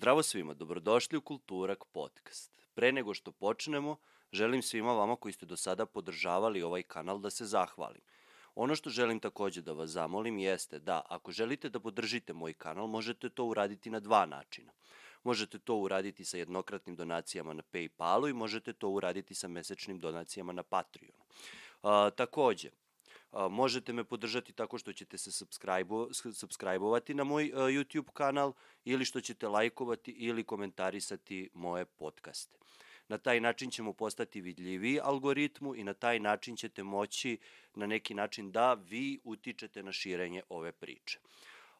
Zdravo svima, dobrodošli u Kulturak podcast. Pre nego što počnemo, želim svima vama koji ste do sada podržavali ovaj kanal da se zahvalim. Ono što želim takođe da vas zamolim jeste da ako želite da podržite moj kanal, možete to uraditi na dva načina. Možete to uraditi sa jednokratnim donacijama na Paypalu i možete to uraditi sa mesečnim donacijama na Patreonu. A, takođe, možete me podržati tako što ćete se subscribe-ovati na moj a, YouTube kanal ili što ćete lajkovati ili komentarisati moje podcaste. Na taj način ćemo postati vidljiviji algoritmu i na taj način ćete moći na neki način da vi utičete na širenje ove priče.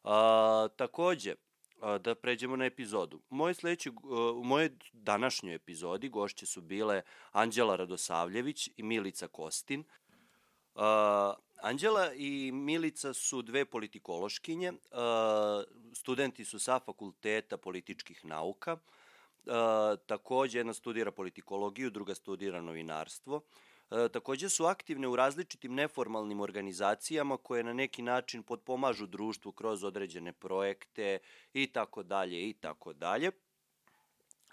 A, takođe, a, da pređemo na epizodu. Moje sledeće, u moje današnjoj epizodi gošće su bile Anđela Radosavljević i Milica Kostin. Uh, Anđela i Milica su dve politikološkinje, uh, studenti su sa fakulteta političkih nauka, uh, takođe jedna studira politikologiju, druga studira novinarstvo. E, takođe su aktivne u različitim neformalnim organizacijama koje na neki način potpomažu društvu kroz određene projekte i tako dalje i tako dalje.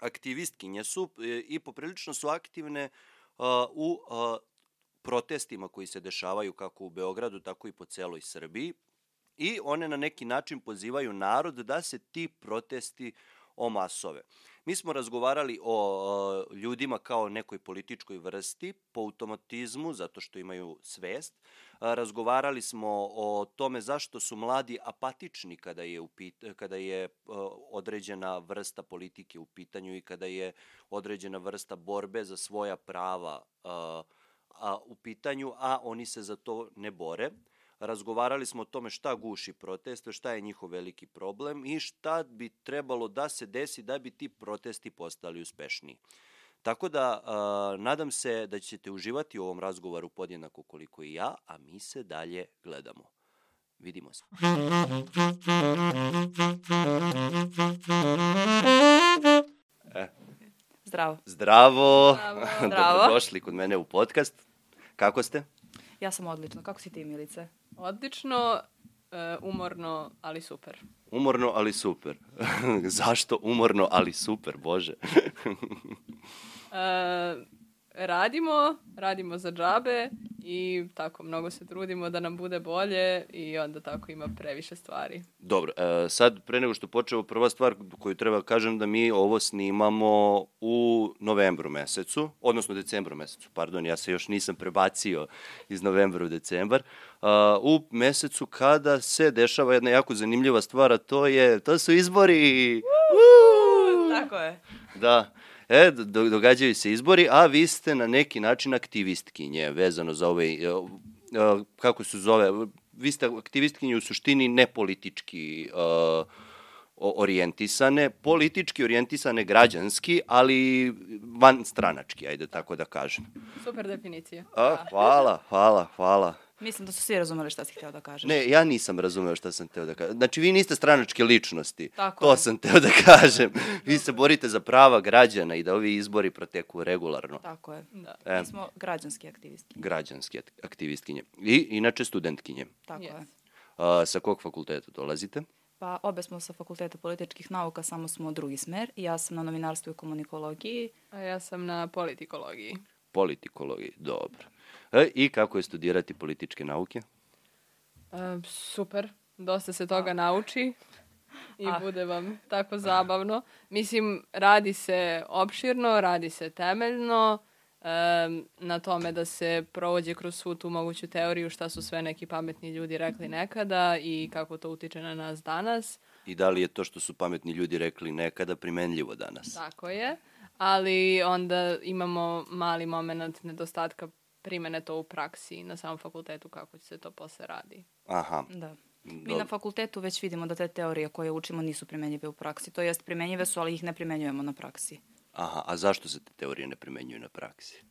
Aktivistkinje su i poprilično su aktivne u protestima koji se dešavaju kako u Beogradu, tako i po celoj Srbiji i one na neki način pozivaju narod da se ti protesti omasove. Mi smo razgovarali o ljudima kao nekoj političkoj vrsti, po automatizmu, zato što imaju svest. Razgovarali smo o tome zašto su mladi apatični kada je, upit, kada je određena vrsta politike u pitanju i kada je određena vrsta borbe za svoja prava u pitanju, a oni se za to ne bore razgovarali smo o tome šta guši proteste, šta je njihov veliki problem i šta bi trebalo da se desi da bi ti protesti postali uspešniji. Tako da, uh, nadam se da ćete uživati u ovom razgovoru podjednako koliko i ja, a mi se dalje gledamo. Vidimo se. E. Zdravo. Zdravo. Zdravo. Dobrodošli kod mene u podcast. Kako ste? Ja sam odlično. Kako si ti, Milice? Odlično, uh, umorno, ali super. Umorno, ali super. Zašto umorno, ali super, bože? uh, radimo, radimo za džabe i tako mnogo se trudimo da nam bude bolje i onda tako ima previše stvari. Dobro, e, sad pre nego što počeo prva stvar koju treba kažem da mi ovo snimamo u novembru mesecu, odnosno decembru mesecu, pardon, ja se još nisam prebacio iz novembra u decembar, e, u mesecu kada se dešava jedna jako zanimljiva stvar, a to je, to su izbori! Uuu, tako je. Da, E, do, događaju se izbori, a vi ste na neki način aktivistkinje vezano za ovaj, e, e, kako se zove, vi ste aktivistkinje u suštini nepolitički uh, orijentisane, politički orijentisane građanski, ali van stranački, ajde tako da kažem. Super definicija. A, hvala, hvala, hvala. Mislim da su svi razumeli šta si hteo da kažeš. Ne, ja nisam razumeo šta sam hteo da kažem. Znači, vi niste stranačke ličnosti. Tako to je. sam hteo da kažem. Vi se borite za prava građana i da ovi izbori proteku regularno. Tako je. Da. E, Mi smo građanski aktivisti. građanske aktivistkinje. I inače studentkinje. Tako Yes. je. A, sa kog fakulteta dolazite? Pa obe smo sa Fakulteta političkih nauka, samo smo drugi smer. Ja sam na novinarstvu i komunikologiji. A ja sam na politikologiji. Politikologiji, dobro. E, I kako je studirati političke nauke? Uh, super, dosta se toga nauči i Ah. bude vam tako zabavno. Mislim, radi se opširno, radi se temeljno, um, na tome da se provođe kroz svu tu moguću teoriju šta su sve neki pametni ljudi rekli nekada i kako to utiče na nas danas. I da li je to što su pametni ljudi rekli nekada primenljivo danas? Tako je. Ali onda imamo mali moment nedostatka primene to u praksi na samom fakultetu kako će se to posle radi. Aha. Da. Mi na fakultetu već vidimo da te teorije koje učimo nisu primenjive u praksi. To jest primenjive su, ali ih ne primenjujemo na praksi. Aha, a zašto se te teorije ne primenjuju na praksi?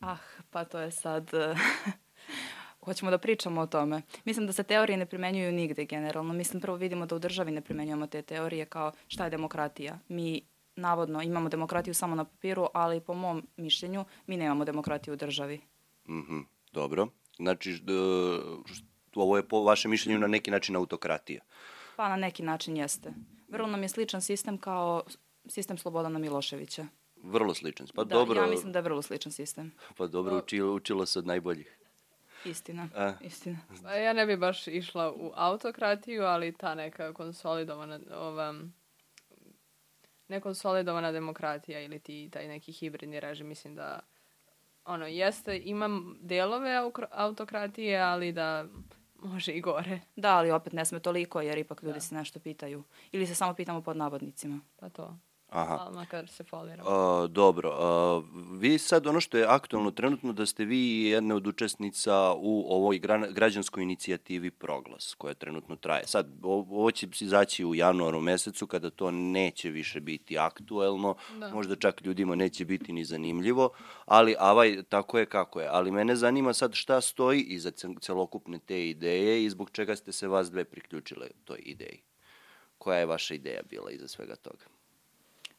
Ah, pa to je sad... Hoćemo da pričamo o tome. Mislim da se teorije ne primenjuju nigde generalno. Mislim prvo vidimo da u državi ne primenjujemo te teorije kao šta je demokratija. Mi navodno imamo demokratiju samo na papiru, ali po mom mišljenju mi nemamo demokratiju u državi. Mhm, dobro. Znači, ovo je po vašem mišljenju na neki način autokratija. Pa na neki način jeste. Vrlo nam je sličan sistem kao sistem Slobodana Miloševića. Vrlo sličan. Pa da, dobro, ja mislim da je vrlo sličan sistem. pa dobro učilo, učilo se od najboljih. Istina, A. istina. Pa ja ne bi baš išla u autokratiju, ali ta neka konsolidovana, ova, nekonsolidovana demokratija ili ti taj neki hibridni režim, mislim da ono, jeste, imam delove autokratije, ali da može i gore. Da, ali opet ne sme toliko, jer ipak ljudi se nešto pitaju. Ili se samo pitamo pod navodnicima. Pa to. Aha. Ali makar se folira. A, dobro, a, vi sad ono što je aktualno trenutno da ste vi jedna od učesnica u ovoj gra- građanskoj inicijativi Proglas koja trenutno traje. Sad, ovo će izaći u januaru mesecu kada to neće više biti aktuelno, Da. možda čak ljudima neće biti ni zanimljivo, ali avaj, tako je kako je. Ali mene zanima sad šta stoji iza ce- celokupne te ideje i zbog čega ste se vas dve priključile toj ideji. Koja je vaša ideja bila iza svega toga?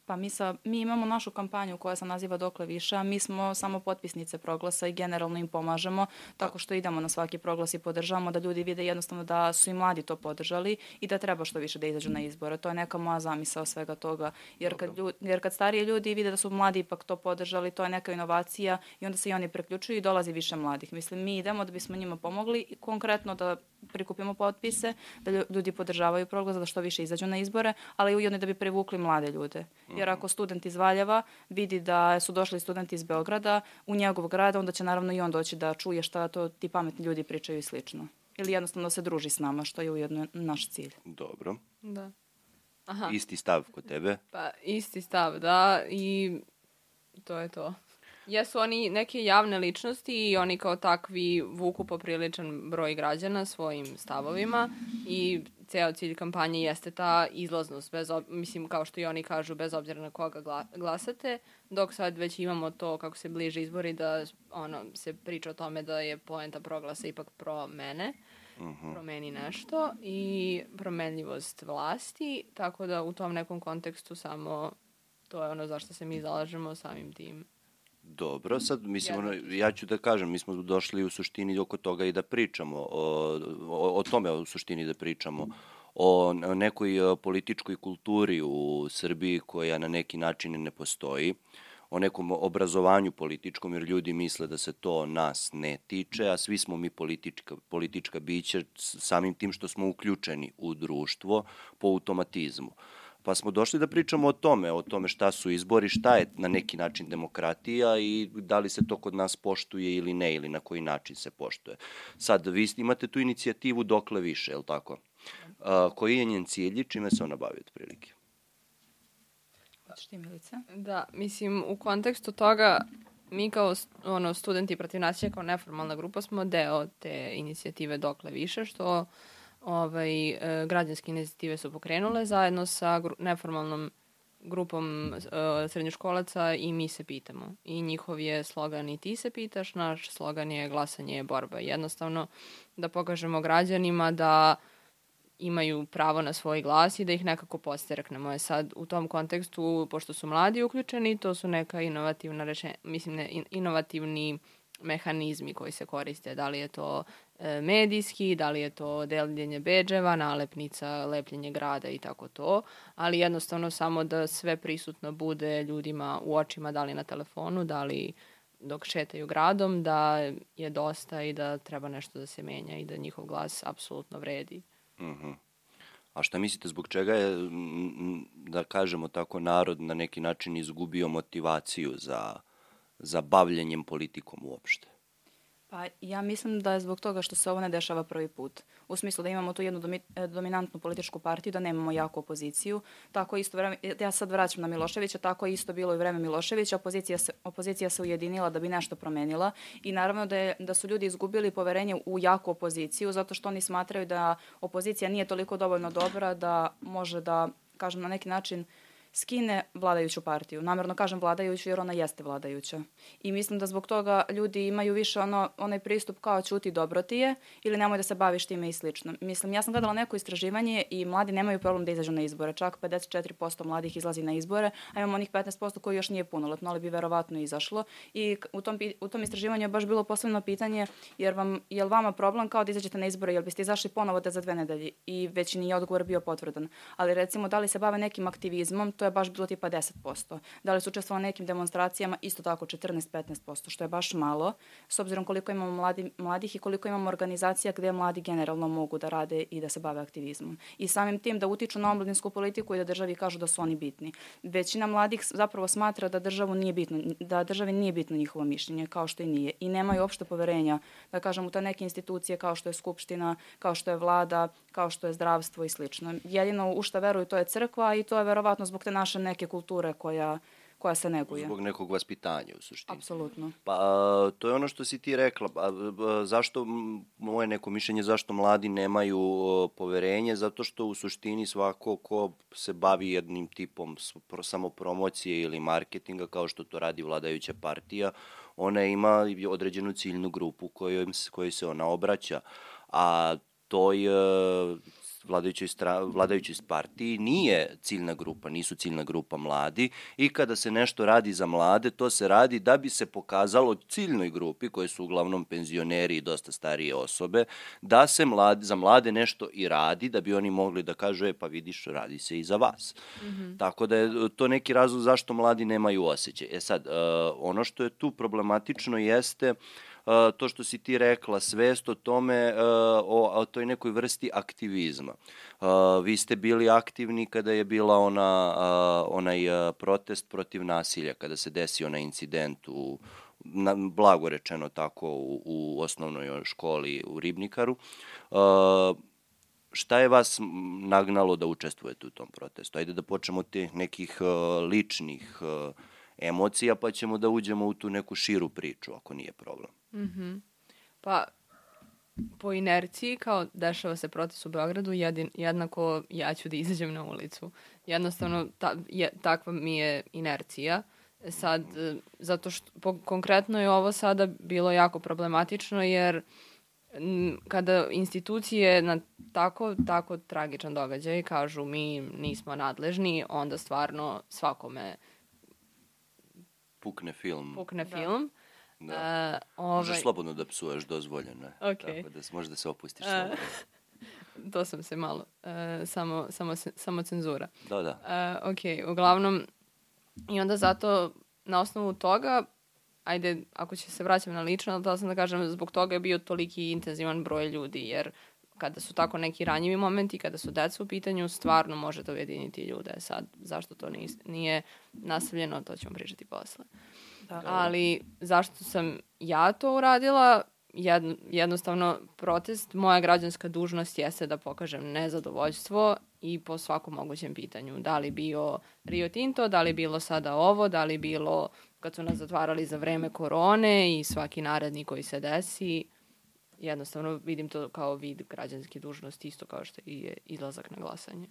Pa mi, sa, mi imamo našu kampanju koja se naziva Dokle više, a mi smo samo potpisnice proglasa i generalno im pomažemo tako što idemo na svaki proglas i podržavamo da ljudi vide jednostavno da su i mladi to podržali i da treba što više da izađu na izbore. To je neka moja zamisao svega toga. Jer kad, ljudi, jer kad stariji ljudi vide da su mladi ipak to podržali, to je neka inovacija i onda se i oni preključuju i dolazi više mladih. Mislim, mi idemo da bismo njima pomogli i konkretno da prikupimo potpise, da lju- ljudi podržavaju proglas, da što više izađu na izbore, ali i da bi privukli mlade ljude. Jer ako student iz Valjeva vidi da su došli studenti iz Beograda u njegov grad, onda će naravno i on doći da čuje šta to ti pametni ljudi pričaju i slično. Ili jednostavno da se druži s nama, što je ujedno naš cilj. Dobro. Da. Aha. Isti stav kod tebe. Pa isti stav, da, i to je to. Jesu oni neke javne ličnosti i oni kao takvi vuku popriličan broj građana svojim stavovima i ceo cilj kampanje jeste ta izlaznost, bez ob... mislim kao što i oni kažu, bez obzira na koga gla... glasate, dok sad već imamo to kako se bliže izbori da ono, se priča o tome da je poenta proglasa ipak pro mene, promeni nešto i promenljivost vlasti, tako da u tom nekom kontekstu samo to je ono zašto se mi zalažemo samim tim. Dobro, sad mislim, ono, Jednaki. ja ću da kažem, mi smo došli u suštini oko toga i da pričamo, o, o, o tome u suštini da pričamo, o n- nekoj e, političkoj kulturi u Srbiji koja na neki način ne postoji, o nekom obrazovanju političkom, jer ljudi misle da se to nas ne tiče, a svi smo mi politička, politička bića samim tim što smo uključeni u društvo po automatizmu. Pa smo došli da pričamo o tome, o tome šta su izbori, šta je na neki način demokratija i da li se to kod nas poštuje ili ne, ili na koji način se poštuje. Sad, vi imate tu inicijativu dokle više, je li tako? A, koji je njen cilj i čime se ona bavi otprilike? Hoćeš ti, Milice? Da, mislim, u kontekstu toga mi kao ono, studenti protiv nasilja kao neformalna grupa smo deo te inicijative Dokle više, što ovaj, e, građanske inicijative su pokrenule zajedno sa gru neformalnom grupom e, srednjoškolaca i mi se pitamo. I njihov je slogan i ti se pitaš, naš slogan je glasanje je borba. Jednostavno da pokažemo građanima da imaju pravo na svoj glas i da ih nekako posteraknemo. Je sad u tom kontekstu, pošto su mladi uključeni, to su neka inovativna rešenja, mislim ne, in- inovativni mehanizmi koji se koriste. Da li je to e, medijski, da li je to deljenje bedževa, nalepnica, lepljenje grada i tako to, ali jednostavno samo da sve prisutno bude ljudima u očima, da li na telefonu, da li dok šetaju gradom, da je dosta i da treba nešto da se menja i da njihov glas apsolutno vredi. Mhm. A šta mislite, zbog čega je, da kažemo tako, narod na neki način izgubio motivaciju za, za bavljenjem politikom uopšte? Pa ja mislim da je zbog toga što se ovo ne dešava prvi put. U smislu da imamo tu jednu domi, dominantnu političku partiju, da nemamo jaku opoziciju. Tako isto vreme, ja sad vraćam na Miloševića, tako je isto bilo i vreme Miloševića. Opozicija se, opozicija se ujedinila da bi nešto promenila i naravno da, je, da su ljudi izgubili poverenje u jaku opoziciju zato što oni smatraju da opozicija nije toliko dovoljno dobra da može da, kažem, na neki način skine vladajuću partiju. Namerno kažem vladajuću jer ona jeste vladajuća. I mislim da zbog toga ljudi imaju više ono, onaj pristup kao čuti dobro ti je ili nemoj da se baviš time i slično. Mislim, ja sam gledala neko istraživanje i mladi nemaju problem da izađu na izbore. Čak 54% mladih izlazi na izbore, a imamo onih 15% koji još nije punoletno, ali bi verovatno izašlo. I u tom, u tom istraživanju je baš bilo posebno pitanje jer vam, je li vama problem kao da izađete na izbore, jel biste izašli ponovo da za dve nedelje? I već nije odgovor bio potvrdan. Ali recimo da li se bave nekim aktivizmom, to je baš bilo tipa 10%. Da li su učestvovali nekim demonstracijama, isto tako 14-15%, što je baš malo, s obzirom koliko imamo mladi, mladih i koliko imamo organizacija gde mladi generalno mogu da rade i da se bave aktivizmom. I samim tim da utiču na omladinsku politiku i da državi kažu da su oni bitni. Većina mladih zapravo smatra da državu nije bitno, da državi nije bitno njihovo mišljenje, kao što i nije. I nemaju opšte poverenja, da kažem, u te neke institucije kao što je Skupština, kao što je vlada, kao što je zdravstvo i slično. Jedino u šta veruju to je crkva i to je verovatno zbog te naše neke kulture koja koja se neguje. Zbog nekog vaspitanja u suštini. Apsolutno. Pa to je ono što si ti rekla. Pa, zašto, moje neko mišljenje, zašto mladi nemaju poverenje? Zato što u suštini svako ko se bavi jednim tipom samopromocije ili marketinga, kao što to radi vladajuća partija, ona ima određenu ciljnu grupu kojoj, kojoj se ona obraća. A toj vladajućoj, stra, vladajućoj partiji nije ciljna grupa, nisu ciljna grupa mladi i kada se nešto radi za mlade, to se radi da bi se pokazalo ciljnoj grupi, koje su uglavnom penzioneri i dosta starije osobe, da se mladi, za mlade nešto i radi, da bi oni mogli da kažu, e pa vidiš, radi se i za vas. Mm -hmm. Tako da je to neki razlog zašto mladi nemaju osjećaj. E sad, uh, ono što je tu problematično jeste uh, to što si ti rekla, svest o tome, o, o toj nekoj vrsti aktivizma. Vi ste bili aktivni kada je bila ona, onaj protest protiv nasilja, kada se desio onaj incident u, na, blago rečeno tako, u, u osnovnoj školi u Ribnikaru. šta je vas nagnalo da učestvujete u tom protestu? Ajde da počnemo od tih nekih ličnih emocija, pa ćemo da uđemo u tu neku širu priču, ako nije problem. Mm -hmm. Pa, po inerciji, kao dešava se protest u Beogradu, jedin, jednako ja ću da izađem na ulicu. Jednostavno, ta, je, takva mi je inercija. Sad, zato što, po, konkretno je ovo sada bilo jako problematično, jer m, kada institucije na tako, tako tragičan događaj kažu mi nismo nadležni, onda stvarno svakome pukne film. Pukne da. film. Da. Uh, ovaj... Možeš slobodno da psuješ, dozvoljeno je. Okay. Tako da možeš da se opustiš uh, slobodno. to sam se malo, uh, samo, samo, samo cenzura. Da, da. Uh, ok, uglavnom, i onda zato na osnovu toga, ajde, ako će se vraćam na lično, da sam da kažem, zbog toga je bio toliki intenzivan broj ljudi, jer kada su tako neki ranjivi momenti, kada su deca u pitanju, stvarno može to ujediniti ljude. Sad, zašto to nije, nije nastavljeno, to ćemo pričati posle. Da. Ali zašto sam ja to uradila? Jedno, jednostavno, protest, moja građanska dužnost jeste da pokažem nezadovoljstvo i po svakom mogućem pitanju. Da li bio Rio Tinto, da li bilo sada ovo, da li bilo kad su nas zatvarali za vreme korone i svaki naredni koji se desi jednostavno vidim to kao vid građanske dužnosti isto kao što je izlazak na glasanje.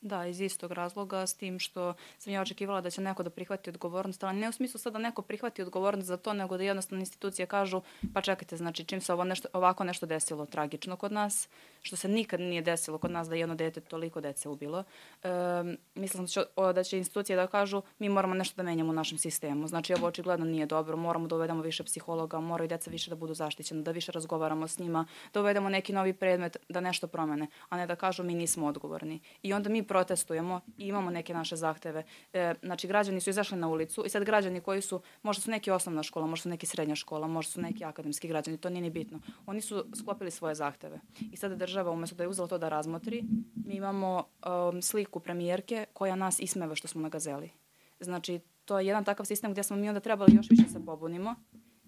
Da, iz istog razloga, s tim što sam ja očekivala da će neko da prihvati odgovornost, ali ne u smislu sad da neko prihvati odgovornost za to, nego da jednostavno institucije kažu, pa čekajte, znači čim se ovo nešto, ovako nešto desilo tragično kod nas, što se nikad nije desilo kod nas da jedno dete toliko dece ubilo, e, mislim da će, o, da će institucije da kažu, mi moramo nešto da menjamo u našem sistemu. Znači ovo očigledno nije dobro, moramo da uvedemo više psihologa, moraju deca više da budu zaštićene, da više razgovaramo s njima, da uvedemo neki novi predmet, da nešto promene, a ne da kažu mi nismo odgovorni. I onda mi protestujemo i imamo neke naše zahteve. E, znači, građani su izašli na ulicu i sad građani koji su, možda su neki osnovna škola, možda su neki srednja škola, možda su neki akademski građani, to nije ni bitno. Oni su sklopili svoje zahteve. I sada država, umesto da je uzela to da razmotri, mi imamo um, sliku premijerke koja nas ismeva što smo na gazeli. Znači, to je jedan takav sistem gdje smo mi onda trebali još više se pobunimo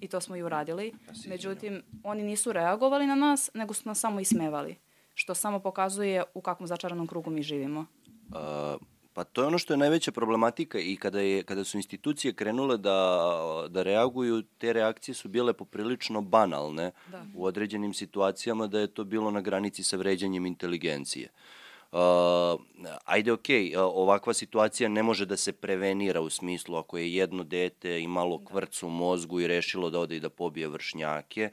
i to smo i uradili. Međutim, oni nisu reagovali na nas, nego su nas samo ismevali što samo pokazuje u kakvom začaranom krugu mi živimo. Uh, pa to je ono što je najveća problematika i kada, je, kada su institucije krenule da, da reaguju, te reakcije su bile poprilično banalne da. u određenim situacijama da je to bilo na granici sa vređanjem inteligencije. Uh, ajde, okay, ovakva situacija ne može da se prevenira u smislu ako je jedno dete imalo kvrc u mozgu i rešilo da ode i da pobije vršnjake,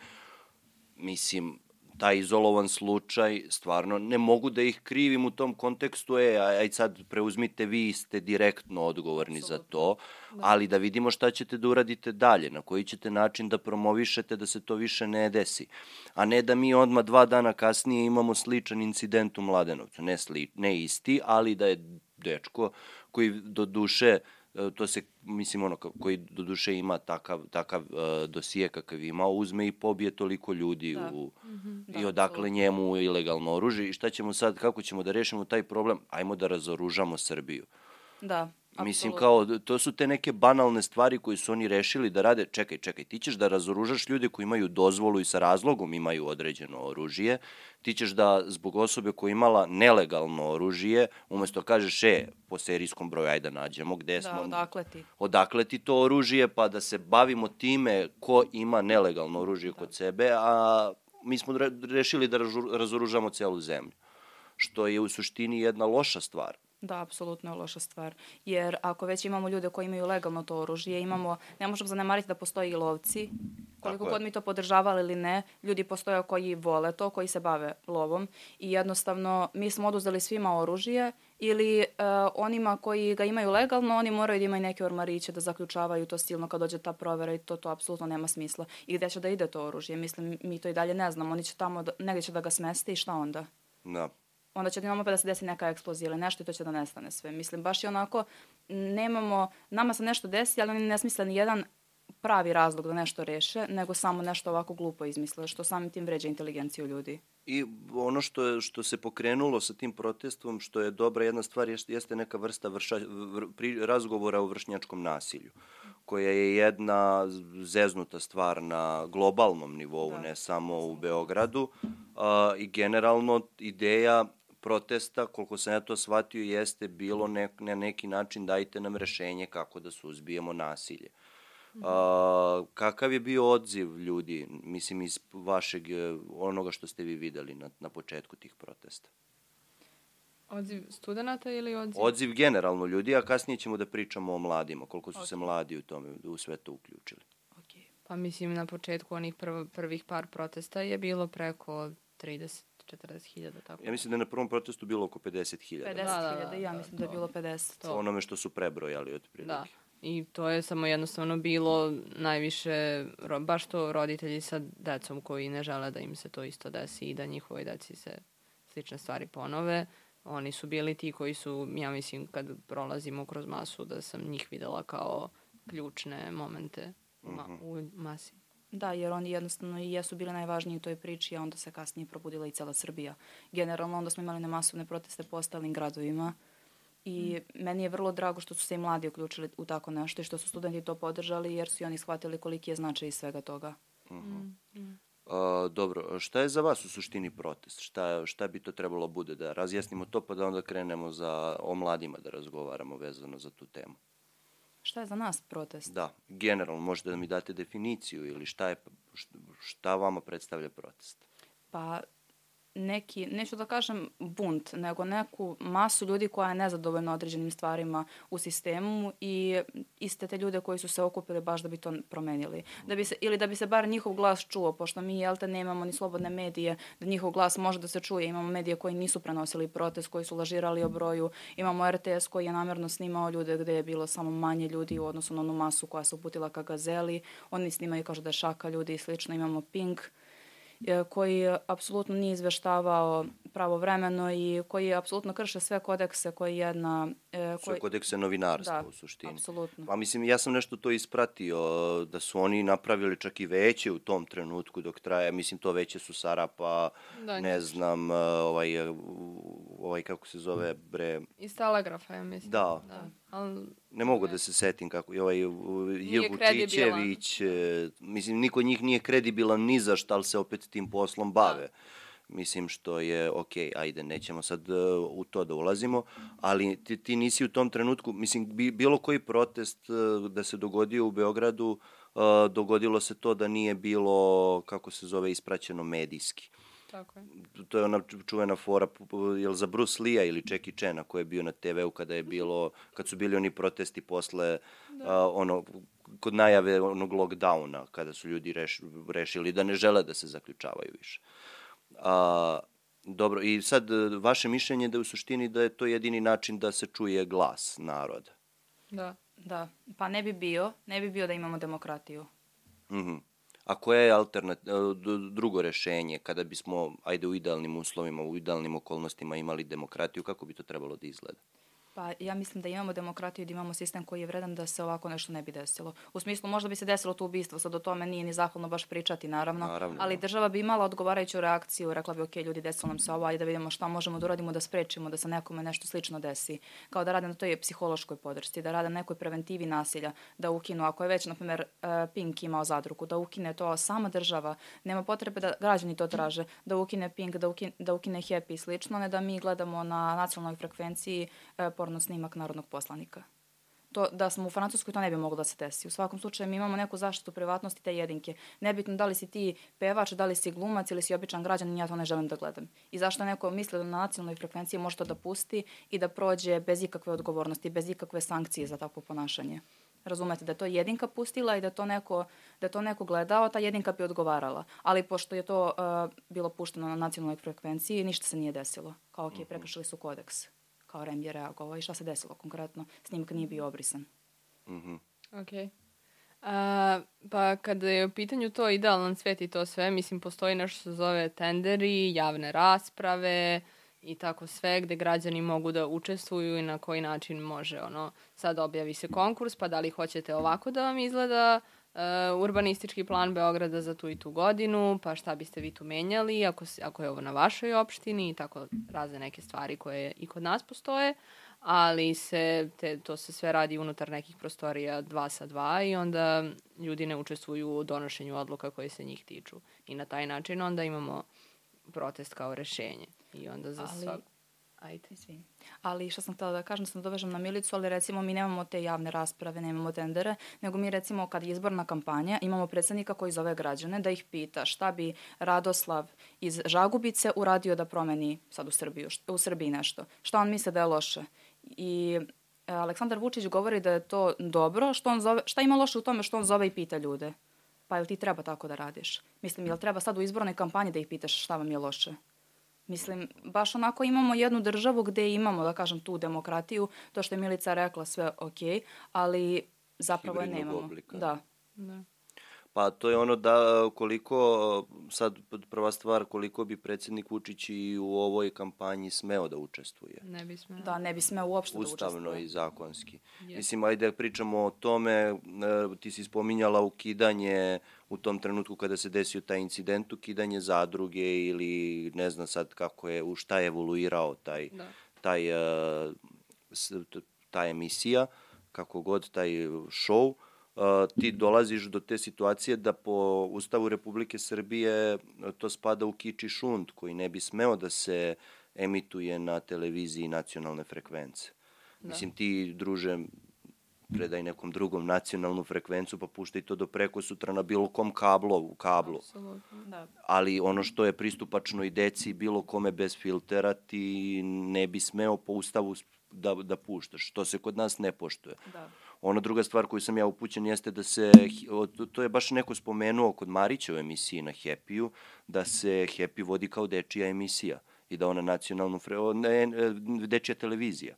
mislim, taj izolovan slučaj, stvarno ne mogu da ih krivim u tom kontekstu, e, aj sad preuzmite vi, ste direktno odgovorni Absolutno. za to, da. ali da vidimo šta ćete da uradite dalje, na koji ćete način da promovišete da se to više ne desi. A ne da mi odma dva dana kasnije imamo sličan incident u Mladenovcu, ne, sli, ne isti, ali da je dečko koji do duše E, to se, mislim, ono, koji do duše ima takav, takav uh, dosije kakav ima, uzme i pobije toliko ljudi da. u, mm -hmm. i da, odakle absolutno. njemu ilegalno oružje i šta ćemo sad, kako ćemo da rešimo taj problem? Ajmo da razoružamo Srbiju. Da. Mislim, kao, to su te neke banalne stvari koje su oni rešili da rade. Čekaj, čekaj, ti ćeš da razoružaš ljude koji imaju dozvolu i sa razlogom imaju određeno oružje. Ti ćeš da zbog osobe koja imala nelegalno oružje, umesto kažeš, e, po serijskom broju, ajde da nađemo gde da, smo. Da, odakle ti. Odakle ti to oružje, pa da se bavimo time ko ima nelegalno oružje da. kod sebe, a mi smo rešili da razoružamo celu zemlju. Što je u suštini jedna loša stvar Da, apsolutno je loša stvar. Jer ako već imamo ljude koji imaju legalno to oružje, imamo, ne možemo zanemariti da postoji i lovci, koliko god mi to podržavali ili ne, ljudi postoje koji vole to, koji se bave lovom i jednostavno mi smo oduzeli svima oružje ili uh, onima koji ga imaju legalno, oni moraju da imaju neke ormariće da zaključavaju to silno kad dođe ta provera i to, to apsolutno nema smisla. I gde će da ide to oružje? Mislim, mi to i dalje ne znamo. Oni će tamo, da, negde će da ga smeste i šta onda? Da onda će imamo pa da se desi neka eksplozija ili nešto i to će da nestane sve. Mislim, baš je onako, nemamo, nama se nešto desi, ali oni ne smisle ni jedan pravi razlog da nešto reše, nego samo nešto ovako glupo izmisle, što samim tim vređa inteligenciju ljudi. I ono što, je, što se pokrenulo sa tim protestom, što je dobra jedna stvar, jeste, jeste neka vrsta vrša, vr, pri, razgovora o vršnjačkom nasilju, koja je jedna zeznuta stvar na globalnom nivou, da. ne samo u Beogradu. A, I generalno ideja protesta, koliko sam ja to shvatio, jeste bilo ne, na neki način dajte nam rešenje kako da suzbijemo nasilje. A, kakav je bio odziv ljudi, mislim, iz vašeg, e, onoga što ste vi videli na, na početku tih protesta? Odziv studenta ili odziv? Odziv generalno ljudi, a kasnije ćemo da pričamo o mladima, koliko su okay. se mladi u tome, u sve to uključili. Okay. Pa mislim, na početku onih prv, prvih par protesta je bilo preko 30 40.000, tako. Ja mislim da je na prvom protestu bilo oko 50.000. 50.000, da, da, da, ja mislim da je bilo 50. To. Onome što su prebrojali od prilike. Da. I to je samo jednostavno bilo najviše, baš to roditelji sa decom koji ne žele da im se to isto desi i da njihovoj deci se slične stvari ponove. Oni su bili ti koji su, ja mislim, kad prolazimo kroz masu, da sam njih videla kao ključne momente u, ma, mhm. u masi. Da, jer oni jednostavno i jesu bili najvažniji u toj priči, a onda se kasnije probudila i cela Srbija. Generalno onda smo imali na masovne proteste po ostalim gradovima i mm. meni je vrlo drago što su se i mladi uključili u tako nešto i što su studenti to podržali jer su i oni shvatili koliki je značaj iz svega toga. Uh -huh. mm. A, dobro, šta je za vas u suštini protest? Šta, šta bi to trebalo bude? Da razjasnimo to pa da onda krenemo za, o mladima da razgovaramo vezano za tu temu. Šta je za nas protest? Da, generalno možete da mi date definiciju ili šta, je, šta vama predstavlja protest? Pa neki, neću da kažem bunt, nego neku masu ljudi koja je nezadovoljna određenim stvarima u sistemu i iste te ljude koji su se okupili baš da bi to promenili. Da bi se, ili da bi se bar njihov glas čuo, pošto mi, jel te, nemamo ni slobodne medije, da njihov glas može da se čuje. Imamo medije koji nisu prenosili protest, koji su lažirali o broju. Imamo RTS koji je namjerno snimao ljude gde je bilo samo manje ljudi u odnosu na onu masu koja se uputila ka gazeli. Oni snimaju, kažu da je šaka ljudi i slično. Imamo Pink, koji apsolutno nije izveštavao pravovremeno i koji apsolutno krše sve kodekse koji jedna... E, koji... Sve kodekse novinarstva da, u suštini. apsolutno. Pa mislim, ja sam nešto to ispratio, da su oni napravili čak i veće u tom trenutku dok traje, mislim to veće su Sarapa, da, ne znam, e, ovaj, ovaj kako se zove, bre... Iz telegrafa, ja mislim. Da. da. Al... Ne mogu ne. da se setim kako je ovaj Jevutićević, mislim, niko njih nije kredibilan ni za šta, ali se opet tim poslom bave. Da mislim što je ok, ajde, nećemo sad uh, u to da ulazimo, ali ti, ti nisi u tom trenutku, mislim, bi, bilo koji protest uh, da se dogodio u Beogradu, uh, dogodilo se to da nije bilo, kako se zove, ispraćeno medijski. Tako je. to je ona čuvena fora, jel za Bruce Lee-a ili Jackie Chana koji je bio na TV-u kada je bilo, kad su bili oni protesti posle a, ono, kod najave onog lockdowna, kada su ljudi reš, rešili da ne žele da se zaključavaju više. A, dobro, i sad vaše mišljenje je da je u suštini da je to jedini način da se čuje glas naroda. Da. Da, pa ne bi bio, ne bi bio da imamo demokratiju. Mhm. A koje je alternat, e, drugo rešenje kada bismo, ajde u idealnim uslovima, u idealnim okolnostima imali demokratiju, kako bi to trebalo da izgleda? Pa ja mislim da imamo demokratiju i da imamo sistem koji je vredan da se ovako nešto ne bi desilo. U smislu možda bi se desilo to ubistvo, sad o tome nije ni zahvalno baš pričati naravno, Naravno, ali da. država bi imala odgovarajuću reakciju, rekla bi ok ljudi desilo nam se ovo, ajde da vidimo šta možemo da uradimo da sprečimo da se nekome nešto slično desi. Kao da rade na toj psihološkoj podršci, da rade na nekoj preventivi nasilja, da ukinu, ako je već na primjer e, Pink imao zadrugu, da ukine to sama država, nema potrebe da građani to traže, da ukine Pink, da ukine, da ukine Happy i slično, ne da mi gledamo na nacionalnoj frekvenciji e, porno snimak narodnog poslanika. To, da smo u Francuskoj, to ne bi moglo da se desi. U svakom slučaju mi imamo neku zaštitu privatnosti te jedinke. Nebitno da li si ti pevač, da li si glumac ili si običan građanin, ja to ne želim da gledam. I zašto neko misli da na nacionalnoj frekvenciji može to da pusti i da prođe bez ikakve odgovornosti, bez ikakve sankcije za takvo ponašanje. Razumete da je to jedinka pustila i da to neko, da to neko gledao, ta jedinka bi odgovarala. Ali pošto je to uh, bilo pušteno na nacionalnoj frekvenciji, ništa se nije desilo. Kao ok, prekršili su kodeks. Kao REM je reagovao i šta se desilo konkretno? Snimak nije bio obrisan. Mhm. Ok. A, pa kada je u pitanju to idealan svet i to sve, mislim, postoji nešto što se zove tenderi, javne rasprave i tako sve, gde građani mogu da učestvuju i na koji način može, ono, sad objavi se konkurs, pa da li hoćete ovako da vam izgleda uh, urbanistički plan Beograda za tu i tu godinu, pa šta biste vi tu menjali, ako, se- ako je ovo na vašoj opštini i tako razne neke stvari koje i kod nas postoje ali se te, to se sve radi unutar nekih prostorija dva sa dva i onda ljudi ne učestvuju u donošenju odluka koje se njih tiču. I na taj način onda imamo protest kao rešenje. I onda za Ali- svak... Ajde. Izvini. Ali što sam htela da kažem, da sam dovežem na milicu, ali recimo mi nemamo te javne rasprave, nemamo tendere, nego mi recimo kad je izborna kampanja imamo predsednika koji zove građane da ih pita šta bi Radoslav iz Žagubice uradio da promeni sad u, Srbiju, u Srbiji nešto. Šta on misle da je loše. I e, Aleksandar Vučić govori da je to dobro, što on zove, šta ima loše u tome što on zove i pita ljude. Pa jel ti treba tako da radiš? Mislim, jel treba sad u izbornoj kampanji da ih pitaš šta vam je loše? Mislim, baš onako imamo jednu državu gde imamo, da kažem, tu demokratiju, to što je Milica rekla, sve ok, ali zapravo je nemamo. oblika. Da. Da. Pa to je ono da koliko, sad prva stvar, koliko bi predsjednik Vučić i u ovoj kampanji smeo da učestvuje. Ne bismo... Da, ne bi smeo uopšte da Ustavno učestvuje. i zakonski. Je. Mislim, ajde pričamo o tome, e, ti si spominjala ukidanje u tom trenutku kada se desio taj incident, ukidanje zadruge ili ne znam sad kako je, u šta je evoluirao taj, Da. taj, t- ta emisija, kako god taj show, uh, ti dolaziš do te situacije da po Ustavu Republike Srbije e, to spada u kiči šund koji ne bi smeo da se emituje na televiziji nacionalne frekvence. Da. Mislim, ti, druže, predaj nekom drugom nacionalnu frekvencu, pa puštaj to do preko sutra na bilo kom kablu, kablu. Apsolutno. Da. Ali ono što je pristupačno i deci, bilo kome bez filtera, ti ne bi smeo po ustavu da, da puštaš, što se kod nas ne poštuje. Da. Ona druga stvar koju sam ja upućen jeste da se, to- je baš neko spomenuo kod Marića u emisiji na Happy-u, da se Happy vodi kao dečija emisija i da ona nacionalnu, fre, ne, dečija televizija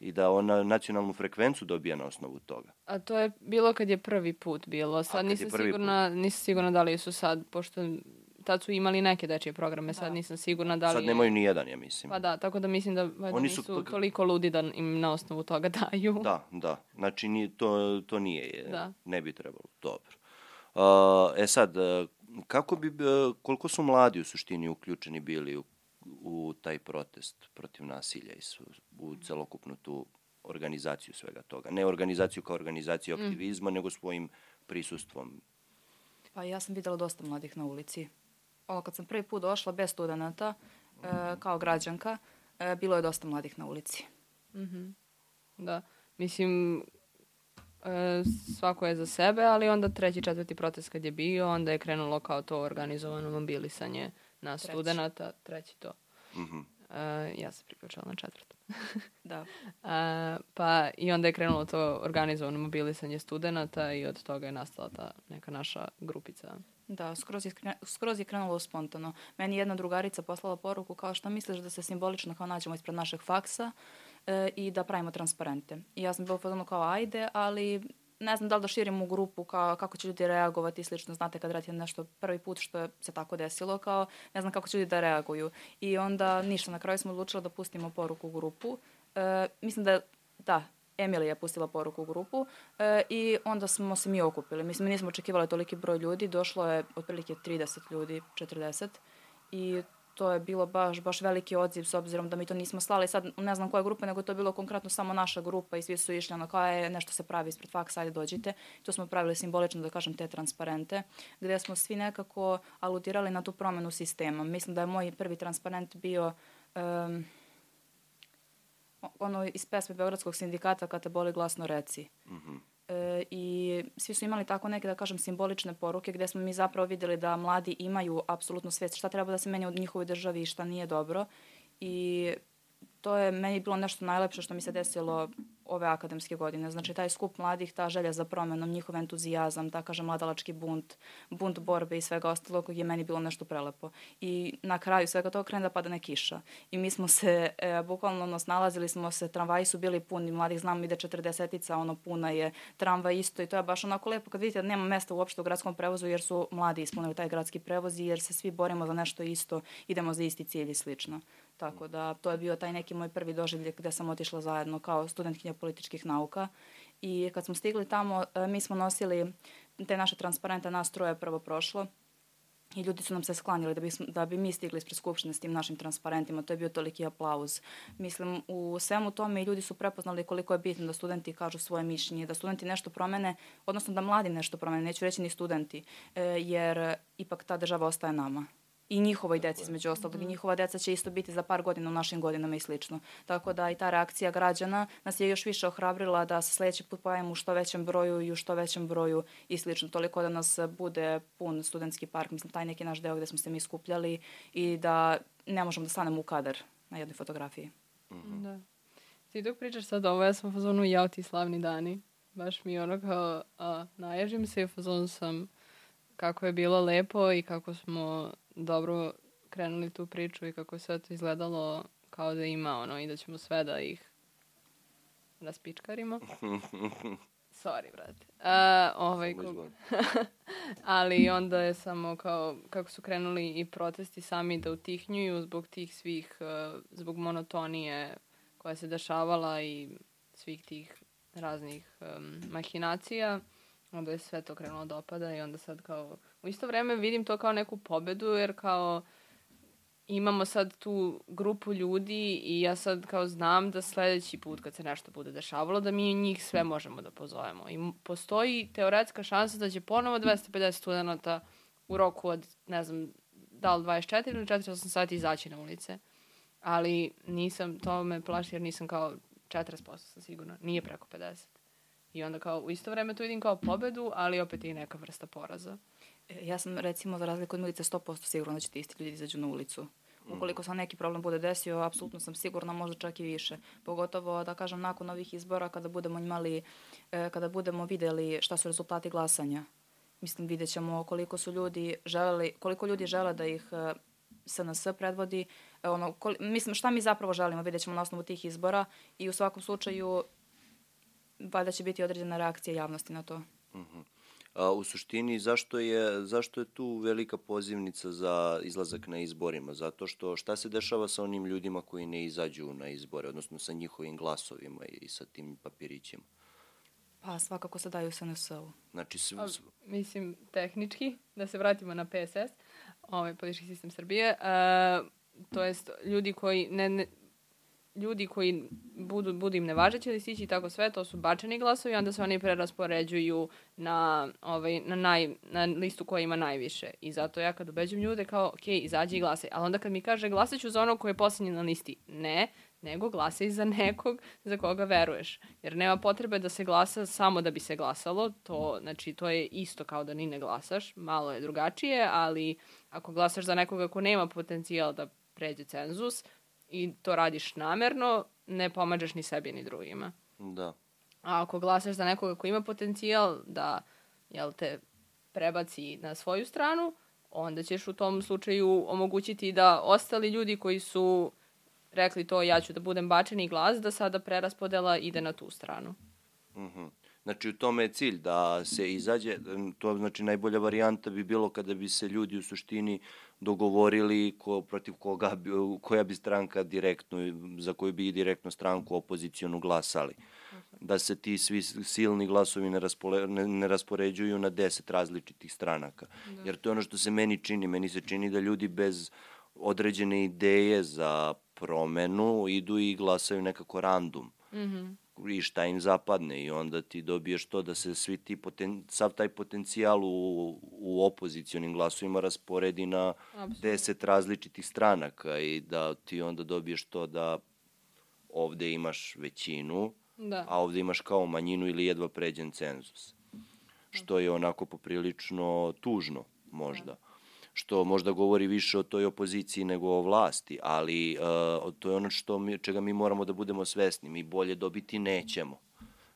i da ona nacionalnu frekvencu dobija na osnovu toga. A to je bilo kad je prvi put bilo. Sad nisam sigurna, nisam sigurna da li su sad, pošto tad su imali neke dečije programe, sad Da. nisam sigurna da li Sad nemaju ni jedan, ja mislim. Pa da, tako da mislim da valjda Oni nisu su- toliko ludi da im na osnovu toga daju. Da, da. Znači, nije, to, to nije, je, Da. ne bi trebalo. Dobro. Uh, e sad, kako bi, koliko su mladi u suštini uključeni bili u, u taj protest protiv nasilja i su, u celokupnu tu organizaciju svega toga? Ne organizaciju kao organizaciju Mm. aktivizma, nego svojim prisustvom. Pa ja sam videla dosta mladih na ulici. Ono, kad sam prvi put došla bez studenta, e, kao građanka, e, bilo je dosta mladih na ulici. Mhm. Da, mislim, e, svako je za sebe, ali onda treći, četvrti protest kad je bio, onda je krenulo kao to organizovano mobilisanje na Treći. studenta, treći to. Mhm. E, ja sam priključala na četvrtu. Da. A, pa i onda je krenulo to organizovano mobilisanje studenta i od toga je nastala ta neka naša grupica. Da, skroz je, skroz je krenulo spontano. Meni je jedna drugarica poslala poruku kao šta misliš da se simbolično kao nađemo ispred našeg faksa e, i da pravimo transparente. I ja sam bila fazonu kao ajde, ali ne znam da li da širim u grupu kao, kako će ljudi reagovati i slično. Znate kad radite nešto prvi put što se tako desilo, kao ne znam kako će ljudi da reaguju. I onda ništa, na kraju smo odlučili da pustimo poruku u grupu. E, mislim da, da, Emilija je pustila poruku u grupu e, i onda smo se mi okupili. Mislim, mi nismo očekivali toliki broj ljudi, došlo je otprilike 30 ljudi, 40 i to je bilo baš, baš veliki odziv s obzirom da mi to nismo slali sad ne znam koja grupa, nego to je bilo konkretno samo naša grupa i svi su išli ono kao je nešto se pravi ispred faksa, ajde dođite. To smo pravili simbolično, da kažem, te transparente, gde smo svi nekako aludirali na tu promenu sistema. Mislim da je moj prvi transparent bio um, ono iz pesme Beogradskog sindikata kad te boli glasno reci. Mhm. E, I svi su imali tako neke, da kažem, simbolične poruke gde smo mi zapravo videli da mladi imaju apsolutno svest šta treba da se menja u njihovoj državi i šta nije dobro. I to je meni bilo nešto najlepše što mi se desilo ove akademske godine. Znači, taj skup mladih, ta želja za promenom, njihov entuzijazam, da kažem, mladalački bunt, bunt borbe i svega ostalog je meni bilo nešto prelepo. I na kraju svega toga krene da pada ne kiša. I mi smo se, e, bukvalno ono, snalazili smo se, tramvaji su bili puni, mladih znamo ide četrdesetica, ono, puna je tramvaj isto i to je baš onako lepo kad vidite da nema mesta uopšte u gradskom prevozu jer su mladi ispunili taj gradski prevoz i jer se svi borimo za nešto isto, idemo za isti cilj i slično. Tako da to je bio taj neki moj prvi doživljaj gde sam otišla zajedno kao studentkinja političkih nauka. I kad smo stigli tamo, e, mi smo nosili te naše transparente, nas troje prvo prošlo. I ljudi su nam se sklanjali da bi, da bi mi stigli ispred Skupštine s tim našim transparentima. To je bio toliki aplauz. Mislim, u svemu tome i ljudi su prepoznali koliko je bitno da studenti kažu svoje mišljenje, da studenti nešto promene, odnosno da mladi nešto promene, neću reći ni studenti, e, jer ipak ta država ostaje nama i njihovoj deci između ostalog i njihova deca će isto biti za par godina u našim godinama i slično. Tako da i ta reakcija građana nas je još više ohrabrila da se sledeći put pojavimo u što većem broju i u što većem broju i slično. Toliko da nas bude pun studentski park, mislim taj neki naš deo gde smo se mi skupljali i da ne možemo da stanemo u kadar na jednoj fotografiji. Da. Ti dok pričaš sad ovo, ja sam u fazonu jao ti slavni dani. Baš mi ono kao, a, naježim se i u fazonu sam kako je bilo lepo i kako smo dobro krenuli tu priču i kako je sve to izgledalo kao da ima ono i da ćemo sve da ih raspičkarimo. Sorry, brate. A, ovaj, Samo ko- izvoli. ali onda je samo kao kako su krenuli i protesti sami da utihnjuju zbog tih svih, uh, zbog monotonije koja se dešavala i svih tih raznih um, mahinacija. Onda je sve to krenulo da opada i onda sad kao u isto vreme vidim to kao neku pobedu jer kao imamo sad tu grupu ljudi i ja sad kao znam da sledeći put kad se nešto bude dešavalo da mi njih sve možemo da pozovemo. I postoji teoretska šansa da će ponovo 250 studenta u roku od, ne znam, da li 24 ili 48 sati izaći na ulice. Ali nisam, to me plaši jer nisam kao 40% sam sigurno, nije preko 50. I onda kao u isto vreme to vidim kao pobedu, ali opet i neka vrsta poraza. E, Ja sam recimo za razliku od Milice 100% sigurna da će ti isti ljudi izađu na ulicu. Ukoliko se neki problem bude desio, apsolutno sam sigurna, možda čak i više. Pogotovo, da kažem, nakon ovih izbora, kada budemo imali, e, kada budemo videli šta su rezultati glasanja. Mislim, vidjet ćemo koliko su ljudi želeli, koliko ljudi žele da ih e, SNS predvodi. E, ono, koli, mislim, šta mi zapravo želimo, vidjet ćemo na osnovu tih izbora i u svakom slučaju valjda će biti određena reakcija javnosti na to. A, u suštini, zašto je, zašto je tu velika pozivnica za izlazak na izborima? Zato što šta se dešava sa onim ljudima koji ne izađu na izbore, odnosno sa njihovim glasovima i sa tim papirićima? Pa svakako se daju SNS-u. Znači, s, A, s- mislim, tehnički, da se vratimo na PSS, ovaj politički sistem Srbije, uh, to jest ljudi koji ne, ne ljudi koji budu, budu im nevažeći listići i tako sve, to su bačeni glasovi, onda se oni preraspoređuju na, ovaj, na, naj, na listu koja ima najviše. I zato ja kad ubeđujem ljude kao, ok, izađi i glasaj. Ali onda kad mi kaže glasaću za ono koje je posljednje na listi, ne, nego glasaj za nekog za koga veruješ. Jer nema potrebe da se glasa samo da bi se glasalo, to, znači, to je isto kao da ni ne glasaš, malo je drugačije, ali ako glasaš za nekoga ko nema potencijal da pređe cenzus i to radiš namerno, ne pomažeš ni sebi ni drugima. Da. A ako glasaš za nekoga ko ima potencijal da jel te, prebaci na svoju stranu, onda ćeš u tom slučaju omogućiti da ostali ljudi koji su rekli to ja ću da budem bačeni glas, da sada preraspodela ide na tu stranu. Mhm. Uh -huh. Znači, u tome je cilj da se izađe, to znači najbolja varijanta bi bilo kada bi se ljudi u suštini dogovorili ko, protiv koga bi, koja bi stranka direktno, za koju bi direktno stranku opozicijonu glasali. Da se ti svi silni glasovi ne, raspole, ne, ne raspoređuju na deset različitih stranaka. Da. Jer to je ono što se meni čini. Meni se čini da ljudi bez određene ideje za promenu idu i glasaju nekako random. Mm -hmm i šta im zapadne i onda ti dobiješ to da se svi ti poten, sav taj potencijal u, u opozicijonim glasovima rasporedi na Absolutno. deset različitih stranaka i da ti onda dobiješ to da ovde imaš većinu, da. a ovde imaš kao manjinu ili jedva pređen cenzus. Što je onako poprilično tužno možda. Da što možda govori više o toj opoziciji nego o vlasti, ali uh, to je ono što mi, čega mi moramo da budemo svesni. Mi bolje dobiti nećemo.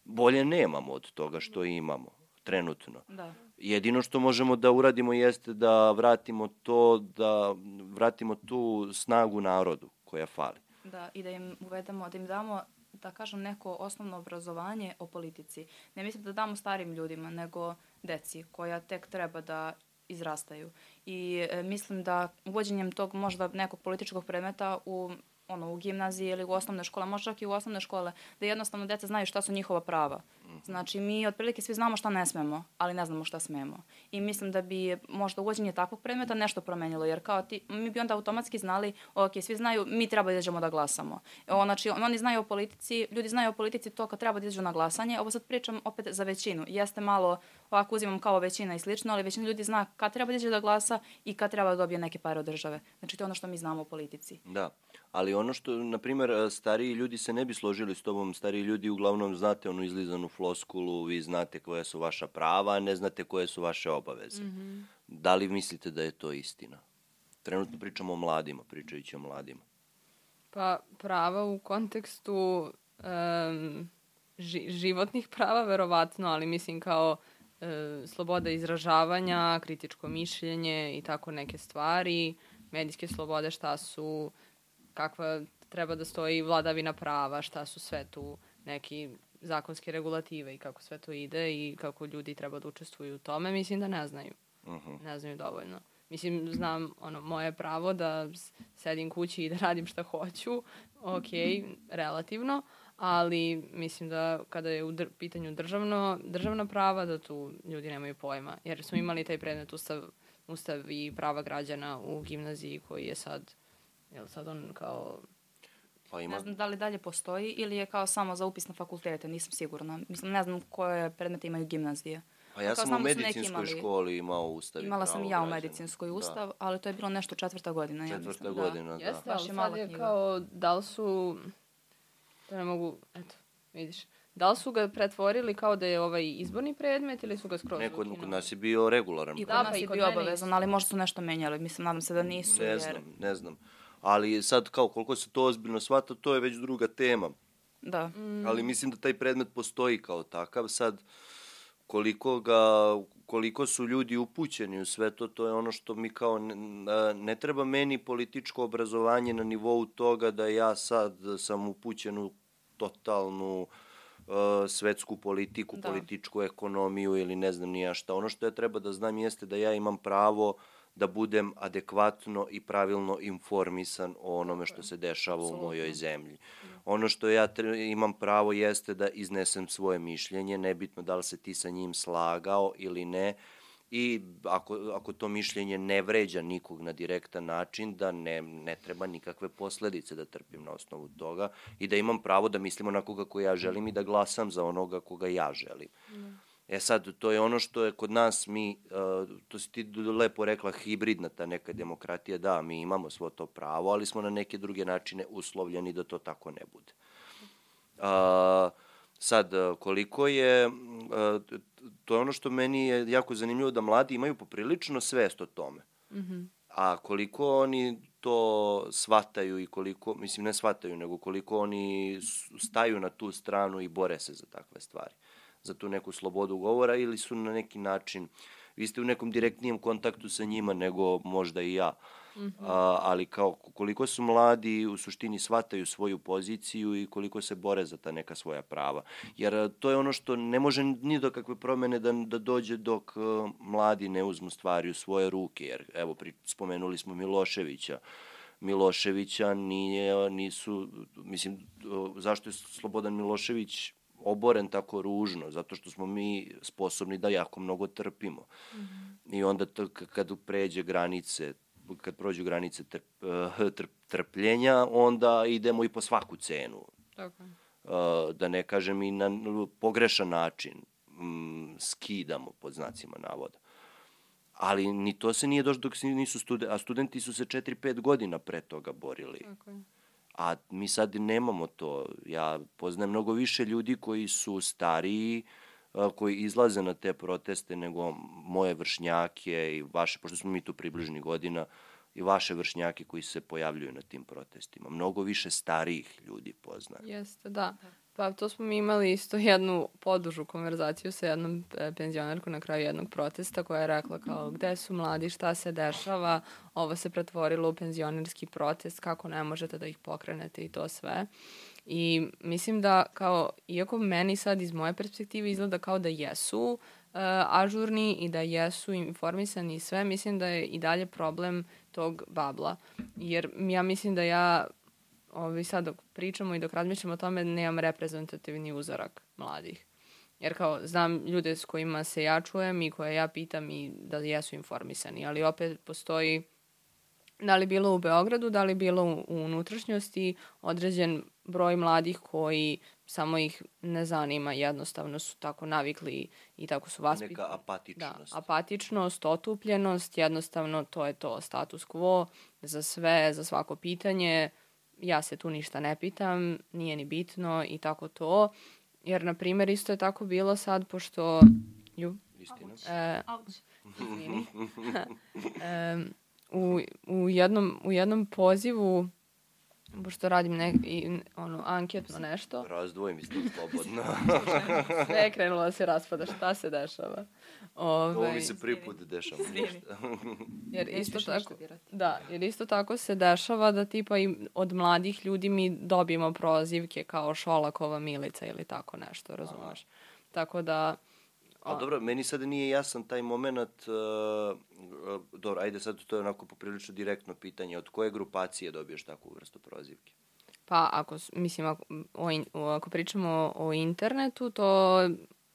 Bolje nemamo od toga što imamo trenutno. Da. Jedino što možemo da uradimo jeste da vratimo to, da vratimo tu snagu narodu koja fali. Da, i da im uvedemo, da im damo da kažem, neko osnovno obrazovanje o politici. Ne mislim da damo starim ljudima, nego deci koja tek treba da izrastaju. I e, mislim da uvođenjem tog možda nekog političkog predmeta u ono, u gimnaziji ili u osnovne škole, možda čak i u osnovne škole, da jednostavno deca znaju šta su njihova prava. Znači, mi otprilike svi znamo šta ne smemo, ali ne znamo šta smemo. I mislim da bi možda uvođenje takvog predmeta nešto promenilo, jer kao ti, mi bi onda automatski znali, ok, svi znaju, mi treba da izađemo da glasamo. O, znači, oni znaju o politici, ljudi znaju o politici to kad treba da izađu na glasanje. Ovo sad pričam opet za većinu. Jeste malo, ovako uzimam kao većina i slično, ali većina ljudi zna kad treba da izađe da glasa i kad treba da dobije neke pare od države. Znači, to je ono što mi znamo o politici. Da ali ono što, na primer, e, stariji ljudi se ne bi složili s tobom, stariji ljudi uglavnom znate onu izlizanu floskulu, vi znate koje su vaša prava, a ne znate koje su vaše obaveze. Mm -hmm. Da li mislite da je to istina? Trenutno pričamo o mladima, pričajući o mladima. Pa prava u kontekstu um, ži, životnih prava, verovatno, ali mislim kao e, sloboda izražavanja, kritičko mišljenje i tako neke stvari, medijske slobode šta su kakva treba da stoji vladavina prava, šta su sve tu neki zakonske regulative i kako sve to ide i kako ljudi treba da učestvuju u tome, mislim da ne znaju. Uh mhm. -huh. Ne znaju dovoljno. Mislim, znam, ono, moje pravo da sedim kući i da radim šta hoću, ok, relativno, ali mislim da kada je u dr pitanju državno, državna prava, da tu ljudi nemaju pojma. Jer smo imali taj predmet ustav, ustav i prava građana u gimnaziji koji je sad Jel sad on kao... Pa ima... Ne znam da li dalje postoji ili je kao samo za upis na fakultete, nisam sigurna. Mislim, ne znam koje predmete imaju gimnazije. Pa ja sam u medicinskoj imali, školi imao ustav. Imala sam i ja u medicinskoj da. ustav, da. ali to je bilo nešto četvrta godina. Četvrta ja mislim, da. godina, da. Jeste, ali sad je kao, da li su, to ne mogu, eto, vidiš, Da li su ga pretvorili kao da je ovaj izborni predmet ili su ga skroz Neko, kod nas je bio regularan. I kod da, nas pa je bio obavezan, ali možda su nešto menjali. Mislim, nadam se da nisu. Ne jer... znam, ne znam ali sad kao koliko se to ozbiljno shvata, to je već druga tema. Da. Mm. Ali mislim da taj predmet postoji kao takav. Sad, koliko ga, koliko su ljudi upućeni u sve to, to je ono što mi kao, ne, ne treba meni političko obrazovanje na nivou toga da ja sad sam upućen u totalnu uh, svetsku politiku, da. političku ekonomiju ili ne znam nija šta. Ono što ja treba da znam jeste da ja imam pravo uh, da budem adekvatno i pravilno informisan o onome što se dešava u mojoj zemlji. Ono što ja imam pravo jeste da iznesem svoje mišljenje, nebitno da li se ti sa njim slagao ili ne, i ako, ako to mišljenje ne vređa nikog na direktan način, da ne, ne treba nikakve posledice da trpim na osnovu toga i da imam pravo da mislim onako kako ja želim i da glasam za onoga koga ja želim. Mm E sad, to je ono što je kod nas, mi, uh, to si ti lepo rekla, hibridna ta neka demokratija, da, mi imamo svo to pravo, ali smo na neke druge načine uslovljeni da to tako ne bude. Uh, sad, koliko je, uh, to je ono što meni je jako zanimljivo, da mladi imaju poprilično svest o tome. Mm -hmm. A koliko oni to shvataju i koliko, mislim ne shvataju, nego koliko oni staju na tu stranu i bore se za takve stvari. Za tu neku slobodu govora ili su na neki način, vi ste u nekom direktnijem kontaktu sa njima nego možda i ja. Uh, -hmm. a, ali kao koliko su mladi u suštini shvataju svoju poziciju i koliko se bore za ta neka svoja prava. Jer to je ono što ne može ni do kakve promene da, da dođe dok uh, mladi ne uzmu stvari u svoje ruke. Jer evo, pri, spomenuli smo Miloševića. Miloševića nije, nisu, mislim, zašto je Slobodan Milošević oboren tako ružno, zato što smo mi sposobni da jako mnogo trpimo. Mm -hmm. I onda kad pređe granice kad prođu granice trp, eh, trp, trpljenja, onda idemo i po svaku cenu. Tako. Uh, da ne kažem i na pogrešan način um, skidamo pod znacima navoda. Ali ni to se nije došlo dok nisu studenti, a studenti su se 4-5 godina pre toga borili. Tako je. A mi sad nemamo to. Ja poznajem mnogo više ljudi koji su stariji, koji izlaze na te proteste nego moje vršnjake i vaše, pošto smo mi tu približni godina, i vaše vršnjake koji se pojavljuju na tim protestima. Mnogo više starijih ljudi poznaje. Jeste, da. Pa to smo mi imali isto jednu podužu konverzaciju sa jednom e, penzionerkom na kraju jednog protesta koja je rekla kao gde su mladi, šta se dešava, ovo se pretvorilo u penzionerski protest, kako ne možete da ih pokrenete i to sve. I mislim da kao, iako meni sad iz moje perspektive izgleda kao da jesu uh, ažurni i da jesu informisani i sve, mislim da je i dalje problem tog babla. Jer ja mislim da ja ovi sad dok pričamo i dok razmišljamo o tome nemam reprezentativni uzorak mladih. Jer kao znam ljude s kojima se ja čujem i koje ja pitam i da jesu informisani, ali opet postoji da li bilo u Beogradu, da li bilo u, u unutrašnjosti, određen broj mladih koji samo ih ne zanima, jednostavno su tako navikli i tako su vaspitani. Neka apatičnost. Da, apatičnost, otupljenost, jednostavno to je to status quo za sve, za svako pitanje. Ja se tu ništa ne pitam, nije ni bitno i tako to. Jer, na primjer, isto je tako bilo sad, pošto... Ju, Istina. E, e, u, u, jednom, u jednom pozivu pošto radim ne, i, ono, anketno nešto. Razdvojim isto slobodno. Sve je krenulo da se raspada, šta se dešava. Ove, Ovo mi se prvi put dešava. jer isto tako, da, jer isto tako se dešava da tipa i od mladih ljudi mi dobijemo prozivke kao Šolakova Milica ili tako nešto, razumeš? Tako da, A dobro, meni sad nije jasan taj moment, uh, dobro, ajde sad to je onako poprilično direktno pitanje, od koje grupacije dobiješ takvu vrstu prozivke? Pa ako, mislim, ako, o, in, ako pričamo o internetu, to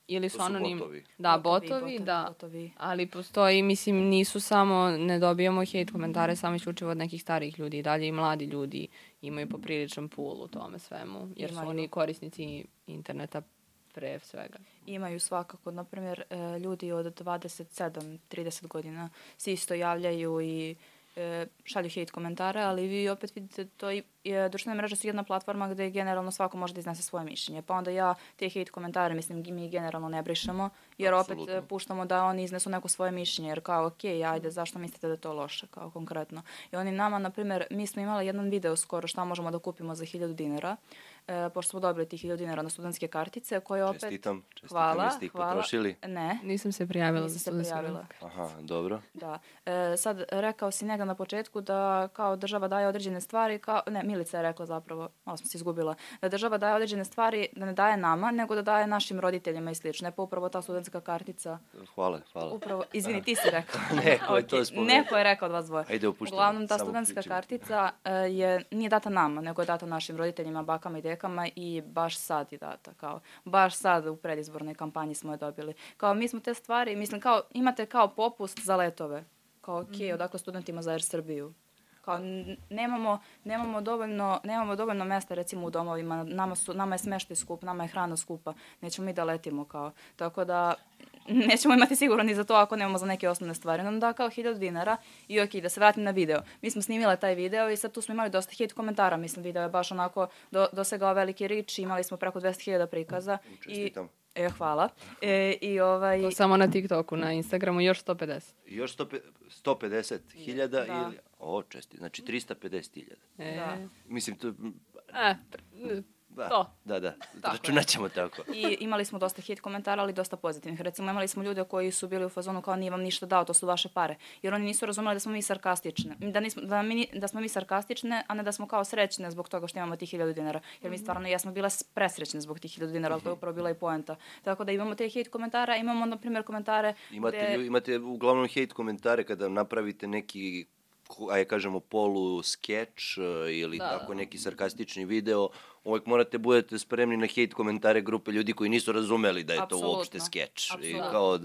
ili su, to su anonim... botovi. Da, botovi, botovi, da. Botovi. Ali postoji, mislim, nisu samo, ne dobijamo hate komentare samo isključivo od nekih starih ljudi. Dalje i mladi ljudi imaju popriličan pool u tome svemu, jer su oni korisnici interneta pre svega. Imaju svakako, na primjer, e, ljudi od 27-30 godina se isto javljaju i e, šalju hate komentare, ali vi opet vidite to i je, društvene mreže su jedna platforma gde generalno svako može da iznese svoje mišljenje. Pa onda ja te hate komentare, mislim, mi generalno ne brišemo, jer Absolutno. opet puštamo da oni iznesu neko svoje mišljenje, jer kao, ok, ajde, zašto mislite da je to loše, kao konkretno. I oni nama, na primjer, mi smo imali jedan video skoro šta možemo da kupimo za 1000 dinara, e, pošto smo dobili tih 1000 dinara na studentske kartice, koje opet... Čestitam, čestitam, hvala, jeste ih hvala. potrošili? Ne. Nisam se prijavila za studentske Aha, dobro. Da. E, sad, rekao si njega na početku da kao država daje određene stvari, kao, ne, Milica je rekla zapravo, malo sam se izgubila, da država daje određene stvari, da ne daje nama, nego da daje našim roditeljima i slično. Ne pa upravo ta studentska kartica. Hvala, hvala. Upravo, izvini, ti si rekao. Neko je to spomenuo. Neko je rekao od vas dvoje. Ajde, opuštamo. Uglavnom, ta studentska kartica uh, je, nije data nama, nego je data našim roditeljima, bakama i dekama i baš sad je data. Kao, baš sad u predizbornoj kampanji smo je dobili. Kao, mi smo te stvari, mislim, kao, imate kao popust za letove. Kao, okej, okay, mm -hmm. odakle studentima za Air Srbiju Kao, nemamo, nemamo, dovoljno, nemamo dovoljno mesta recimo u domovima, nama, su, nama je smeštaj skup, nama je hrana skupa, nećemo mi da letimo kao. Tako da nećemo imati sigurno ni za to ako nemamo za neke osnovne stvari. Nam da kao 1000 dinara i ok, da se vratim na video. Mi smo snimile taj video i sad tu smo imali dosta hit komentara, mislim video je baš onako do, dosegao veliki rič, imali smo preko 200.000 prikaza. I, Čestitam. e, hvala. E, I ovaj... To samo na TikToku, na Instagramu još 150. Još 150 hiljada Da. ili... O, česti, znači 350 hiljada. E, Da. Mislim, to... e, pr- Da, To. Da, da, Tako je. računat ćemo tako. I imali smo dosta hit komentara, ali dosta pozitivnih. Recimo, imali smo ljude koji su bili u fazonu kao nije vam ništa dao, to su vaše pare. Jer oni nisu razumeli da smo mi sarkastične. Da, nismo, da, mi, da smo mi sarkastične, a ne da smo kao srećne zbog toga što imamo tih hiljadu dinara. Jer mi stvarno jesmo bile s- presrećne zbog tih hiljadu dinara, ali to je upravo bila i poenta. Tako da imamo te hit komentara, imamo, na primjer, komentare Imate, gde... imate uglavnom hate komentare kada napravite neki ajde kažemo polu skeč e, ili Da, tako da. neki sarkastični video, uvek morate budete spremni na hate komentare grupe ljudi koji nisu razumeli da je to Apsolutno. uopšte skeč. I kao,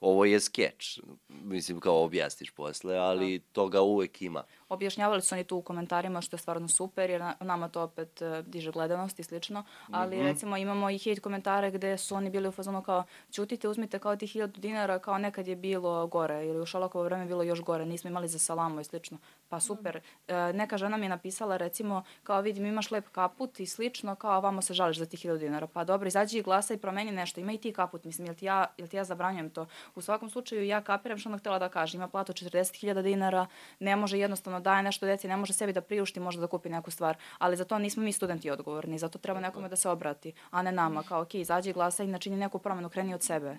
ovo je skeč. Mislim, kao objasniš posle, ali toga uvek ima. Objašnjavali su oni tu u komentarima što je stvarno super jer na- nama to opet e, diže gledanost i slično, ali Mhm. recimo imamo i hate komentare gde su oni bili u fazonu kao ćutite, uzmite kao tih 1000 dinara kao nekad je bilo gore ili u Šolakovo vreme bilo još gore, nismo imali za salamu i slično. Pa super. E, neka žena mi je napisala recimo kao vidim imaš lep kaput i slično kao vamo se žališ za tih 1000 dinara. Pa dobro, izađi i glasa i promeni nešto. Ima i ti kaput, mislim, jel ti ja, jel ti ja zabranjujem to? U svakom slučaju ja kapiram što ona htela da kaže. Ima platu 40.000 dinara, ne može jednostavno daje nešto deci, ne može sebi da priušti, možda da kupi neku stvar, ali za to nismo mi studenti odgovorni, zato treba nekome da se obrati, a ne nama, kao ok, izađi i glasaj, načini neku promenu, kreni od sebe.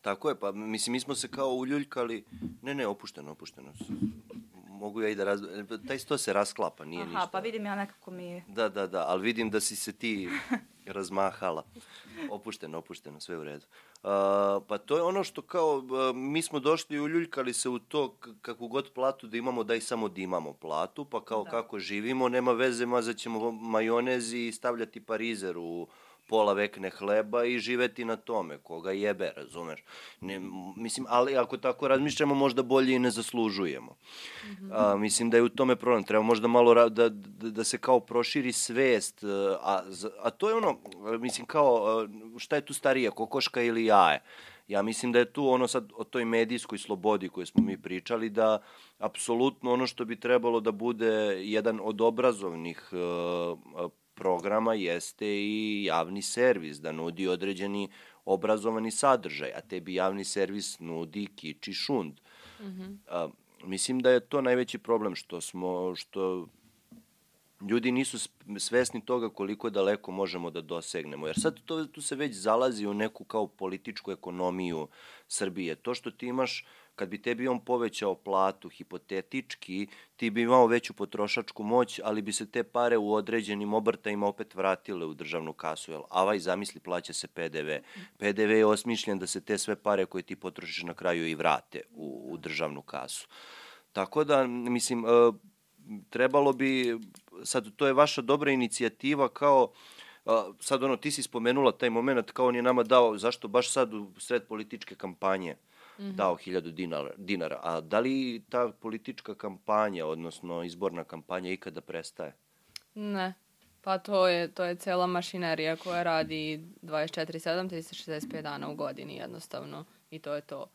Tako je, pa mislim, mi smo se kao uljuljkali, ne, ne, opušteno, opušteno. Mogu ja i da raz... Taj sto se rasklapa, nije Aha, ništa. pa vidim ja nekako mi... Da, da, da, ali vidim da si se ti razmahala. Opušteno, opušteno, sve u redu. Uh, pa to je ono što kao, uh, mi smo došli i uljuljkali se u to kakvu god platu da imamo, daj samo da imamo platu, pa kao Da. kako živimo, nema veze, mazat ćemo majonez i stavljati parizer u pola vekne hleba i živeti na tome, koga jebe, razumeš? Ne, mislim, ali ako tako razmišljamo, možda bolje i ne zaslužujemo. A, mislim da je u tome problem. Treba možda malo ra- da, da, da se kao proširi svest, e, a, a to je ono, mislim kao, e, šta je tu starije, kokoška ili jaje? Ja mislim da je tu ono sad o toj medijskoj slobodi koju smo mi pričali, da apsolutno ono što bi trebalo da bude jedan od obrazovnih e, programa jeste i javni servis, da nudi određeni obrazovani sadržaj, a tebi javni servis nudi kič i šund. A, mislim da je to najveći problem što smo što ljudi nisu svesni toga koliko daleko možemo da dosegnemo. Jer sad to, tu se već zalazi u neku kao političku ekonomiju Srbije. To što ti imaš, kad bi tebi on povećao platu hipotetički, ti bi imao veću potrošačku moć, ali bi se te pare u određenim obrtajima opet vratile u državnu kasu. Jel, avaj, zamisli, plaća se PDV. PDV je osmišljen da se te sve pare koje ti potrošiš na kraju i vrate u, u državnu kasu. Tako da, mislim, e, trebalo bi, sad to je vaša dobra inicijativa kao, a, sad ono, ti si spomenula taj moment kao on je nama dao, zašto baš sad u sred političke kampanje dao hiljadu dinara, dinara, a da li ta politička kampanja, odnosno izborna kampanja ikada prestaje? Ne. Pa to je, to je cela mašinerija koja radi 24-7, 365 dana u godini jednostavno. I to je to.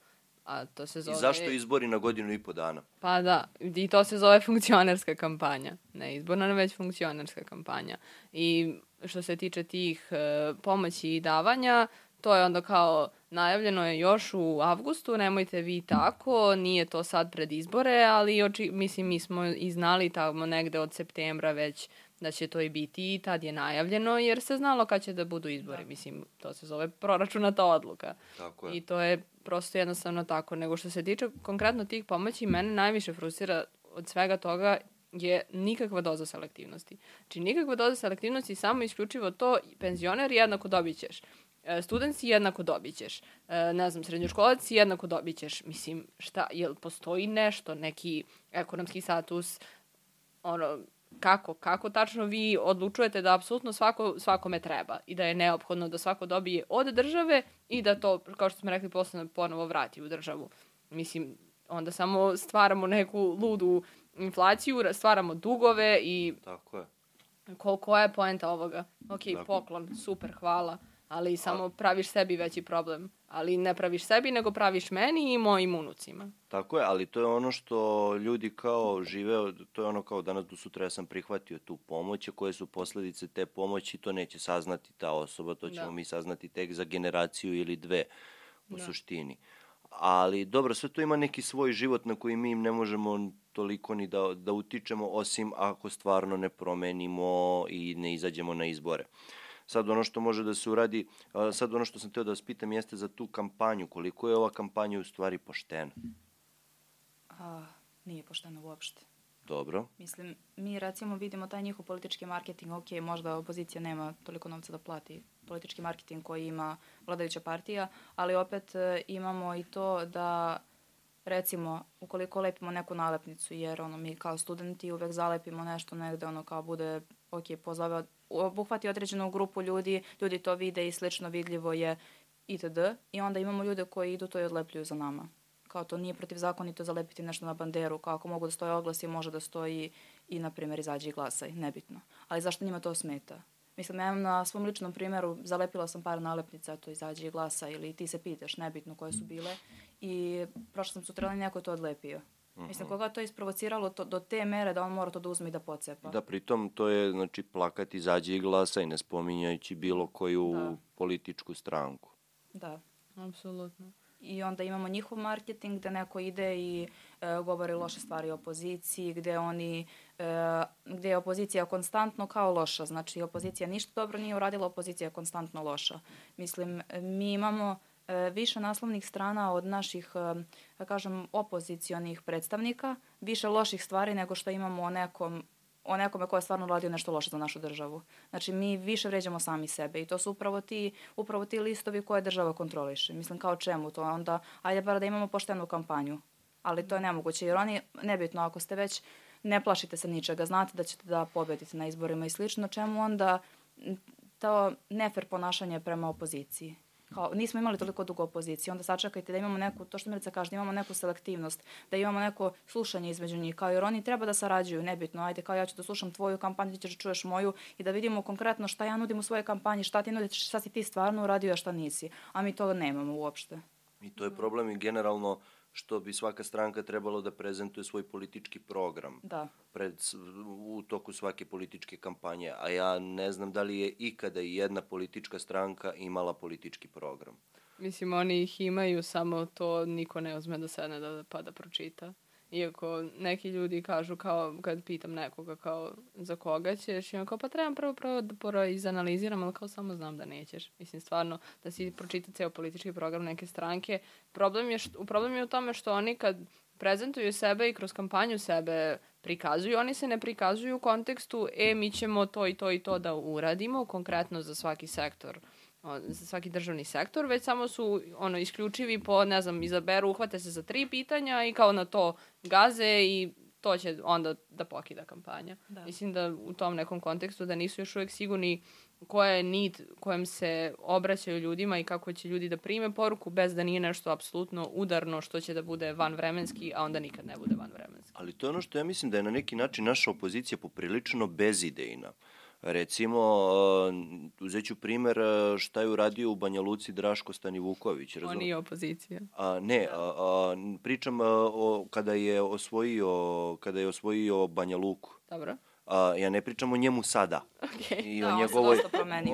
A to se zove... I zašto izbori na godinu i po dana? Pa da, i to se zove funkcionerska kampanja. Ne izborna, već funkcionerska kampanja. I što se tiče tih e, pomoći i davanja, to je onda kao najavljeno je još u avgustu, nemojte vi tako, nije to sad pred izbore, ali oči, mislim mi smo i znali tamo negde od septembra već da će to i biti i tad je najavljeno jer se znalo kad će da budu izbori. Mislim, to se zove proračunata odluka. Tako je. I to je prosto jednostavno tako. Nego što se tiče konkretno tih pomoći, mene najviše frustrira od svega toga je nikakva doza selektivnosti. Znači, nikakva doza selektivnosti, samo isključivo to, penzioner jednako dobit ćeš. E, student si jednako dobit ćeš. E, ne znam, srednjoškolac si jednako dobit ćeš. Mislim, šta, jel postoji nešto, neki ekonomski status, ono, kako, kako tačno vi odlučujete da apsolutno svako, svakome treba i da je neophodno da svako dobije od države i da to, kao što smo rekli, posle ponovo vrati u državu. Mislim, onda samo stvaramo neku ludu inflaciju, ra- stvaramo dugove i Tako je. ko, koja je poenta ovoga? Ok, Dakle. poklon, super, hvala, ali samo praviš sebi veći problem. Ali ne praviš sebi, nego praviš meni i mojim unucima. Tako je, ali to je ono što ljudi kao žive, to je ono kao danas do sutra ja sam prihvatio tu pomoć, a koje su posledice te pomoći, to neće saznati ta osoba, to ćemo Da. mi saznati tek za generaciju ili dve u Da. suštini. Ali dobro, sve to ima neki svoj život na koji mi ne možemo toliko ni da, da utičemo, osim ako stvarno ne promenimo i ne izađemo na izbore. Sad ono što može da se uradi, sad ono što sam teo da vas pitam jeste za tu kampanju, koliko je ova kampanja u stvari poštena? A, nije pošteno uopšte. Dobro. Mislim, mi recimo vidimo taj njihov politički marketing, ok, možda opozicija nema toliko novca da plati politički marketing koji ima vladajuća partija, ali opet e, imamo i to da recimo, ukoliko lepimo neku nalepnicu, jer ono, mi kao studenti uvek zalepimo nešto negde, ono kao bude, ok, pozove, obuhvati određenu grupu ljudi, ljudi to vide i slično vidljivo je itd. I onda imamo ljude koji idu to i odlepljuju za nama. Kao to nije protivzakonito zalepiti nešto na banderu, kao ako mogu da stoje oglasi, može da stoji i, na primjer, izađi i glasaj, nebitno. Ali zašto njima to smeta? Mislim, ja imam na svom ličnom primjeru, zalepila sam par nalepnica, to izađi i glasa, ili ti se pitaš, nebitno koje su bile, i prošla sam sutra i neko je to odlepio. Mislim, koga je to isprovociralo to, do te mere da on mora to da uzme i da pocepa. Da, pritom to je znači, plakat izađe i glasa i ne spominjajući bilo koju Da. političku stranku. da. Apsolutno. I onda imamo njihov marketing gde neko ide i e, govori loše stvari o opoziciji, gde oni, e, gde je opozicija konstantno kao loša. Znači, opozicija ništa dobro nije uradila, opozicija je konstantno loša. Mislim, mi imamo e, više naslovnih strana od naših, e, da kažem, opozicionih predstavnika, više loših stvari nego što imamo o nekom o nekome ko je stvarno radio nešto loše za našu državu. Znači, mi više vređamo sami sebe i to su upravo ti, upravo ti listovi koje država kontroliše. Mislim, kao čemu to? Onda, ajde bar da imamo poštenu kampanju. Ali to je nemoguće, jer oni, nebitno, ako ste već, ne plašite se ničega, znate da ćete da pobedite na izborima i slično, čemu onda to nefer ponašanje prema opoziciji? Kao, nismo imali toliko dugo opoziciju, onda sačekajte da imamo neku, to što Milica kaže, da imamo neku selektivnost, da imamo neko slušanje između njih, kao jer oni treba da sarađuju, nebitno, ajde, kao ja ću da slušam tvoju kampanju, ti ćeš da čuješ moju i da vidimo konkretno šta ja nudim u svojoj kampanji, šta ti nudiš, šta si ti stvarno uradio, a šta nisi. A mi to nemamo uopšte. I to je problem i generalno što bi svaka stranka trebalo da prezentuje svoj politički program Da. pred, u toku svake političke kampanje, a ja ne znam da li je ikada i jedna politička stranka imala politički program. Mislim, oni ih imaju, samo to niko ne uzme da sedne da, pa da pročita. Iako neki ljudi kažu kao, kad pitam nekoga kao za koga ćeš, i on kao pa trebam prvo prvo da prvo izanaliziram, ali kao samo znam da nećeš. Mislim, stvarno, da si pročita ceo politički program neke stranke. Problem je, što, problem je u tome što oni kad prezentuju sebe i kroz kampanju sebe prikazuju, oni se ne prikazuju u kontekstu, e, mi ćemo to i to i to da uradimo, konkretno za svaki sektor o, za svaki državni sektor, već samo su ono isključivi po, ne znam, izaberu, uhvate se za tri pitanja i kao na to gaze i to će onda da pokida kampanja. Da. Mislim da u tom nekom kontekstu da nisu još uvek sigurni koja je nit kojem se obraćaju ljudima i kako će ljudi da prime poruku bez da nije nešto apsolutno udarno što će da bude vanvremenski, a onda nikad ne bude vanvremenski. Ali to je ono što ja mislim da je na neki način naša opozicija poprilično bezidejna. Recimo, uh, uzet ću primer uh, šta je uradio u Banja Luci Draško Stanivuković. On razum- nije opozicija. A, ne, a, a, pričam a, o, kada je osvojio kada je osvojio Banja Luku. Dobro? A, ja ne pričam o njemu sada Okej. i Da, o on se njegovoj,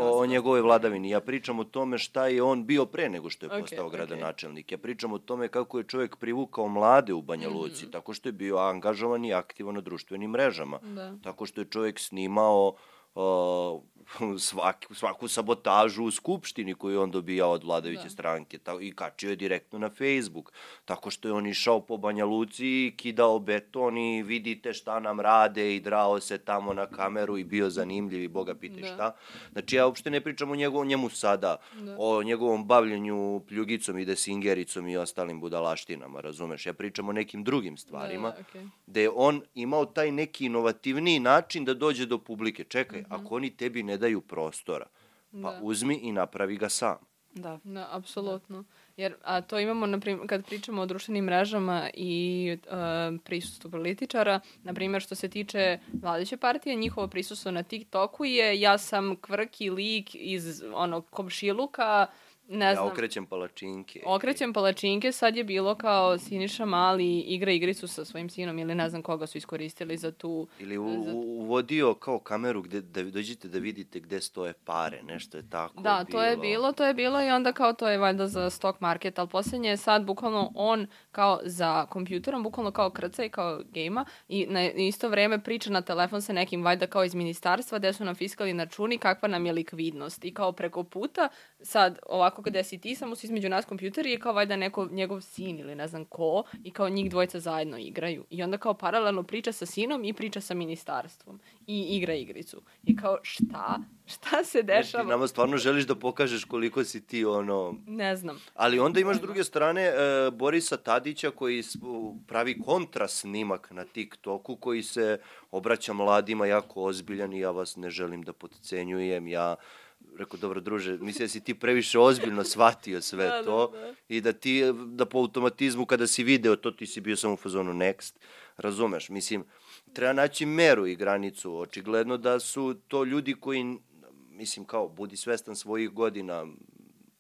o, o njegovoj vladavini. Ja pričam o tome šta je on bio pre nego što je Okej, postao okej. gradonačelnik. Ja pričam o tome kako je čovjek privukao mlade u Banja Luci, Mhm. tako što je bio angažovan i aktivan na društvenim mrežama. Da. Tako što je čovjek snimao uh, 呃 svaki, svaku sabotažu u skupštini koju on dobijao od vladajuće Da. stranke ta, i kačio je direktno na Facebook. Tako što je on išao po Banja Luci i kidao beton i vidite šta nam rade i drao se tamo na kameru i bio zanimljiv i boga pitaj Da. šta. Znači ja uopšte ne pričam o njegovom, njemu sada, Da. o njegovom bavljenju pljugicom i desingericom i ostalim budalaštinama, razumeš? Ja pričam o nekim drugim stvarima Da, da je on imao taj neki inovativniji način da dođe do publike. Čekaj, ako oni tebi ne daju prostora, pa Da. uzmi i napravi ga sam. Da. Da, apsolutno. Jer, a to imamo, na primjer, kad pričamo o društvenim mrežama i uh, prisustvu političara, na primjer, što se tiče vladajuće partije, njihovo prisustvo na TikToku je ja sam kvrki lik iz onog komšiluka, ne Ja znam, okrećem palačinke. okrećem palačinke, sad je bilo kao Siniša Mali igra igricu sa svojim sinom ili ne znam koga su iskoristili za tu... Ili u, u- uvodio kao kameru gde da dođete da vidite gde stoje pare, nešto je tako Da, to je bilo, to je bilo i onda kao to je valjda za stock market, ali posljednje je sad bukvalno on kao za kompjuterom, bukvalno kao krca i kao gejma i na isto vreme priča na telefon sa nekim valjda kao iz ministarstva gde su nam fiskalni računi, kakva nam je likvidnost i kao preko puta sad ovako gde si ti, samo su između nas kompjuteri i kao valjda neko njegov sin ili ne znam ko i kao njih dvojica zajedno igraju i onda kao paralelno priča sa sinom i priča sa ministarstvom i igra igricu i kao šta? Šta se dešava? nama stvarno želiš da pokažeš koliko si ti ono... Ne znam. Ali onda imaš s druge strane e, Borisa Tadića koji pravi kontrasnimak na TikToku koji se obraća mladima jako ozbiljan i ja vas ne želim da podcenjujem. Ja rekao, dobro druže, mislim da si ti previše ozbiljno shvatio sve Da, da, to da. i da ti, da po automatizmu kada si video to, ti si bio samo u fazonu next. Razumeš, mislim, treba naći meru i granicu. Očigledno da su to ljudi koji, mislim, kao, budi svestan svojih godina,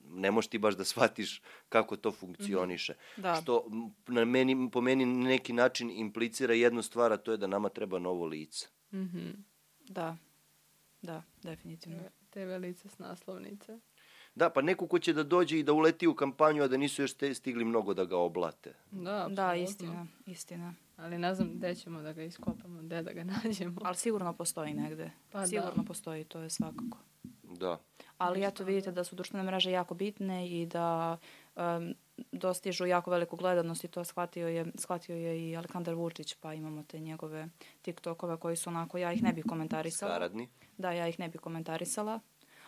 ne možeš ti baš da shvatiš kako to funkcioniše. Da. Što na meni, po meni na neki način implicira jednu stvar, a to je da nama treba novo lice. Mhm. Da. Da, definitivno. TV lice s naslovnice. Da, pa neko ko će da dođe i da uleti u kampanju, a da nisu još te stigli mnogo da ga oblate. Da, Da, apsolutno. istina, istina. Ali ne znam gde ćemo da ga iskopamo, gde da ga nađemo. Ali sigurno postoji negde. Pa da. sigurno postoji, to je svakako. Da. Ali eto vidite da su društvene mreže jako bitne i da um, dostižu jako veliku gledanost i to shvatio je, shvatio je i Aleksandar Vučić, pa imamo te njegove TikTokove koji su onako, ja ih ne bih komentarisala. Skaradni. Da, ja ih ne bih komentarisala.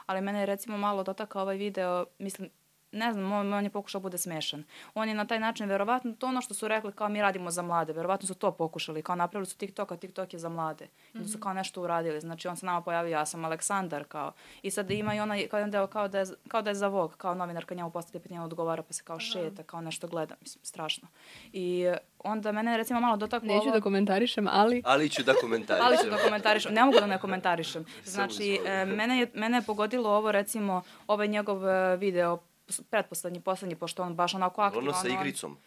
Ali mene je recimo malo dotakao ovaj video, mislim, ne znam, on, on je pokušao bude smešan. On je na taj način, verovatno, to ono što su rekli kao mi radimo za mlade, verovatno su to pokušali, kao napravili su TikTok, a TikTok je za mlade. I onda su kao nešto uradili, znači on se nama pojavio, ja sam Aleksandar, kao. I sad ima i onaj, kao, jedan deo kao da je, kao da je za Vogue, kao novinarka njemu postavlja pitanje, on odgovara, pa se kao šeta, kao nešto gleda, mislim, strašno. I onda mene recimo malo dotaklo Neću ovo... da komentarišem, ali... Ali ću da komentarišem. Ali ću da komentarišem. Ne mogu da ne komentarišem. Znači, e, mene, je, mene je pogodilo ovo, recimo, ovaj njegov e, video, pretposlednji, poslednji, pošto on baš onako aktivan. Ono sa igricom.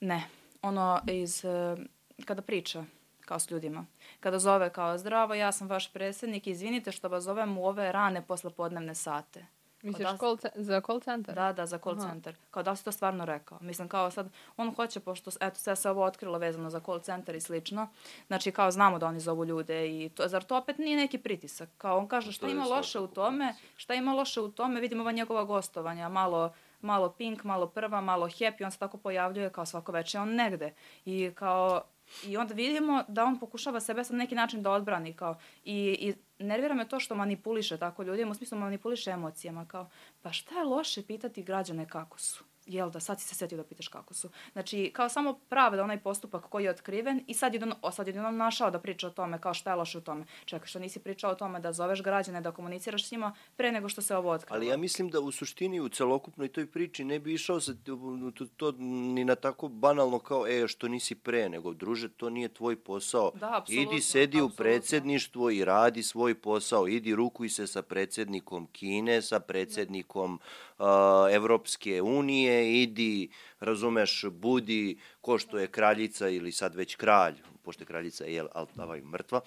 Ne. Ono iz, e, kada priča kao s ljudima. Kada zove kao zdravo, ja sam vaš predsjednik, izvinite što vas zovem u ove rane poslepodnevne sate. Misliš da- call za call center? Da, da, za call Aha. center. Kao da si to stvarno rekao? Mislim, kao sad, on hoće, pošto, eto, sve se ovo otkrilo vezano za call center i slično, znači, kao znamo da oni zovu ljude i to, zar to opet nije neki pritisak? Kao on kaže, šta To je ima loše u tome? Šta ima loše u tome? Vidimo ova njegova gostovanja, malo malo Pink, malo Prva, malo Happy, on se tako pojavljuje kao svako veče, on negde. I kao I onda vidimo da on pokušava sebe sad na neki način da odbrani kao i, i nervira me to što manipuliše tako ljudima, u smislu manipuliše emocijama kao pa šta je loše pitati građane kako su? Jel da, sad si se setio da pitaš kako su. Znači, kao samo pravda onaj postupak koji je otkriven i sad je, on, o, sad je on našao da priča o tome, kao šta je loše u tome. Čekaj, što nisi pričao o tome da zoveš građane, da komuniciraš s njima pre nego što se ovo otkrilo. Ali ja mislim da u suštini u celokupnoj toj priči ne bi išao sa to, to, ni na tako banalno kao e što nisi pre, nego druže to nije tvoj posao. Da, apsolutno, Idi sedi u apsolutno. predsedništvo i radi svoj posao. Idi rukuj se sa predsednikom Kine, sa predsednikom Evropske unije, idi, razumeš, budi ko što je kraljica ili sad već kralj, pošto je kraljica je al, ovaj, mrtva.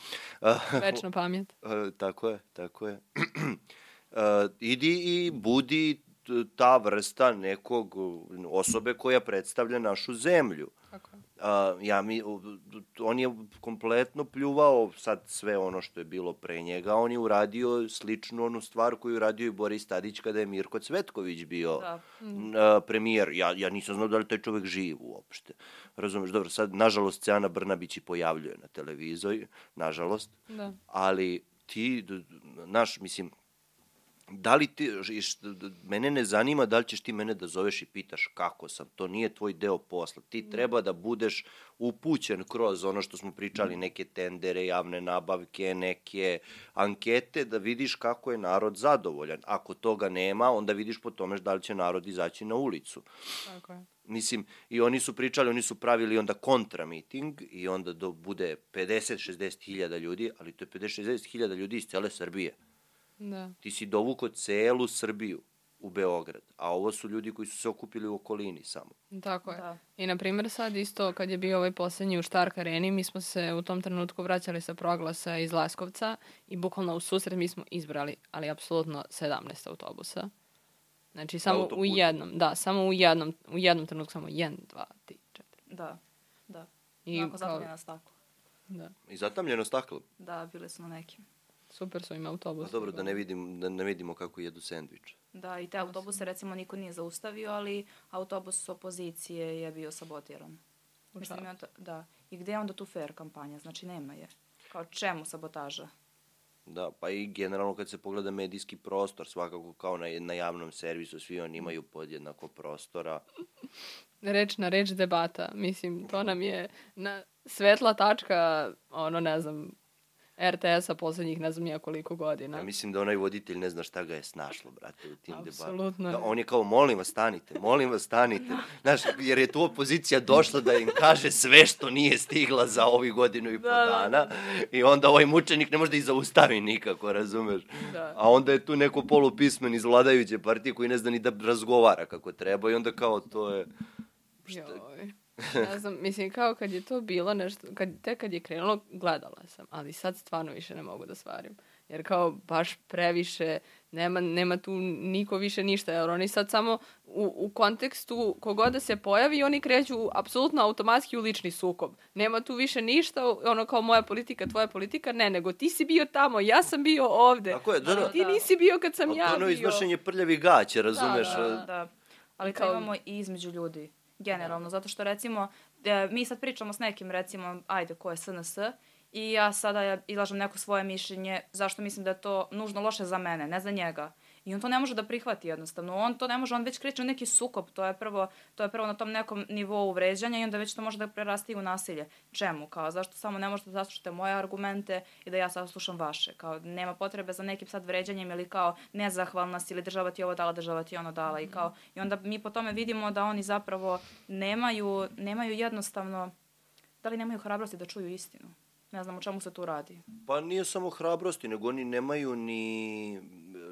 Večna pamjet. E, tako je, tako je. e, idi i budi ta vrsta nekog uh, osobe koja predstavlja našu zemlju. Tako. A, ja mi, on je kompletno pljuvao sad sve ono što je bilo pre njega, on je uradio sličnu onu stvar koju je uradio i Boris Tadić kada je Mirko Cvetković bio Da. n- a, premijer. Ja, ja nisam znao da li taj čovek živ uopšte. Razumeš, dobro, sad, nažalost, se Ana Brnabić i pojavljuje na televiziji, nažalost, Da. ali ti, naš, mislim, da li ti, mene ne zanima da li ćeš ti mene da zoveš i pitaš kako sam, to nije tvoj deo posla. Ti treba da budeš upućen kroz ono što smo pričali, neke tendere, javne nabavke, neke ankete, da vidiš kako je narod zadovoljan. Ako toga nema, onda vidiš po tome da li će narod izaći na ulicu. Tako je. Mislim, i oni su pričali, oni su pravili onda kontra miting i onda do, bude 50-60 hiljada ljudi, ali to je 50-60 hiljada ljudi iz cele Srbije. Da. Ti si dovuko celu Srbiju u Beograd, a ovo su ljudi koji su se okupili u okolini samo. Tako je. Da. I na primjer sad isto kad je bio ovaj poslednji u Štark areni, mi smo se u tom trenutku vraćali sa proglasa iz Leskovca i bukvalno u susret mi smo izbrali, ali apsolutno 17 autobusa. Znači samo u jednom, da, samo u jednom, u jednom trenutku samo 1, 2, 3, 4. Da, da. I Onako kao- zatamljena stakla. Da, I zatamljeno staklo. Da, bile su na nekim. Super su im autobusi. Pa dobro, da ne, vidim, da ne vidimo kako jedu sendvič. Da, i te autobuse recimo niko nije zaustavio, ali autobus opozicije je bio sabotiran. Mislim, i onda, da. I gde je onda tu fair kampanja? Znači, nema je. Kao čemu sabotaža? Da, pa i generalno kad se pogleda medijski prostor, svakako kao na, na javnom servisu, svi oni imaju podjednako prostora. Reč na reč debata. Mislim, to nam je na svetla tačka, ono, ne znam, RTS-a poslednjih ne znam nija koliko godina. Ja mislim da onaj voditelj ne zna šta ga je snašlo, brate, u tim debatama. Da, on je kao, molim vas, stanite, molim vas, stanite. Znaš, jer je tu opozicija došla da im kaže sve što nije stigla za ovih godinu i po Da, da, dana. I onda ovaj mučenik ne može da ih zaustavi nikako, razumeš? Da. A onda je tu neko polupismen iz vladajuće partije koji ne zna ni da razgovara kako treba i onda kao to je... Joj. Ne znam, mislim, kao kad je to bilo nešto, kad, tek kad je krenulo, gledala sam, ali sad stvarno više ne mogu da svarim. Jer kao baš previše, nema, nema tu niko više ništa, jer oni sad samo u, u kontekstu kogoda da se pojavi, oni kreću apsolutno automatski u lični sukob. Nema tu više ništa, ono kao moja politika, tvoja politika, ne, nego ti si bio tamo, ja sam bio ovde. Tako je, da, da. Ti nisi bio kad sam ja to je ono bio. iznošenje prljavih gaća, razumeš? da, da. Da. Ali to Kao- imamo i između ljudi, generalno. Zato što recimo, e, mi sad pričamo s nekim, recimo, ajde, ko je SNS, i ja sada ja izlažem neko svoje mišljenje zašto mislim da je to nužno loše za mene, ne za njega. I on to ne može da prihvati jednostavno. On to ne može, on već kreće u neki sukob. To je prvo, to je prvo na tom nekom nivou vređanja i onda već to može da prerasti u nasilje. Čemu? Kao, zašto samo ne možete da saslušate moje argumente i da ja saslušam vaše? Kao, nema potrebe za nekim sad vređanjem ili kao nezahvalna si ili država ti ovo dala, država ti ono dala. I, kao, I onda mi po tome vidimo da oni zapravo nemaju, nemaju jednostavno, da li nemaju hrabrosti da čuju istinu? Ne znam o čemu se tu radi. Pa nije samo hrabrosti, nego oni nemaju ni,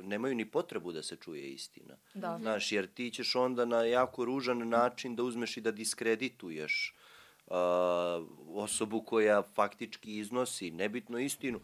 nemaju ni potrebu da se čuje istina. Da. Znaš, jer ti ćeš onda na jako ružan način da uzmeš i da diskredituješ uh, osobu koja faktički iznosi nebitno istinu.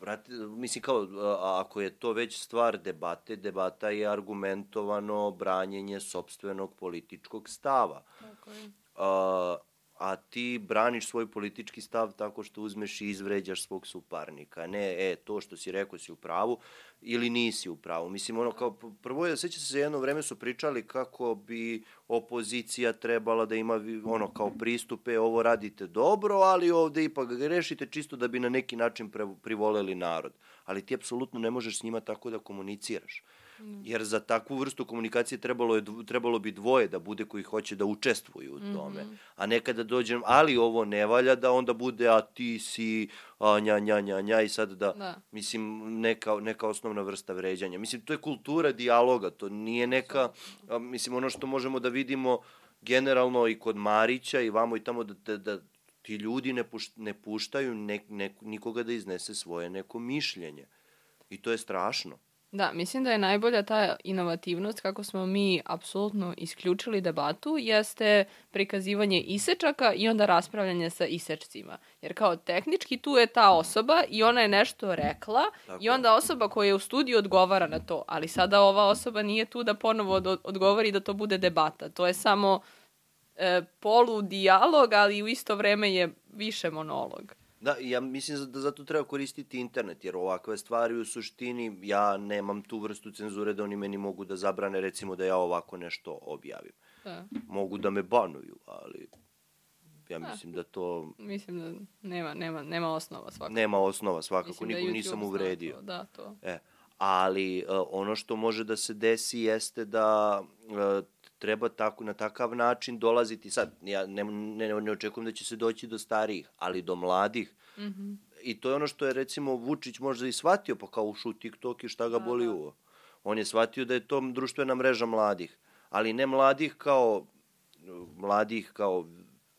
Brate, mislim kao, a, ako je to već stvar debate, debata je argumentovano branjenje sobstvenog političkog stava. Tako je. a, a ti braniš svoj politički stav tako što uzmeš i izvređaš svog suparnika. Ne, e, to što si rekao si u pravu ili nisi u pravu. Mislim, ono, kao, prvo je, seća se, jedno vreme su pričali kako bi opozicija trebala da ima, ono, kao pristupe, ovo radite dobro, ali ovde ipak grešite čisto da bi na neki način privoleli narod. Ali ti apsolutno ne možeš s njima tako da komuniciraš. Jer za takvu vrstu komunikacije trebalo, je, trebalo bi dvoje da bude koji hoće da učestvuju u tome. A nekada dođem, ali ovo ne valja da onda bude, a ti si, a nja, nja, nja, nja i sad da, Da. mislim, neka, neka osnovna vrsta vređanja. Mislim, to je kultura dijaloga, to nije neka, a, mislim, ono što možemo da vidimo generalno i kod Marića i vamo i tamo da, da, da ti ljudi ne, puš, ne puštaju nek, nek, nikoga da iznese svoje neko mišljenje. I to je strašno. Da, mislim da je najbolja ta inovativnost kako smo mi apsolutno isključili debatu jeste prikazivanje isečaka i onda raspravljanje sa isečcima. Jer kao tehnički tu je ta osoba i ona je nešto rekla Tako i onda osoba koja je u studiju odgovara na to. Ali sada ova osoba nije tu da ponovo od, odgovori da to bude debata. To je samo e, polu dijalog, ali u isto vreme je više monolog. Da, ja mislim da zato treba koristiti internet, jer ovakve stvari u suštini, ja nemam tu vrstu cenzure da oni meni mogu da zabrane, recimo da ja ovako nešto objavim. Da. Mogu da me banuju, ali ja mislim da to Mislim da nema, nema, nema osnova svakako. nema osnova, svakako Mislim da nisam uvredio. to, Da, to. E, ali uh, ono što može da se desi jeste da uh, treba tako, na takav način dolaziti, sad, ja ne, ne, ne očekujem da će se doći do starijih, ali do mladih, mm -hmm. i to je ono što je recimo Vučić možda i shvatio, pa kao ušu TikTok i šta ga da, boli da. uvo. On je shvatio da je to društvena mreža mladih, ali ne mladih kao mladih kao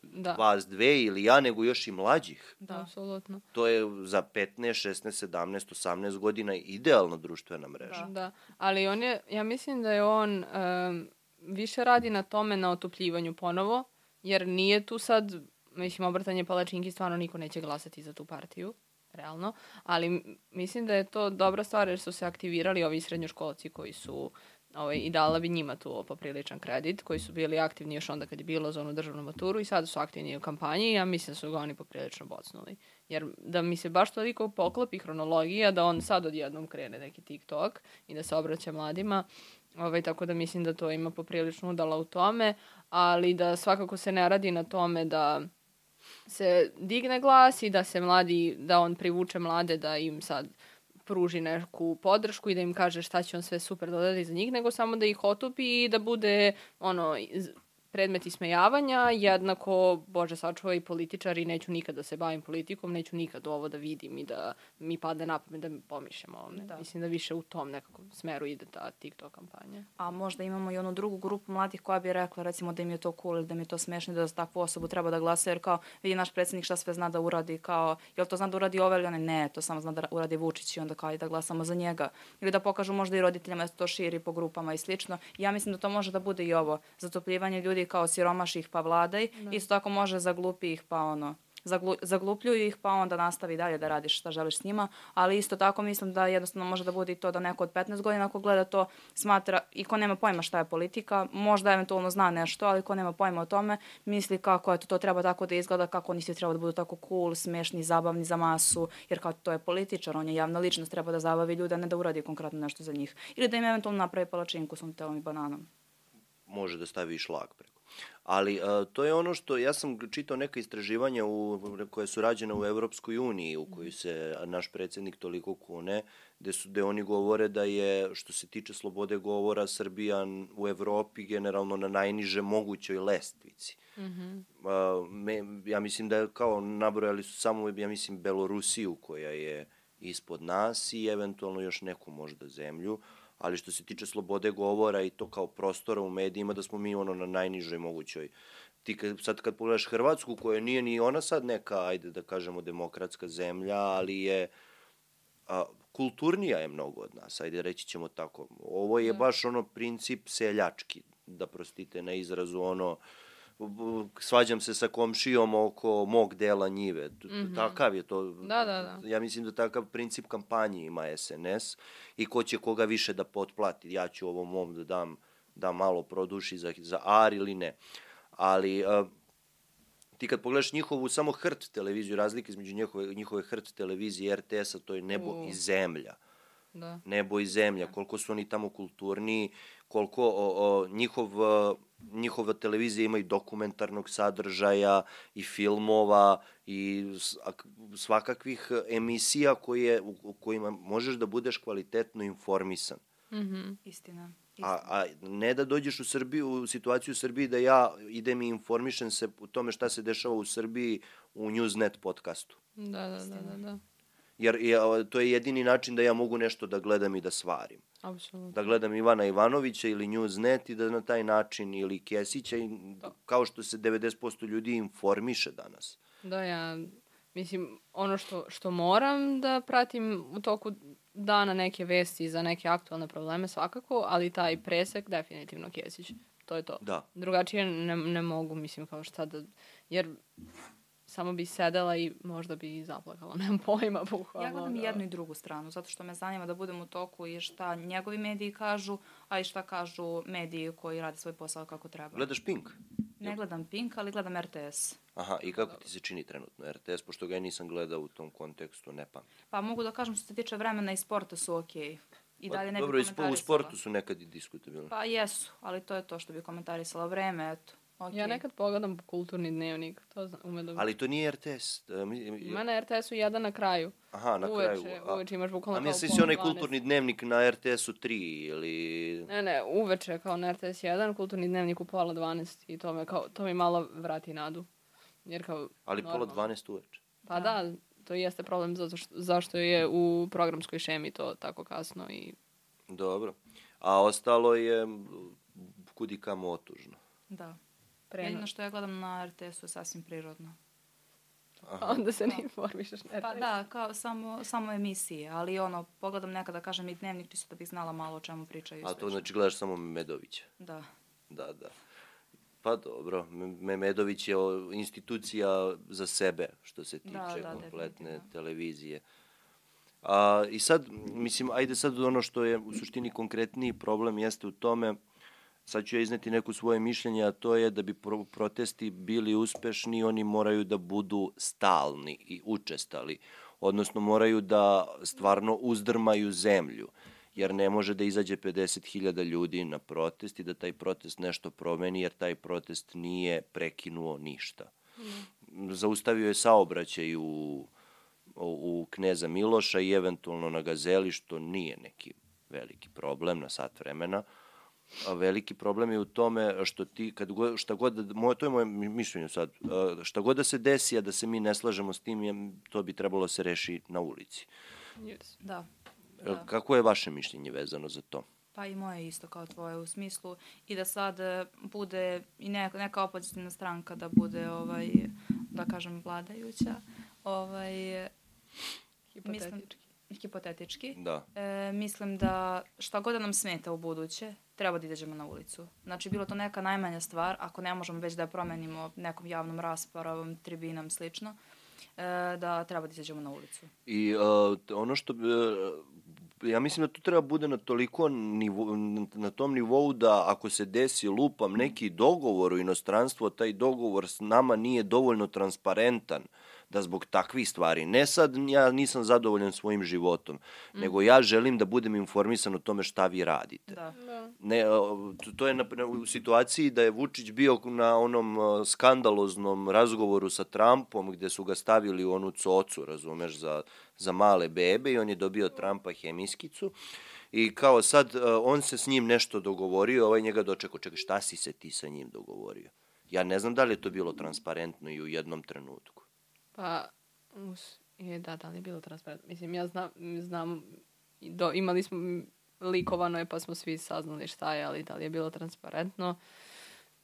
da. vas dve ili ja, nego još i mlađih. Da, apsolutno. To je za 15, 16, 17, 18 godina idealna društvena mreža. Da, da. ali on je, ja mislim da je on um, više radi na tome, na otupljivanju ponovo, jer nije tu sad, mislim, obrtanje palačinki, stvarno niko neće glasati za tu partiju, realno, ali mislim da je to dobra stvar jer su se aktivirali ovi srednjoškolci koji su ovaj, i dala bi njima tu popriličan kredit, koji su bili aktivni još onda kad je bilo za onu državnu maturu i sada su aktivni u kampanji i ja mislim da su ga oni poprilično bocnuli. Jer da mi se baš toliko poklopi hronologija da on sad odjednom krene neki TikTok i da se obraća mladima, ovaj, tako da mislim da to ima poprilično udala u tome, ali da svakako se ne radi na tome da se digne glas i da se mladi, da on privuče mlade da im sad pruži neku podršku i da im kaže šta će on sve super dodati za njih, nego samo da ih otupi i da bude ono predmet ismejavanja, jednako, bože sačuva i političari, neću nikad da se bavim politikom, neću nikad ovo da vidim i da mi pade na pamet da mi pomišljam o ovome. Da. Mislim da više u tom nekakvom smeru ide ta TikTok kampanja. A možda imamo i onu drugu grupu mladih koja bi rekla recimo da im je to cool ili da im je to smešno da za takvu osobu treba da glasa jer kao vidi naš predsednik šta sve zna da uradi kao jel to zna da uradi ove ili one ne to samo zna da uradi Vučić i onda kao i da glasamo za njega ili da pokažu možda i roditeljima da to širi po grupama i slično ja mislim da to može da bude i ovo zatopljivanje ljudi kao siromaših pa vladaj, da. isto tako može za glupih pa ono, zaglu, zaglupljuju ih pa onda nastavi dalje da radiš šta želiš s njima, ali isto tako mislim da jednostavno može da bude i to da neko od 15 godina ko gleda to smatra i ko nema pojma šta je politika, možda eventualno zna nešto, ali ko nema pojma o tome, misli kako je to, to treba tako da izgleda, kako oni svi treba da budu tako cool, smešni, zabavni za masu, jer kao to je političar, on je javna ličnost, treba da zabavi ljude, a ne da uradi konkretno nešto za njih. Ili da im eventualno napravi palačinku s telom i bananom. Može da stavi šlag preko Ali uh, to je ono što, ja sam čitao neka istraživanja u, koje su rađene u Evropskoj uniji, u kojoj se naš predsednik toliko kune, gde, su, gde oni govore da je, što se tiče slobode govora, Srbija u Evropi generalno na najniže mogućoj lestvici. Mm -hmm. uh, me, ja mislim da je kao nabrojali su samo, ja mislim, Belorusiju koja je ispod nas i eventualno još neku možda zemlju. Uh, ali što se tiče slobode govora i to kao prostora u medijima, da smo mi ono na najnižoj mogućoj. Ti kad, sad kad pogledaš Hrvatsku, koja nije ni ona sad neka, ajde da kažemo, demokratska zemlja, ali je a, kulturnija je mnogo od nas, ajde reći ćemo tako. Ovo je da. baš ono princip seljački, da prostite na izrazu ono, uh, svađam se sa komšijom oko mog dela njive. Mm -hmm. Takav je to. Da, da, da. Ja mislim da takav princip kampanje ima SNS i ko će koga više da potplati. Ja ću ovom mom da dam, da malo produši za, za ar ili ne. Ali uh, ti kad pogledaš njihovu samo hrt televiziju, razlike između njihove, njihove hrt televizije RTS-a, to je nebo uh. i zemlja. Da. Nebo i zemlja, koliko su oni tamo kulturni, koliko o, o, njihov njihova televizija ima i dokumentarnog sadržaja i filmova i svakakvih emisija koje, u kojima možeš da budeš kvalitetno informisan. Mm -hmm. Istina. A, a ne da dođeš u Srbiju, u situaciju u Srbiji da ja idem i informišem se u tome šta se dešava u Srbiji u Newsnet podcastu. Da, da, da, da. da. Jer je, to je jedini način da ja mogu nešto da gledam i da svarim. Apsolutno. Da gledam Ivana Ivanovića ili Newsnet i da na taj način, ili Kesića, i, kao što se 90% ljudi informiše danas. Da, ja, mislim, ono što, što moram da pratim u toku dana neke vesti za neke aktualne probleme svakako, ali taj presek definitivno Kesić. To je to. Da. Drugačije ne, ne mogu, mislim, kao šta da... Jer samo bi sedela i možda bi zaplakala, nemam pojma, bukvalno. Ja gledam da. jednu i drugu stranu, zato što me zanima da budem u toku i šta njegovi mediji kažu, a i šta kažu mediji koji rade svoj posao kako treba. Gledaš Pink? Ne gledam Pink, ali gledam RTS. Aha, i kako ti se čini trenutno RTS, pošto ga ja nisam gledao u tom kontekstu, ne pa. Pa mogu da kažem što se tiče vremena i sporta su okej. Okay. I pa dalje ne Dobro, u sportu su nekad i diskutabilni. Pa jesu, ali to je to što bi komentarisala vreme, eto Okay. Ja nekad pogledam kulturni dnevnik, to zna, ume da... Ali to nije RTS. e, mi- mi- Ima na RTS-u jedan na kraju. Aha, na uveče, kraju. A, uveče imaš bukvalno a kao misli pola si onaj 12. kulturni dnevnik na RTS-u 3 ili... Ne, ne, uveče kao na RTS 1, kulturni dnevnik u pola 12 i to, me kao, to mi malo vrati nadu. Jer kao... Ali normalno. pola 12 uveče. Pa da, to jeste problem zato što, zašto je u programskoj šemi to tako kasno i Dobro. A ostalo je kudi kamo otužno. Da. Pre... Jedino što ja gledam na RTS-u je sasvim prirodno. A onda se ne informišeš na Pa RTS. da, kao samo, samo emisije, ali ono, pogledam nekada, kažem i dnevnik, čisto da bih znala malo o čemu pričaju. A to znači gledaš samo Medovića. Da. Da, da. Pa dobro, Me- Medović je o- institucija za sebe što se tiče Da, da, kompletne definitivno. televizije. A, I sad, mislim, ajde sad ono što je u suštini konkretniji problem jeste u tome, sad ću ja izneti neku svoje mišljenje, a to je da bi pro protesti bili uspešni, oni moraju da budu stalni i učestali, odnosno moraju da stvarno uzdrmaju zemlju, jer ne može da izađe 50.000 ljudi na protest i da taj protest nešto promeni, jer taj protest nije prekinuo ništa. Zaustavio je saobraćaj u, u Kneza Miloša i eventualno na Gazeli, što nije neki veliki problem na sat vremena, veliki problem je u tome što ti, kad god, šta god, da- moje, to je moje mi- mišljenje sad, šta god da se desi, a da se mi ne slažemo s tim, je, to bi trebalo da se reši na ulici. Yes. Da. Da. Kako je vaše mišljenje vezano za to? Pa i moje isto kao tvoje u smislu i da sad e, bude i neka, neka opozicijna stranka da bude ovaj da kažem vladajuća ovaj Hipotetički. Hipotetički Da. e, mislim da šta god da nam smeta u buduće treba da izađemo na ulicu. Znači bilo to neka najmanja stvar ako ne možemo već da je promenimo nekom javnom raspravom, tribinom slično e, da treba da izađemo na ulicu. I uh, ono što bi, uh, ja mislim da to treba bude na toliko nivo, na- tom nivou da ako se desi lupam neki dogovor u inostranstvu, taj dogovor s nama nije dovoljno transparentan da zbog takvih stvari, ne sad ja nisam zadovoljan svojim životom, nego ja želim da budem informisan o tome šta vi radite. Da. Da. Ne, to- je na, na, u situaciji da je Vučić bio na onom skandaloznom razgovoru sa Trumpom gde su ga stavili u onu cocu, razumeš, za, za male bebe i on je dobio Trumpa hemijskicu i kao sad on se s njim nešto dogovorio, ovaj njega dočekao, čekaj šta si se ti sa njim dogovorio? Ja ne znam da li je to bilo transparentno i u jednom trenutku. Pa, us, je, da, da li je bilo transparentno? Mislim, ja znam, znam do, imali smo, likovano je pa smo svi saznali šta je, ali da li je bilo transparentno?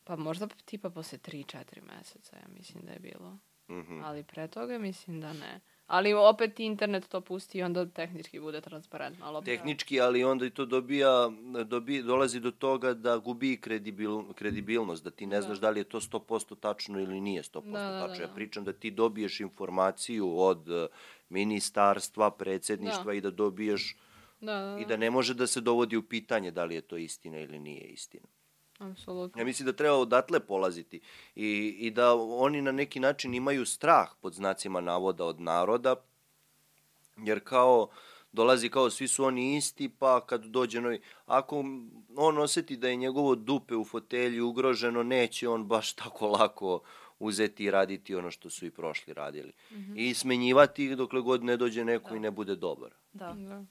Pa možda tipa posle 3-4 meseca, ja mislim da je bilo. Mhm. Ali pre toga mislim da ne. Ali opet internet to pusti i onda tehnički bude transparentno. Ali opet, Tehnički, ali onda i to dobija, dobi, dolazi do toga da gubi kredibil, kredibilnost, da ti ne Da. znaš da li je to 100% tačno ili nije 100% Da, da, da, tačno. Ja da. pričam da ti dobiješ informaciju od eh, ministarstva, predsedništva Da. i da dobiješ Da, da, da. i da ne može da se dovodi u pitanje da li je to istina ili nije istina. Apsolutno. Ja mislim da treba odatle polaziti i, i da oni na neki način imaju strah pod znacima navoda od naroda, jer kao dolazi kao svi su oni isti, pa kad dođe novi, ako on oseti da je njegovo dupe u fotelji ugroženo, neće on baš tako lako uzeti i raditi ono što su i prošli radili. I smenjivati ih dokle god ne dođe neko Da. i ne bude dobar. Da. Da.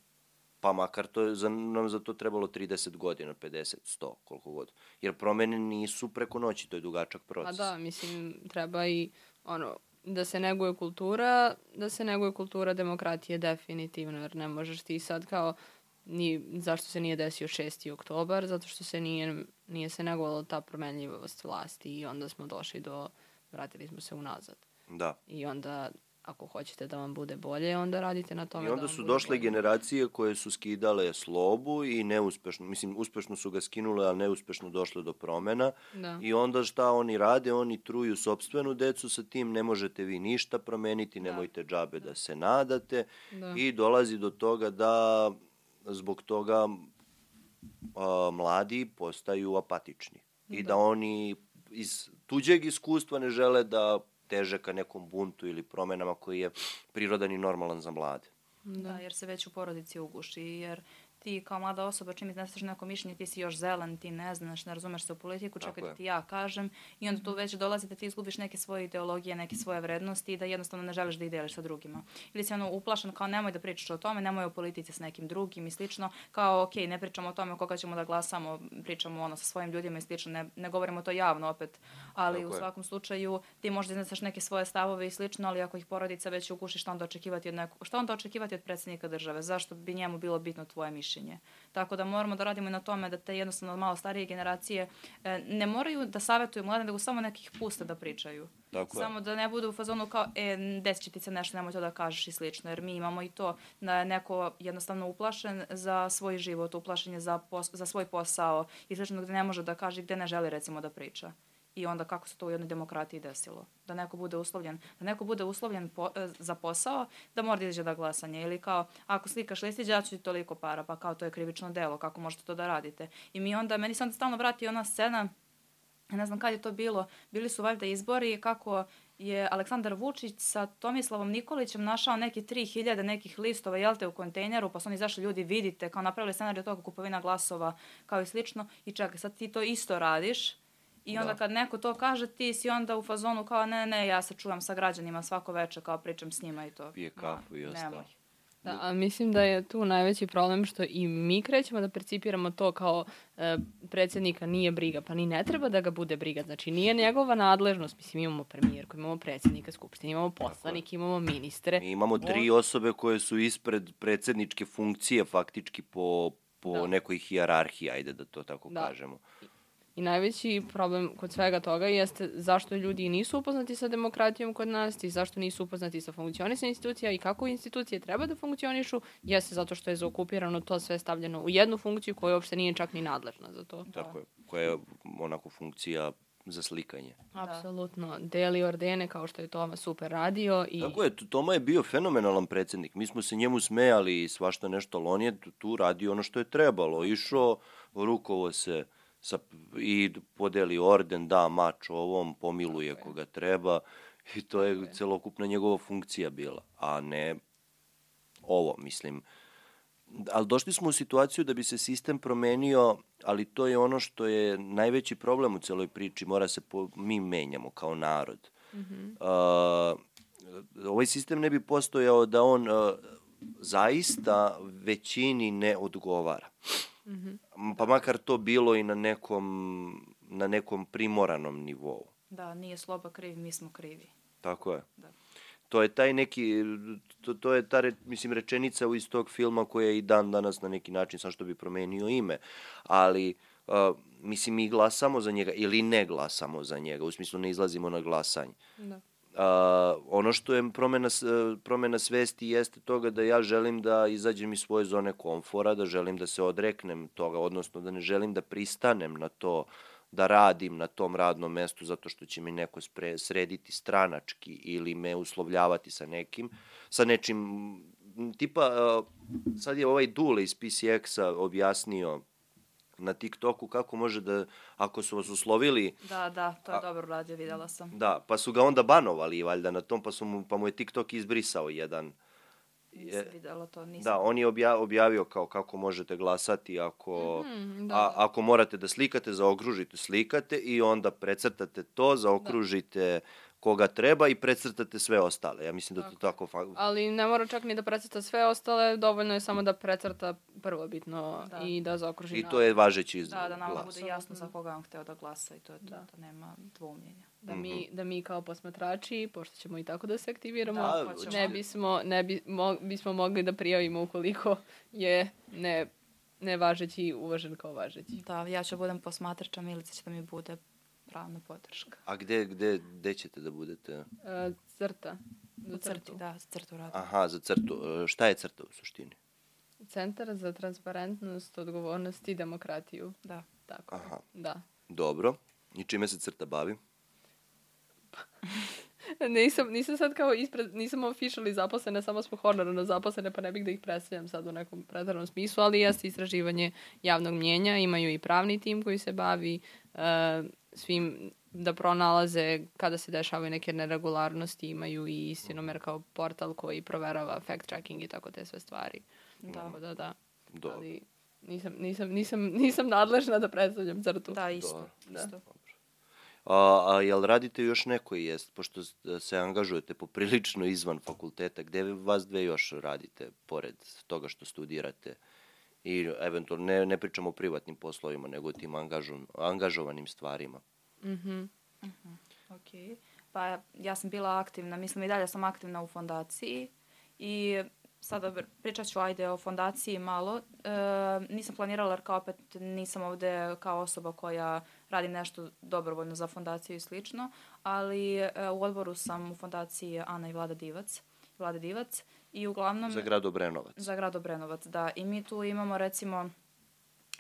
Pa makar to je, za, nam za to trebalo 30 godina, 50, 100, koliko god. Jer promene nisu preko noći, to je dugačak A proces. da, mislim, treba i ono, da se neguje kultura, da se neguje kultura demokratije definitivno, jer ne možeš ti sad kao ni, zašto se nije desio 6. oktobar, zato što se nije, nije se negovala ta promenljivost vlasti i onda smo došli do, vratili smo se unazad. Da. I onda, ako hoćete da vam bude bolje, onda radite na tome I da onda vam su došle bolje. generacije koje su skidale slobu i neuspešno, mislim, uspešno su ga skinule, ali neuspešno došle do promena. Da. I onda šta oni rade? Oni truju sopstvenu decu sa tim, ne možete vi ništa promeniti, Da. nemojte džabe da se nadate. Da. I dolazi do toga da zbog toga a, mladi postaju apatični. I da oni iz tuđeg iskustva ne žele da teže ka nekom buntu ili promenama koji je prirodan i normalan za mlade. Da, jer se već u porodici uguši, jer ti kao mlada osoba čim izneseš neko mišljenje, ti si još zelen, ti ne znaš, ne razumeš se u politiku, čekaj je. da ti ja kažem i onda tu već dolazi da ti izgubiš neke svoje ideologije, neke svoje vrednosti i da jednostavno ne želiš da ih deliš sa drugima. Ili si ono uplašen kao nemoj da pričaš o tome, nemoj o politici s nekim drugim i slično, kao ok, ne pričamo o tome koga ćemo da glasamo, pričamo ono sa svojim ljudima i slično, ne, ne govorimo to javno opet, ali Tako u je. svakom slučaju ti možda izneseš neke svoje stavove i slično, ali ako ih porodica već uguši, šta onda očekivati od nekog, šta onda očekivati od predsjednika države? Zašto bi njemu bilo bitno tvoje mišljenje? Tako da moramo da radimo i na tome da te jednostavno malo starije generacije e, ne moraju da savjetuju mlade, nego samo nekih puste da pričaju. Tako je. Samo da ne budu u fazonu kao, e, desit će ti se nešto, nemoj to da kažeš i slično, jer mi imamo i to da je neko jednostavno uplašen za svoj život, uplašen je za, pos, za svoj posao i slično gde ne može da kaže i gde ne želi recimo da priča. I onda kako se to u jednoj demokratiji desilo. Da neko bude uslovljen, da neko bude uslovljen po, e, za posao, da mora da izađe da glasanje. Ili kao, ako slikaš listić, ja ću ti toliko para, pa kao to je krivično delo, kako možete to da radite. I mi onda, meni se onda stalno vrati ona scena, ne znam kad je to bilo, bili su valjda izbori kako je Aleksandar Vučić sa Tomislavom Nikolićem našao neke 3000 nekih listova, jel te, u kontejneru, pa su oni izašli ljudi, vidite, kao napravili scenarij od toga kupovina glasova, kao i slično, i čekaj, sad ti to isto radiš, I onda Da. kad neko to kaže, ti si onda u fazonu kao ne, ne, ja se čuvam sa građanima svako veče, kao pričam s njima i to. Pije Ma, kafu i ostalo. Da, a mislim da je tu najveći problem što i mi krećemo da percipiramo to kao e, predsjednika nije briga, pa ni ne treba da ga bude briga. Znači nije njegova nadležnost. Mislim imamo premijerku, imamo predsjednika skupštine, imamo poslanike, imamo ministre. Mi imamo tri osobe koje su ispred predsedničke funkcije faktički po, po Da. nekoj hijerarhiji, ajde da to tako Da. kažemo. I najveći problem kod svega toga jeste zašto ljudi nisu upoznati sa demokratijom kod nas i zašto nisu upoznati sa funkcionisanjem institucija i kako institucije treba da funkcionišu, jeste zato što je zaokupirano to sve stavljeno u jednu funkciju koja uopšte nije čak ni nadležna za to. Tako je. Koja je onako funkcija za slikanje. Apsolutno. Deli ordene kao što je Toma super radio i Tako je, Toma je bio fenomenalan predsednik. Mi smo se njemu smejali i svašta nešto, ali on je tu- tu radio ono što je trebalo. Išao, rukovo se sa, i podeli orden, da mač ovom, pomiluje koga treba. I to je celokupna njegova funkcija bila, a ne ovo, mislim. Ali došli smo u situaciju da bi se sistem promenio, ali to je ono što je najveći problem u celoj priči. Mora se, po, mi menjamo kao narod. Uh, ovaj sistem ne bi postojao da on uh, zaista većini ne odgovara. M, Pa makar to bilo i na nekom, na nekom primoranom nivou. Da, nije sloba kriv, mi smo krivi. Tako je. Da. To je taj neki, to, to je ta, re, mislim, rečenica iz tog filma koja je i dan danas na neki način, sam što bi promenio ime, ali, uh, mislim, mi glasamo za njega ili ne glasamo za njega, u smislu ne izlazimo na glasanje. Da. Uh, ono što je promena, e, promena svesti jeste toga da ja želim da izađem iz svoje zone komfora, da želim da se odreknem toga, odnosno da ne želim da pristanem na to da radim na tom radnom mestu zato što će mi neko spre, srediti stranački ili me uslovljavati sa nekim, sa nečim, tipa, sad je ovaj Dule iz PCX-a objasnio na TikToku kako može da, ako su vas uslovili Da, da, to je dobro radio, videla sam. Da, pa su ga onda banovali valjda na tom, pa, su mu, pa mu je TikTok izbrisao jedan. Nisam videla to, nisam. Da, on je obja, objavio kao kako možete glasati ako, Mhm, da, a, da. ako morate da slikate, zaokružite, slikate i onda precrtate to, zaokružite koga treba i precrtate sve ostale. Ja mislim da to tako... Ali ne mora čak ni da precrta sve ostale, dovoljno je samo da precrta prvo bitno Da. i da zaokruži I to je važeći Da, da nama glas. bude jasno za koga on hteo da glasa i to je to, da. nema dvoumljenja. da mi, da mi kao posmatrači, pošto ćemo i tako da se aktiviramo, Da, hoćemo. ne bismo, ne bi, mo, bismo mogli da prijavimo ukoliko je ne, ne važeći uvažen kao važeći. Da, ja ću budem posmatrača, Milica će da mi bude pravna podrška. A gde, gde, gde ćete da budete? E, crta. Za crtu. da, crtu radu. Aha, za crtu. E, Šta je crta u suštini? Centar za transparentnost, odgovornost i demokratiju. Da. Tako. Aha. Da. Dobro. I čime se crta bavi? nisam, nisam sad kao ispred, nisam officially zaposlena, samo smo honorarno zaposlene, pa ne bih da ih predstavljam sad u nekom pretaranom smislu, ali jeste istraživanje javnog mnjenja, imaju i pravni tim koji se bavi e, svim da pronalaze kada se dešavaju neke neregularnosti, imaju i istinomer kao portal koji proverava fact checking i tako te sve stvari. Da. Tako da, da. Dobro. Ali nisam, nisam, nisam, nisam nadležna da predstavljam crtu. Da, isto. Dobro. Da. isto. A, a jel radite još neko jest, pošto s- se angažujete poprilično izvan fakulteta, gde vi vas dve još radite, pored toga što studirate? I eventualno, ne, ne pričamo o privatnim poslovima, nego o tim angažu, angažovanim stvarima. Mhm. Ok. Pa ja sam bila aktivna, mislim i dalje sam aktivna u fondaciji i sada pričat ću ajde o fondaciji malo. E, nisam planirala jer kao opet nisam ovde kao osoba koja radi nešto dobrovoljno za fondaciju i slično, ali e, u odboru sam u fondaciji Ana i Vlada Divac. Vlada Divac i uglavnom... Za grad Obrenovac. Za grad Obrenovac, da. I mi tu imamo recimo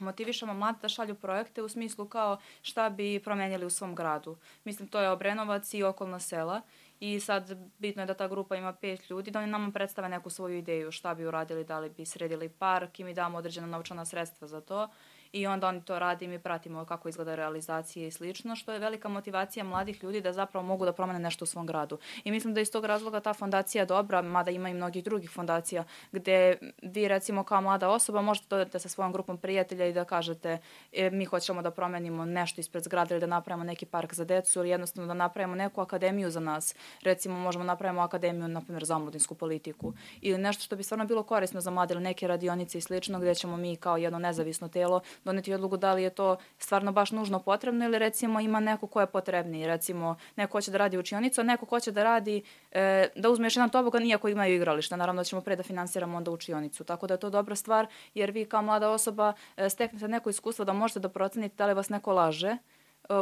motivišemo mlade da šalju projekte u smislu kao šta bi promenjali u svom gradu. Mislim, to je Obrenovac i okolna sela i sad bitno je da ta grupa ima pet ljudi, da oni nama predstave neku svoju ideju šta bi uradili, da li bi sredili park i mi damo određena novčana sredstva za to i onda oni to radi i mi pratimo kako izgleda realizacija i slično, što je velika motivacija mladih ljudi da zapravo mogu da promene nešto u svom gradu. I mislim da iz tog razloga ta fondacija dobra, mada ima i mnogih drugih fondacija, gde vi recimo kao mlada osoba možete dodati sa svojom grupom prijatelja i da kažete e, mi hoćemo da promenimo nešto ispred zgrade ili da napravimo neki park za decu ili jednostavno da napravimo neku akademiju za nas. Recimo možemo napravimo akademiju, na primjer, za omladinsku politiku ili nešto što bi stvarno bilo korisno za mlade ili neke radionice i slično gde ćemo mi kao jedno nezavisno telo doneti odluku da li je to stvarno baš nužno potrebno ili recimo ima neko ko je potrebniji. Recimo neko hoće da radi učionicu, neko hoće da radi, e, da uzme još jedan tobogan iako imaju igrališta. Naravno da ćemo pre da finansiramo onda učionicu. Tako da je to dobra stvar jer vi kao mlada osoba e, steknete neko iskustvo da možete da procenite da li vas neko laže e,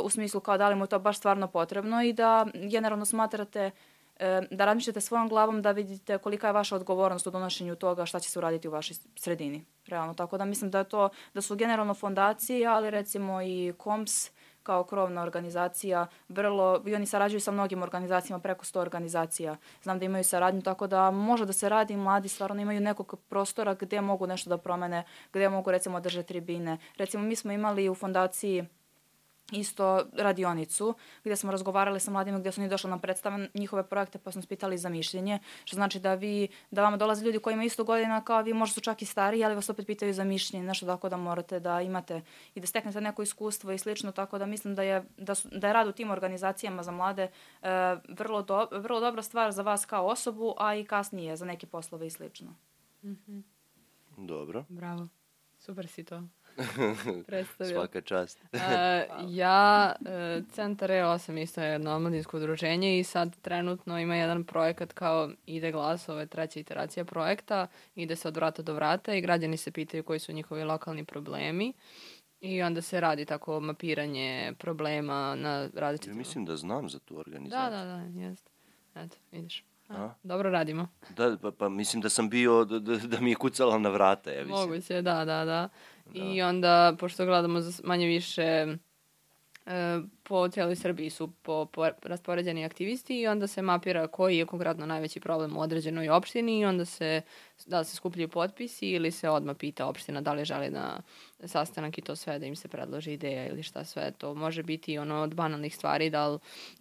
u smislu kao da li mu je to baš stvarno potrebno i da generalno smatrate e, da razmišljate svojom glavom da vidite kolika je vaša odgovornost u donošenju toga šta će se uraditi u vašoj sredini. Realno, tako da mislim da je to, da su generalno fondacije, ali recimo i KOMS kao krovna organizacija, vrlo, i oni sarađuju sa mnogim organizacijama, preko 100 organizacija. Znam da imaju saradnju, tako da može da se radi, mladi stvarno imaju nekog prostora gde mogu nešto da promene, gde mogu recimo držati tribine. Recimo mi smo imali u fondaciji isto radionicu gde smo razgovarali sa mladima gde su oni došli nam predstave njihove projekte pa smo spitali za mišljenje, što znači da vi, da vama dolaze ljudi koji imaju isto godina kao vi, možda su čak i stariji, ali vas opet pitaju za mišljenje, nešto tako da morate da imate i da steknete neko iskustvo i slično, tako da mislim da je, da, su, da je rad u tim organizacijama za mlade e, vrlo, do, vrlo dobra stvar za vas kao osobu, a i kasnije za neke poslove i slično. Dobro. Bravo. Super si to predstavio. Svaka čast. Uh, ja, uh, Centar E8 isto je jedno omladinsko udruženje i sad trenutno ima jedan projekat kao Ide glas, ovo je treća iteracija projekta, ide se od vrata do vrata i građani se pitaju koji su njihovi lokalni problemi i onda se radi tako mapiranje problema na različitim... Ja mislim da znam za tu Da, organizaciju. da, da, jeste. Eto, vidiš. A, A? dobro radimo. Da, pa, pa mislim da sam bio, da, da, da mi je kucala na vrata, ja mislim. Moguće, da, da, da. I onda, pošto gledamo za manje više e, po cijeloj Srbiji su po, po raspoređeni aktivisti i onda se mapira koji je konkretno najveći problem u određenoj opštini i onda se, da li se skupljaju potpisi ili se odmah pita opština da li želi na sastanak i to sve da im se predloži ideja ili šta sve. To može biti ono od banalnih stvari, da li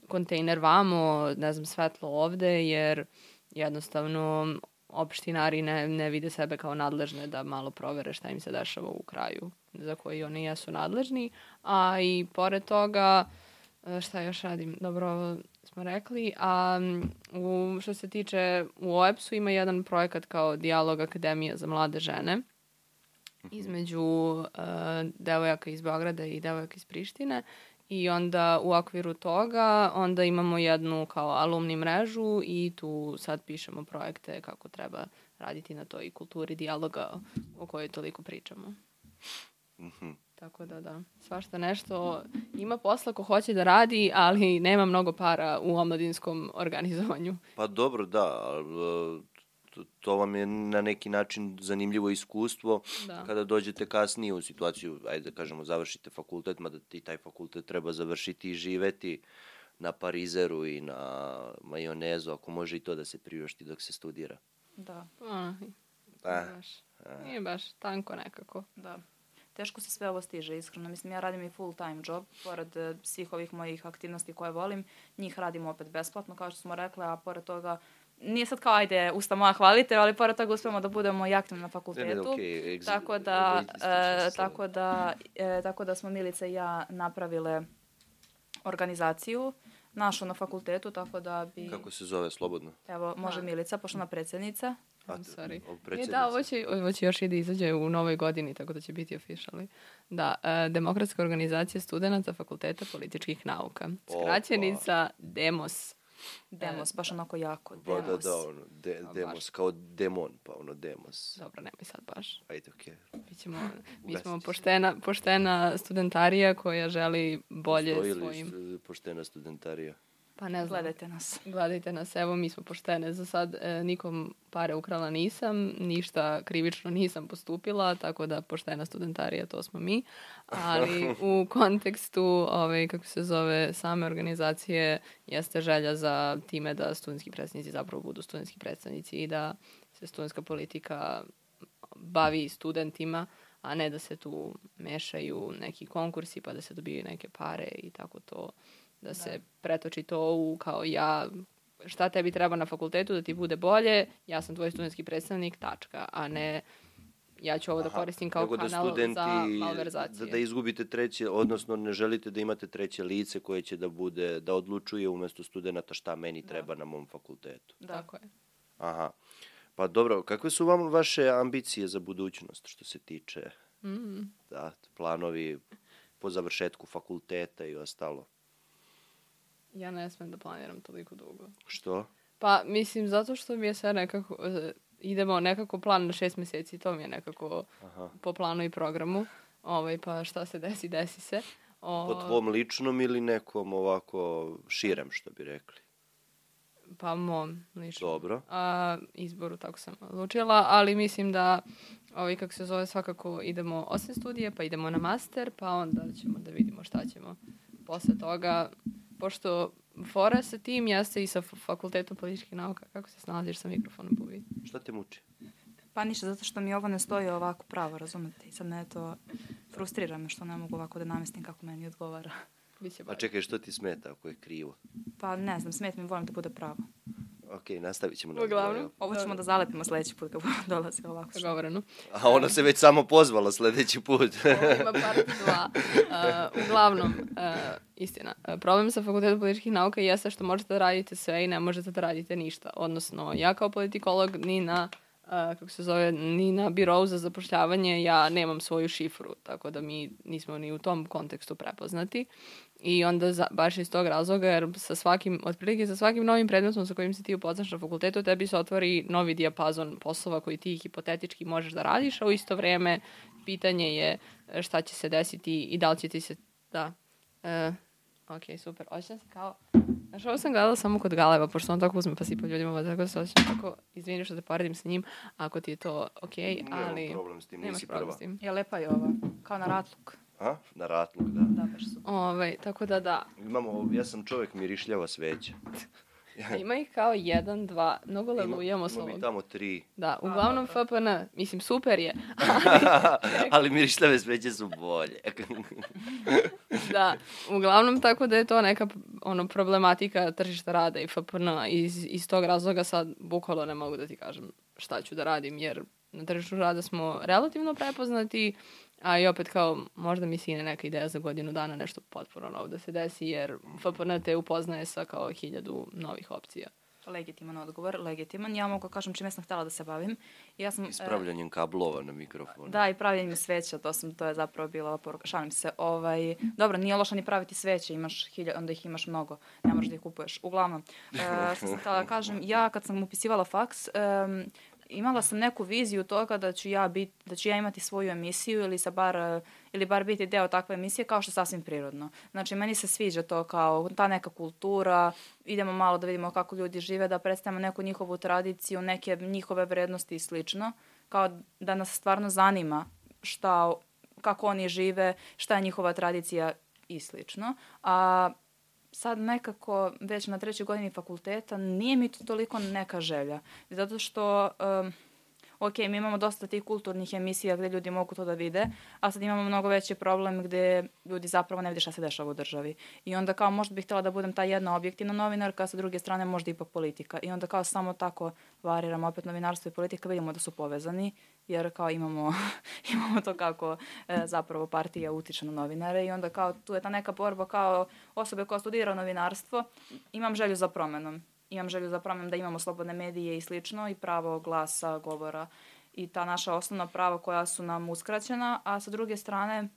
kontejner vamo, ne znam, svetlo ovde, jer jednostavno opštinari ne, ne vide sebe kao nadležne da malo provere šta im se dešava u kraju za koji oni jesu nadležni. A i pored toga, e, šta još radim? Dobro, smo rekli. A u, što se tiče, u OEPS-u ima jedan projekat kao Dialog Akademija za mlade žene između uh, devojaka iz Beograda i devojaka iz Prištine i onda u okviru toga onda imamo jednu kao alumni mrežu i tu sad pišemo projekte kako treba raditi na toj kulturi dijaloga o kojoj toliko pričamo. Mhm. Tako da da, svašta nešto. Ima posla ko hoće da radi, ali nema mnogo para u omladinskom organizovanju. Pa dobro, da, to, to vam je na neki način zanimljivo iskustvo Da. kada dođete kasnije u situaciju, ajde da kažemo, završite fakultet, mada ti taj fakultet treba završiti i živeti na parizeru i na majonezu, ako može i to da se priušti dok se studira. Da, A, Da. nije baš, nije baš tanko nekako. da. Teško se sve ovo stiže, iskreno. Mislim, ja radim i full time job, pored e, svih ovih mojih aktivnosti koje volim. Njih radim opet besplatno, kao što smo rekli, a pored toga nije sad kao ajde usta moja hvalite, ali pored toga uspemo da budemo i aktivni na fakultetu. egzi- Tako da, e, tako da, e, tako da smo Milica i ja napravile organizaciju našu na fakultetu, tako da bi... Kako se zove, slobodno? Evo, može. Milica, pošto ona predsjednica. I'm sorry. E, da, ovo će, ovo će još i da izađe u novoj godini, tako da će biti officially. Da, e, Demokratska organizacija studenta Fakulteta političkih nauka. Opa. Skraćenica DEMOS. Demos, baš onako jako. Ba, da, Demos. da, ono, de, A, demos, baš. kao demon, pa ono, demos. Dobro, nemoj sad baš. Ajde, okej. Bićemo, mi smo poštena, poštena studentarija koja želi bolje Postoji li svojim... poštena studentarija? Pa ne znam. Gledajte nas. Gledajte nas, evo mi smo poštene. Za sad e, nikom pare ukrala nisam, ništa krivično nisam postupila, tako da poštena studentarija to smo mi. Ali u kontekstu, ovaj, kako se zove, same organizacije jeste želja za time da studentski predstavnici zapravo budu studentski predstavnici i da se studentska politika bavi studentima, a ne da se tu mešaju neki konkursi pa da se dobiju neke pare i tako to da se pretoči to u kao ja šta tebi treba na fakultetu da ti bude bolje, ja sam tvoj studentski predstavnik, tačka, a ne ja ću ovo da Aha, koristim kao da kanal studenti, za malverzacije. Da, da izgubite treće, odnosno ne želite da imate treće lice koje će da bude, da odlučuje umesto studenta šta meni treba na mom fakultetu. Da. Tako je. Aha. Pa dobro, kakve su vam vaše ambicije za budućnost što se tiče Mm. da, planovi po završetku fakulteta i ostalo? Ja ne smem da planiram toliko dugo. Što? Pa, mislim, zato što mi je sve nekako, e, idemo nekako plan na šest meseci, to mi je nekako Aha. po planu i programu. Ovaj, pa šta se desi, desi se. O, Po tvom ličnom ili nekom ovako širem, što bi rekli? Pa mom, lično. Dobro. A, izboru, tako sam odlučila, ali mislim da ovaj, kako se zove, svakako idemo osim studije, pa idemo na master, pa onda ćemo da vidimo šta ćemo posle toga, pošto fora sa tim jeste i sa fakultetom političkih nauka. Kako se snalaziš sa mikrofonom, Buvi? Šta te muči? Pa ništa, zato što mi ovo ne stoji ovako pravo, razumete? I sad me to frustrira me što ne mogu ovako da namestim kako meni odgovara. Biće A bolje. čekaj, što ti smeta ako je krivo? Pa ne znam, smet mi, volim da bude pravo. Ok, nastavit ćemo. na Uglavnom. razgovor, Ovo ćemo da zalepimo sledeći put kad dolazi ovako. što- Dogovoreno. jel? A ona se već samo pozvala sledeći put. Ovo ima part dva. Uh, uglavnom, uh, istina, uh, problem sa fakultetom političkih nauka jeste što možete da radite sve i ne možete da radite ništa. Odnosno, ja kao politikolog ni na uh, kako se zove, ni na birovu za zapošljavanje ja nemam svoju šifru, tako da mi nismo ni u tom kontekstu prepoznati. I onda za, baš iz tog razloga, jer sa svakim, otprilike sa svakim novim predmetom sa kojim se ti upoznaš na fakultetu, tebi se otvori novi dijapazon poslova koji ti hipotetički možeš da radiš, a u isto vreme pitanje je e, šta će se desiti i da li će ti se, da, e, ok, super, osjećam se kao, znaš, ovo sam gledala samo kod Galeba, pošto on tako uzme pa sipa ljudima, tako da se osjećam tako, izvini što te poredim sa njim, ako ti je to ok, ali... Nemam problem s tim, nisi prva. s tim. Je lepa je ova, kao na ratluk. A? Na ratluk, da. Da, baš su. Ovaj, tako da da, Imamo, ja sam čovjek mirišljava sveća. ima ih kao jedan, dva, mnogo Ima- lelujemo s Imamo i ovog. tamo tri. Da, uglavnom FPN, mislim, super je, Ali mirišljave sveće su bolje. da, uglavnom tako da je to neka ono problematika tržišta rada i FPN iz, iz tog razloga sad bukvalno ne mogu da ti kažem šta ću da radim jer na tržištu rada smo relativno prepoznati a i opet kao možda mi sine neka ideja za godinu dana nešto potpuno novo da se desi jer FPN te upoznaje sa kao hiljadu novih opcija. Legitiman odgovor, legitiman. Ja mogu da kažem čime sam htjela da se bavim. Ja sam, e, Ispravljanjem kablova na mikrofon. Da, i pravljenjem sveća, to sam, to je zapravo bila ova poruka. Šalim se, ovaj, dobro, nije loše ni praviti sveće, imaš hilja, onda ih imaš mnogo, ne možeš da ih kupuješ. Uglavnom, e, što sam htjela da kažem, ja kad sam upisivala faks, em, imala sam neku viziju toga da ću ja bit, da ću ja imati svoju emisiju ili sa bar ili bar biti deo takve emisije kao što sasvim prirodno. Znači meni se sviđa to kao ta neka kultura, idemo malo da vidimo kako ljudi žive, da predstavimo neku njihovu tradiciju, neke njihove vrednosti i slično, kao da nas stvarno zanima šta kako oni žive, šta je njihova tradicija i slično. A sad nekako već na trećoj godini fakulteta nije mi to toliko neka želja. Zato što um, ok, mi imamo dosta tih kulturnih emisija gde ljudi mogu to da vide, a sad imamo mnogo veći problem gde ljudi zapravo ne vide šta se dešava u državi. I onda kao možda bih htela da budem ta jedna objektivna novinarka, a sa druge strane možda ipak politika. I onda kao samo tako variram opet novinarstvo i politika, vidimo da su povezani, jer kao imamo, imamo to kako e, zapravo partija utiče na novinare i onda kao tu je ta neka borba kao osobe koja studira novinarstvo, imam želju za promenom imam želju za promem da imamo slobodne medije i slično i pravo glasa, govora i ta naša osnovna prava koja su nam uskraćena, a sa druge strane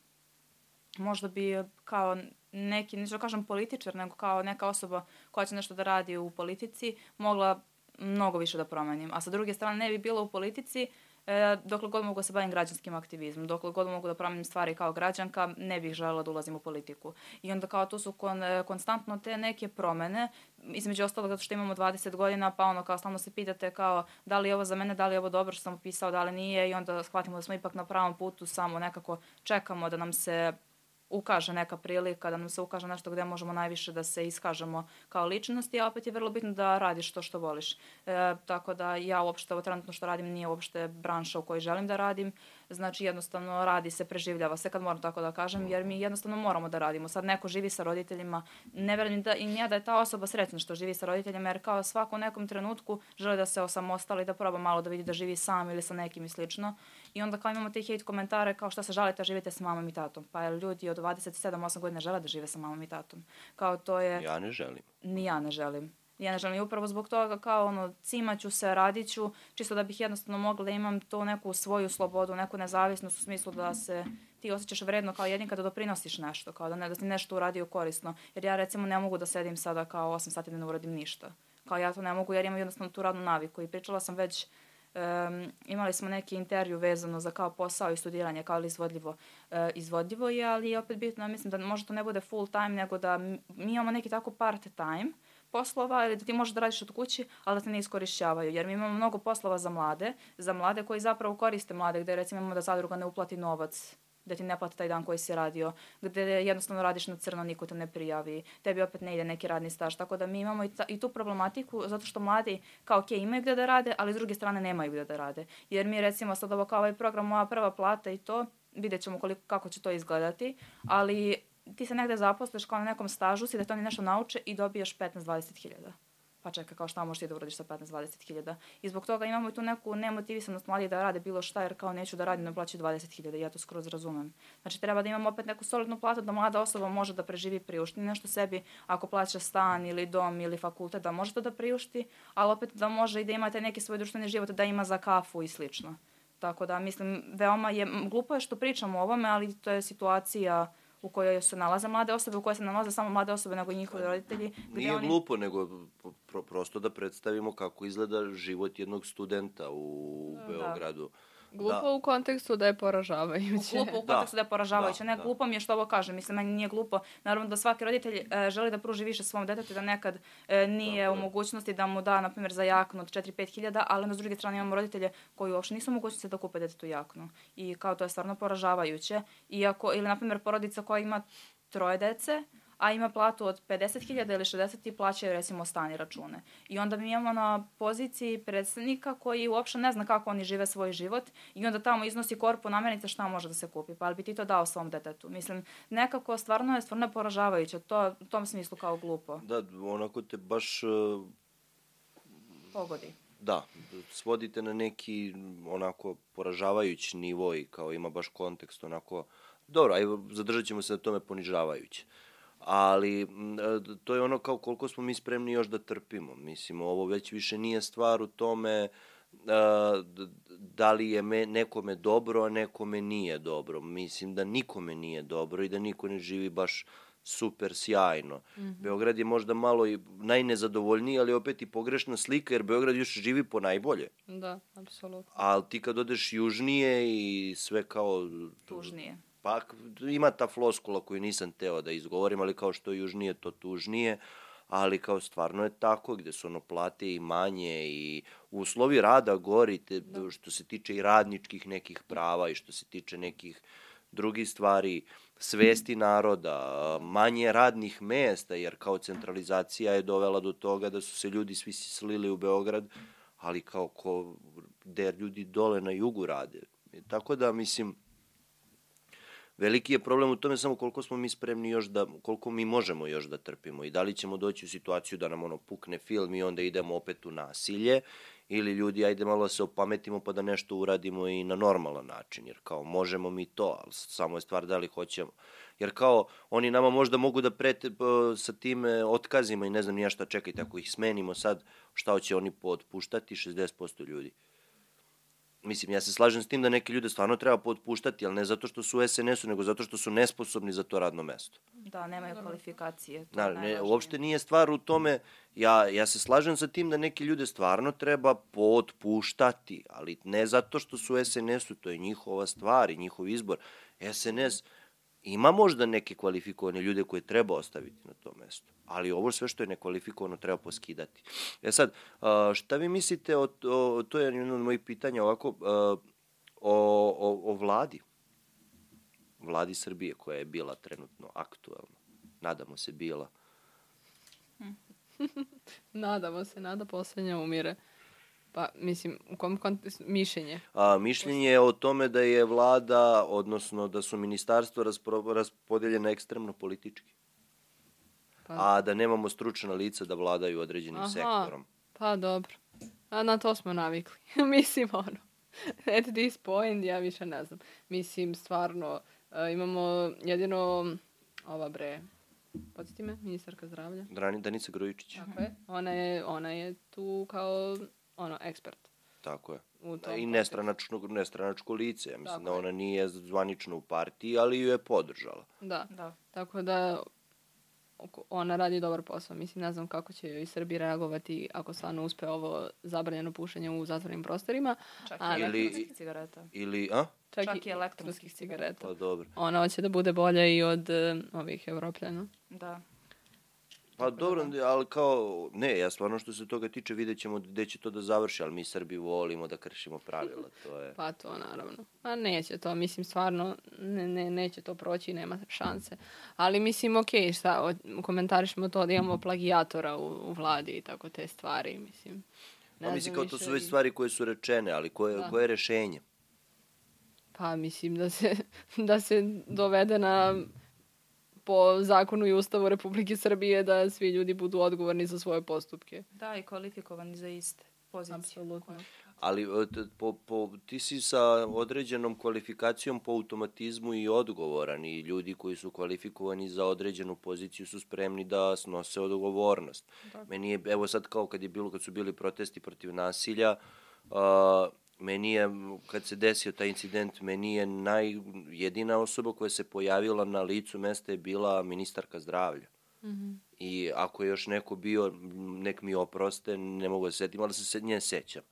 možda bi kao neki, neću da kažem političar, nego kao neka osoba koja će nešto da radi u politici, mogla mnogo više da promenim. A sa druge strane ne bi bila u politici, E, dokle god mogu da se bavim građanskim aktivizmom, dokle god mogu da promenim stvari kao građanka, ne bih želela da ulazim u politiku. I onda kao to su kon, e, konstantno te neke promene, između ostalog zato što imamo 20 godina, pa ono kao stalno se pitate kao da li je ovo za mene, da li je ovo dobro što sam upisao, da li nije i onda shvatimo da smo ipak na pravom putu, samo nekako čekamo da nam se ukaže neka prilika, da nam se ukaže nešto gde možemo najviše da se iskažemo kao ličnosti, a opet je vrlo bitno da radiš to što voliš. E, tako da ja uopšte ovo trenutno što radim nije uopšte branša u kojoj želim da radim, znači jednostavno radi se, preživljava se, kad moram tako da kažem, jer mi jednostavno moramo da radimo. Sad neko živi sa roditeljima, ne verujem da, i ja da je ta osoba srećna što živi sa roditeljima, jer kao svako u nekom trenutku želi da se osamostali, da proba malo da vidi da živi sam ili sa nekim i slično. I onda kao imamo te hate komentare kao šta se žalite, živite sa mamom i tatom. Pa jer ljudi od 27-8 godina žele da žive sa mamom i tatom. Kao to je... Ja ne želim. Ni ja ne želim. Ja ne želim i upravo zbog toga kao ono cimaću se, radiću, čisto da bih jednostavno mogla da imam to neku svoju slobodu, neku nezavisnost u smislu da se ti osjećaš vredno kao jedin kada doprinosiš nešto, kao da, ne, da si nešto uradio korisno. Jer ja recimo ne mogu da sedim sada kao 8 sati da ne uradim ništa. Kao ja to ne mogu jer imam jednostavno tu radnu naviku i pričala sam već Um, imali smo neki intervju vezano za kao posao i studiranje, kao li izvodljivo, uh, izvodljivo je, ali opet bitno, mislim da možda to ne bude full time, nego da mi imamo neki tako part time poslova ili da ti možeš da radiš od kući, ali da te ne iskorišćavaju. Jer mi imamo mnogo poslova za mlade, za mlade koji zapravo koriste mlade, gde recimo imamo da zadruga ne uplati novac da ti ne plate taj dan koji si radio, gde jednostavno radiš na crno, niko te ne prijavi, tebi opet ne ide neki radni staž, tako da mi imamo i, ta, i tu problematiku, zato što mladi kao ok, imaju gde da rade, ali s druge strane nemaju gde da rade. Jer mi recimo sad ovo kao ovaj program, moja prva plata i to, vidjet ćemo koliko, kako će to izgledati, ali ti se negde zaposliš kao na nekom stažu, si da to oni nešto nauče i dobiješ 15-20 hiljada pa čeka kao šta možeš ti da uradiš sa 15-20 hiljada. I zbog toga imamo i tu neku nemotivisanost mladi da rade bilo šta, jer kao neću da radim na plaći 20 hiljada ja to skroz razumem. Znači treba da imamo opet neku solidnu platu da mlada osoba može da preživi priušti nešto sebi, ako plaća stan ili dom ili fakultet, da može to da priušti, ali opet da može i da imate neki svoj društveni život, da ima za kafu i slično. Tako da, mislim, veoma je, glupo je što pričamo o ovome, ali to je situacija u kojoj se nalaze mlade osobe, u kojoj se nalaze samo mlade osobe, nego i njihovi roditelji. Gde Nije oni... glupo, nego pro, prosto da predstavimo kako izgleda život jednog studenta u da. Beogradu. Da Glupo da. u kontekstu da je poražavajuće. Glupo u kontekstu da, da je poražavajuće. Da, ne, da. glupo mi je što ovo kažem. Mislim, meni nije glupo. Naravno da svaki roditelj e, želi da pruži više svom detetu da nekad e, nije da, u mogućnosti da mu da, na primjer, za jaknu od 4-5 hiljada, ali na s druge strane imamo roditelje koji uopšte nisu mogućnosti da kupe detetu jaknu. I kao to je stvarno poražavajuće. Iako, ili, na primjer, porodica koja ima troje dece, a ima platu od 50.000 ili 60 i plaćaju recimo stani račune. I onda mi imamo na poziciji predstavnika koji uopšte ne zna kako oni žive svoj život i onda tamo iznosi korpu namirnica šta može da se kupi. Pa ali bi ti to dao svom detetu? Mislim, nekako stvarno je stvarno poražavajuće. To u tom smislu kao glupo. Da, onako te baš... Uh... Pogodi. Da, svodite na neki onako poražavajući nivo i kao ima baš kontekst onako... Dobro, aj zadržat ćemo se na tome ponižavajuće. Uh, ali e, to je ono kao koliko smo mi spremni još da trpimo. Mislim, ovo već više nije stvar u tome e, da li je me, nekome dobro, a nekome nije dobro. Mislim da nikome nije dobro i da niko ne živi baš super sjajno. Mm -hmm. Beograd je možda malo i najnezadovoljniji, ali opet i pogrešna slika, jer Beograd još živi po najbolje. Da, apsolutno. Ali ti kad odeš južnije i sve kao... Tužnije Pa ima ta floskula koju nisam teo da izgovorim, ali kao što južnije to tužnije, ali kao stvarno je tako, gde su ono plate i manje i uslovi rada gori, te, da. što se tiče i radničkih nekih prava i što se tiče nekih drugih stvari, svesti naroda, manje radnih mesta, jer kao centralizacija je dovela do toga da su se ljudi svi slili u Beograd, ali kao ko gde ljudi dole na jugu rade. I tako da, mislim, veliki je problem u tome samo koliko smo mi spremni još da, koliko mi možemo još da trpimo i da li ćemo doći u situaciju da nam ono pukne film i onda idemo opet u nasilje ili ljudi ajde malo da se opametimo pa da nešto uradimo i na normalan način, jer kao možemo mi to, ali samo je stvar da li hoćemo. Jer kao oni nama možda mogu da prete sa tim e, otkazima i ne znam nija šta, čekajte, ako ih smenimo sad, šta će oni pootpuštati? 60% ljudi. Mislim, ja se slažem s tim da neke ljude stvarno treba pootpuštati, ali ne zato što su u SNS-u, nego zato što su nesposobni za to radno mesto. Da, nemaju kvalifikacije. Je ne, uopšte nije stvar u tome, ja, ja se slažem sa tim da neke ljude stvarno treba pootpuštati, ali ne zato što su u SNS-u, to je njihova stvar i njihov izbor. SNS ima možda neke kvalifikovane ljude koje treba ostaviti na tom mestu, ali ovo sve što je nekvalifikovano treba poskidati. E sad, šta vi mislite, o, o, to je jedno od mojih pitanja ovako, o, o, o vladi, vladi Srbije koja je bila trenutno aktuelna, nadamo se bila. Nadamo se, nada poslednja umire. Pa, mislim, u kom kontekstu, mišljenje. A, mišljenje je o tome da je vlada, odnosno da su ministarstva raspro, raspodeljena ekstremno politički, Pa, a da nemamo stručna lica da vladaju određenim Aha. sektorom. pa dobro. A na to smo navikli. mislim, ono, at this point, ja više ne znam. Mislim, stvarno, e, imamo jedino, ova bre, podsjeti me, ministarka zdravlja. Drani, Danica Grujičić, Tako je. Ona je, ona je tu kao, ono, ekspert. tako je. Tom I kontekstu. nestranačno, nestranačko lice. Ja mislim Tako da je. ona nije zvanično u partiji, ali ju je podržala. Da. Da. Tako da ona radi dobar posao. Mislim, ne znam kako će i Srbi reagovati ako stvarno uspe ovo zabranjeno pušenje u zatvorenim prostorima. Čak A, i Ili- elektronskih cigareta. Ili, a? Čak, Čak i elektronskih cigareta. Pa dobro. Ona hoće da bude bolja i od e, ovih evropljana. Da. Pa dobro, ali kao, ne, ja stvarno što se toga tiče vidjet ćemo gde će to da završi, ali mi Srbi volimo da kršimo pravila, to je... Pa to naravno. Pa neće to, mislim stvarno ne, ne, neće to proći, nema šanse. Ali mislim, ok, šta, o- komentarišemo to da imamo plagijatora u, u vladi i tako te stvari, mislim. Ne Pa mislim kao to su već stvari koje su rečene, ali koje, Da. koje je rešenje? Pa mislim da se, da se dovede na po zakonu i ustavu Republike Srbije da svi ljudi budu odgovorni za svoje postupke. Da, i kvalifikovani za iste pozicije. Apsolutno. Ali e, po, po, ti si sa određenom kvalifikacijom po automatizmu i odgovoran i ljudi koji su kvalifikovani za određenu poziciju su spremni da snose odgovornost. Meni je, evo sad kao kad, je bilo, kad su bili protesti protiv nasilja, a, meni je, kad se desio taj incident, meni je naj, jedina osoba koja se pojavila na licu mesta je bila ministarka zdravlja. I ako je još neko bio, nek mi oproste, ne mogu da se setim, ali se se nje sećam.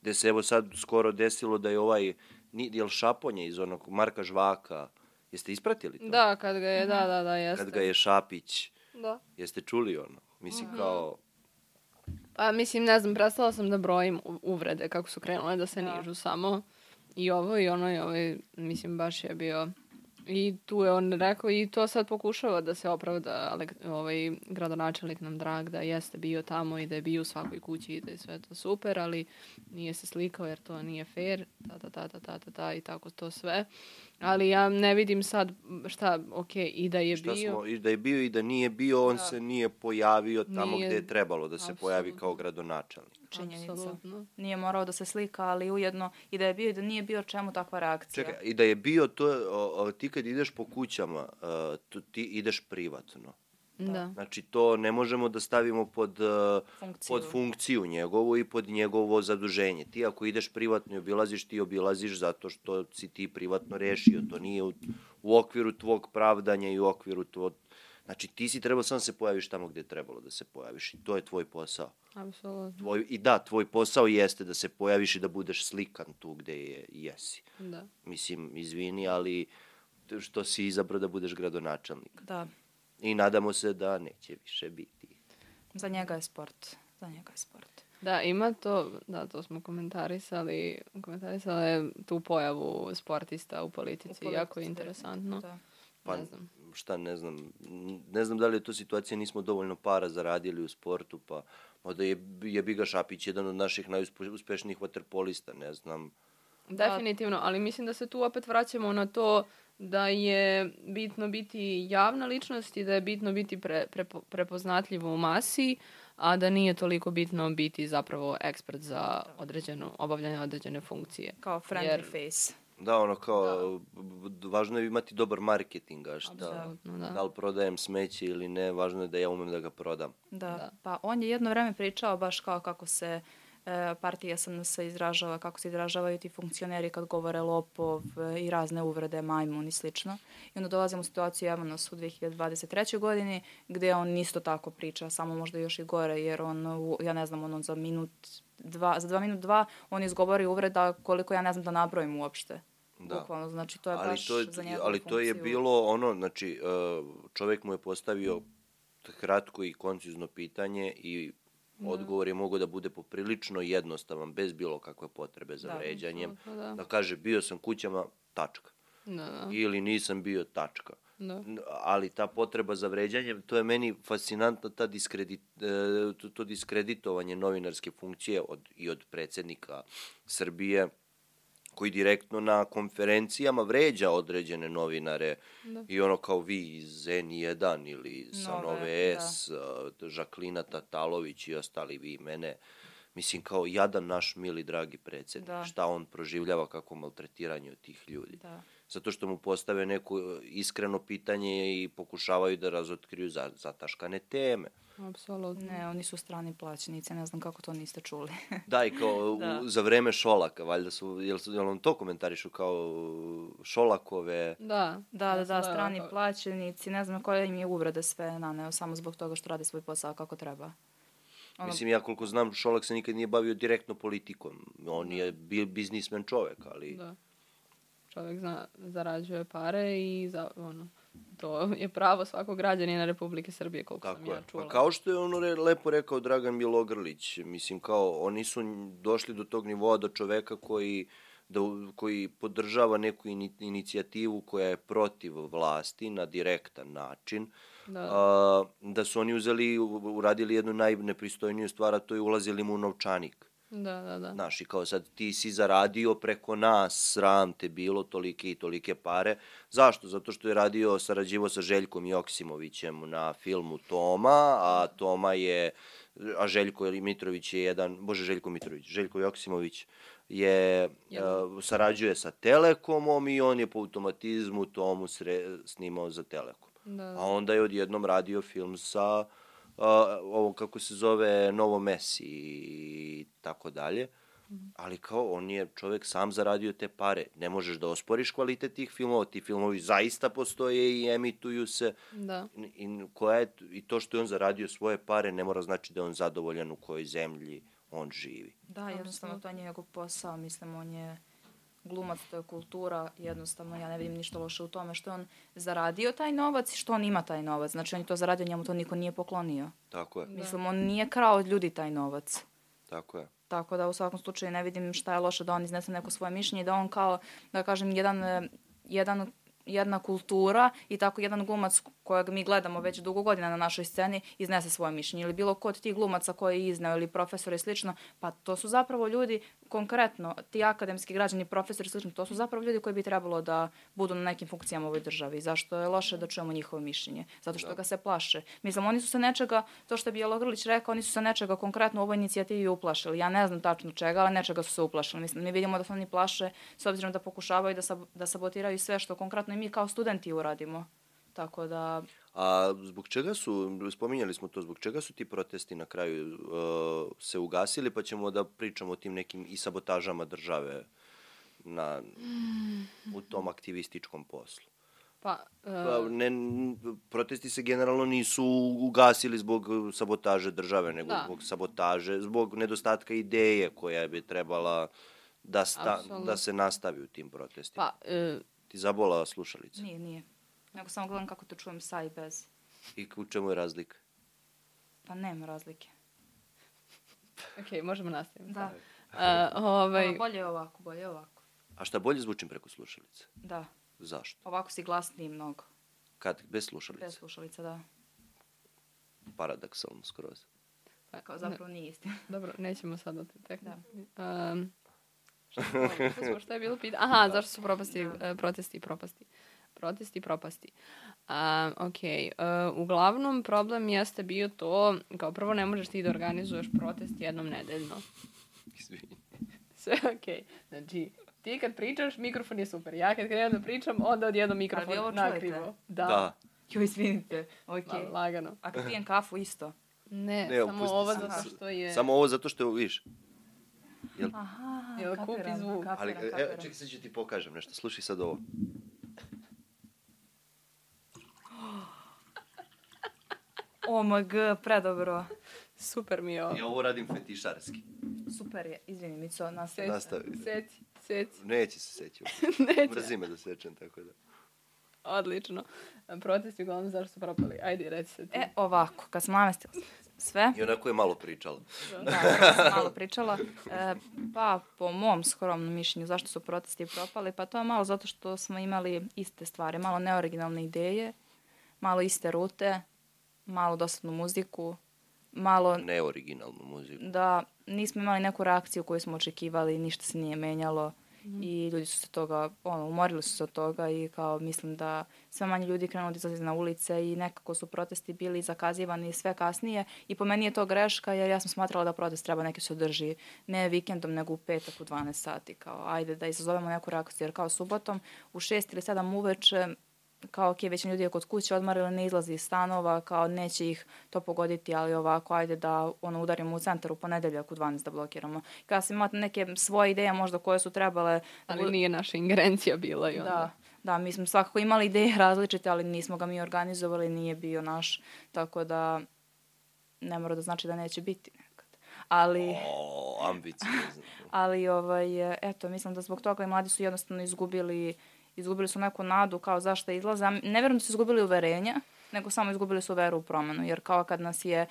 Gde se evo sad skoro desilo da je ovaj, ni, jel Šaponje iz onog Marka Žvaka, jeste ispratili to? Da, kad ga je, da, da, da, jeste. Kad ga je Šapić, Da. jeste čuli ono? Mislim kao, Pa mislim, ne znam, prestala sam da brojim uvrede kako su krenule da se Da. nižu samo. I ovo i ono i ovo, i, mislim, baš je bio... I tu je on rekao i to sad pokušava da se opravda ali, ovaj gradonačelnik nam drag da jeste bio tamo i da je bio u svakoj kući i da je sve to super, ali nije se slikao jer to nije fair, ta, ta, ta, ta, ta, ta, ta i tako to sve. Ali ja ne vidim sad šta, ok, i da je šta bio... smo, i da je bio i da nije bio, on Da. se nije pojavio tamo Nije- gde je trebalo da se pojavi kao gradonačelnik. Činjenica. Apsolutno. Nije morao da se slika, ali ujedno i da je bio i da nije bio čemu takva reakcija. Čekaj, i da je bio to, o, o, ti kad ideš po kućama, a, to, ti ideš privatno. Da. Znači, to ne možemo da stavimo pod, uh, Funkciju. pod funkciju njegovu i pod njegovo zaduženje. Ti ako ideš privatno i obilaziš, ti obilaziš zato što si ti privatno rešio. To nije u, u okviru tvog pravdanja i u okviru tvog... Znači, ti si trebao sam se pojaviš tamo gde je trebalo da se pojaviš i to je tvoj posao. Apsolutno. Tvoj, I da, tvoj posao jeste da se pojaviš i da budeš slikan tu gde je, jesi. Da. Mislim, izvini, ali što si izabrao da budeš gradonačelnik. Da, I nadamo se da neće više biti. za njega je sport. Za njega je sport. Da, ima to, da, to smo komentarisali, komentarisali tu pojavu sportista u politici, U jako je politici, interesantno. Da. Pa, Ne znam. Šta ne znam, ne znam da li je to situacija, nismo dovoljno para zaradili u sportu, pa možda je, je Biga Šapić jedan od naših najuspešnijih vaterpolista, ne znam. Definitivno, ali mislim da se tu opet vraćamo na to da je bitno biti javna ličnost i da je bitno biti pre, pre, prepoznatljivo u masi, a da nije toliko bitno biti zapravo ekspert za određenu, obavljanje određene funkcije. Kao friendly Jer, face. Da, ono kao, da. važno je imati dobar marketing, a šta, da. da li prodajem smeće ili ne, važno je da ja umem da ga prodam. Da. da, pa on je jedno vreme pričao baš kao kako se e, partija SNS izražava, kako se izražavaju ti funkcioneri kad govore lopov e, i razne uvrede, majmun i slično. I onda dolazimo u situaciju evo nas u 2023. godini gde on isto tako priča, samo možda još i gore, jer on, ja ne znam, ono za minut dva, za dva minut dva on izgovori uvreda koliko ja ne znam da nabrojim uopšte. Da. Bukvalno, znači to je ali baš to je, za njegovu Ali funkciju. to je bilo ono, znači, uh, čovek mu je postavio kratko i koncizno pitanje i da. odgovor je mogao da bude poprilično jednostavan, bez bilo kakve potrebe za da, vređanjem. Da. da kaže, bio sam kućama, tačka. Da, da. Ili nisam bio, tačka. Da. Ali ta potreba za vređanjem, to je meni fascinantno, ta diskredit, e, to, to diskreditovanje novinarske funkcije od, i od predsednika Srbije, koji direktno na konferencijama vređa određene novinare da. i ono kao vi iz N1 ili sa Nove, Nove S, da. Žaklina Tatalović i ostali vi mene. Mislim, kao jadan naš mili dragi predsednik, da. šta on proživljava kako maltretiranje od tih ljudi. Da zato što mu postave neko iskreno pitanje i pokušavaju da razotkriju za, zataškane teme. Apsolutno. Ne, oni su strani plaćenici, ne znam kako to niste čuli. da, i kao da. U, za vreme Šolaka, valjda su, jel, su, jel on to komentarišu kao Šolakove... Da, da, da, da, strani plaćenici, ne znam koje im je uvrede sve naneo, samo zbog toga što radi svoj posao kako treba. Ono... Mislim, ja koliko znam, Šolak se nikad nije bavio direktno politikom. On je bil biznismen čovek, ali... Da čovjek zna, zarađuje pare i za, ono, to je pravo svakog građanina Republike Srbije, koliko Tako sam ja čula. Pa kao što je ono re, lepo rekao Dragan Milogrlić, mislim kao oni su došli do tog nivoa do čoveka koji da, koji podržava neku in, inicijativu koja je protiv vlasti na direktan način, da. A, da su oni uzeli, uradili jednu najnepristojniju stvar, a to je ulazili mu u novčanik. Da, da, da. Znaš, i kao sad ti si zaradio preko nas, sram te bilo, tolike i tolike pare. Zašto? Zato što je radio, sarađivo sa Željkom Joksimovićem na filmu Toma, a Toma je, a Željko Mitrović je jedan, bože Željko Mitrović, Željko Joksimović je, uh, sarađuje sa Telekomom i on je po automatizmu Tomu sre, snimao za Telekom. Da, da. A onda je odjednom radio film sa ovo kako se zove Novo Mesi i tako dalje. Ali kao on je čovek sam zaradio te pare. Ne možeš da osporiš kvalitet tih filmova. Ti filmovi zaista postoje i emituju se. Da. I, koja je, I to što je on zaradio svoje pare ne mora znači da je on zadovoljan u kojoj zemlji on živi. Da, jednostavno to je njegov posao. Mislim, on je glumac, to je kultura, jednostavno ja ne vidim ništa loše u tome što on zaradio taj novac i što on ima taj novac. Znači on je to zaradio, njemu to niko nije poklonio. Tako je. Mislim, on nije krao od ljudi taj novac. Tako je. Tako da u svakom slučaju ne vidim šta je loše da on iznese neko svoje mišljenje i da on kao, da kažem, jedan, jedan jedna kultura i tako jedan glumac kojeg mi gledamo već dugo godina na našoj sceni iznese svoje mišljenje ili bilo ko od tih glumaca koji je izneo ili profesor i slično, pa to su zapravo ljudi konkretno, ti akademski građani, profesori i slično, to su zapravo ljudi koji bi trebalo da budu na nekim funkcijama u ovoj državi. Zašto je loše da čujemo njihovo mišljenje? Zato što da. ga se plaše. Mislim, oni su se nečega, to što bi Jelogrlić rekao, oni su se nečega konkretno u ovoj inicijativi uplašili. Ja ne znam tačno čega, ali nečega su se uplašili. Mislim, mi vidimo da se oni plaše s obzirom da pokušavaju da, sab da sabotiraju sve što konkretno i mi kao studenti uradimo. Tako da... A zbog čega su, spominjali smo to, zbog čega su ti protesti na kraju uh, se ugasili, pa ćemo da pričamo o tim nekim i sabotažama države na, u tom aktivističkom poslu. Pa, uh... ne, protesti se generalno nisu ugasili zbog sabotaže države, nego da. zbog sabotaže, zbog nedostatka ideje koja bi trebala da, sta, da se nastavi u tim protestima. Pa, uh... Ti zabola slušalica? Nije, nije. Nego samo gledam kako to čujem sa i bez. I u čemu je razlika? Pa nema razlike. ok, možemo nastaviti. Da. Uh, ovaj... A, bolje je ovako, bolje je ovako. A šta bolje zvučim preko slušalice? Da. Zašto? Ovako si glasniji mnogo. Kad, bez slušalice. Bez slušalica, da. Paradoksalno skroz. Pa, Kao zapravo nije istina. Dobro, nećemo sad o te tehnici. Da. Um, šta, je bilo? šta je bilo pitanje? Aha, zašto su propasti, Da. e, protesti i propasti? Protesti i propasti. Um, ok, e, uglavnom problem jeste bio to, kao prvo ne možeš ti da organizuješ protest jednom nedeljno. Izvini. Sve ok. Znači, ti kad pričaš, mikrofon je super. Ja kad krenem da pričam, onda odjednom Ali vi mikrofon ovo čujete? nakrivo. Da, Da. Jo, izvinite. Ok. Ma, lagano. A kad pijem kafu isto? Ne, Ne, samo ovo zato što je... Samo ovo zato što viš. Jel, Aha, Jel kupi kapiram, zvuk? kapiram, ali, evo, kapiram. čekaj, sad ću ti pokažem nešto. Slušaj sad ovo. OMG, predobro. Super mi je ovo. Ja ovo radim fetišarski. Super je. Izvini, Mico, nastavi. Nastavi. Seci, seci. Neće se seći. Neće. Mrzi me da sečem, tako da. Odlično. Protesti uglavnom zašto su propali. Ajde, reci se ti. E, ovako, kad sam namestila sve, I onako je malo pričala. da, prvo sam malo pričala, e, pa po mom skromnom mišljenju zašto su protesti propali, pa to je malo zato što smo imali iste stvari, malo neoriginalne ideje, malo iste rute, malo dosadnu muziku, malo Neoriginalnu muziku. da nismo imali neku reakciju koju smo očekivali, ništa se nije menjalo i ljudi su se toga, ono, umorili su se od toga i kao mislim da sve manje ljudi krenuo da izlazi na ulice i nekako su protesti bili zakazivani sve kasnije. I po meni je to greška jer ja sam smatrala da protest treba neki se održi ne vikendom nego u petak u 12 sati kao ajde da izazovemo neku reakciju jer kao subotom u 6 ili 7 uveče kao ok, većina ljudi je kod kuće odmarila, ne izlazi iz stanova, kao neće ih to pogoditi, ali ovako, ajde da ono, udarimo u centar u ponedeljak u 12 da blokiramo. Kada sam imate neke svoje ideje možda koje su trebale... Ali nije naša ingerencija bila i onda. Da, da, mi smo svakako imali ideje različite, ali nismo ga mi organizovali, nije bio naš, tako da ne mora da znači da neće biti nekad. Ali... O, ambiciozno. ali ovaj, eto, mislim da zbog toga i mladi su jednostavno izgubili, izgubili su neku nadu kao zašto izlaze. A Ne verujem da su izgubili uverenja, nego samo izgubili su veru u promenu. Jer kao kad nas je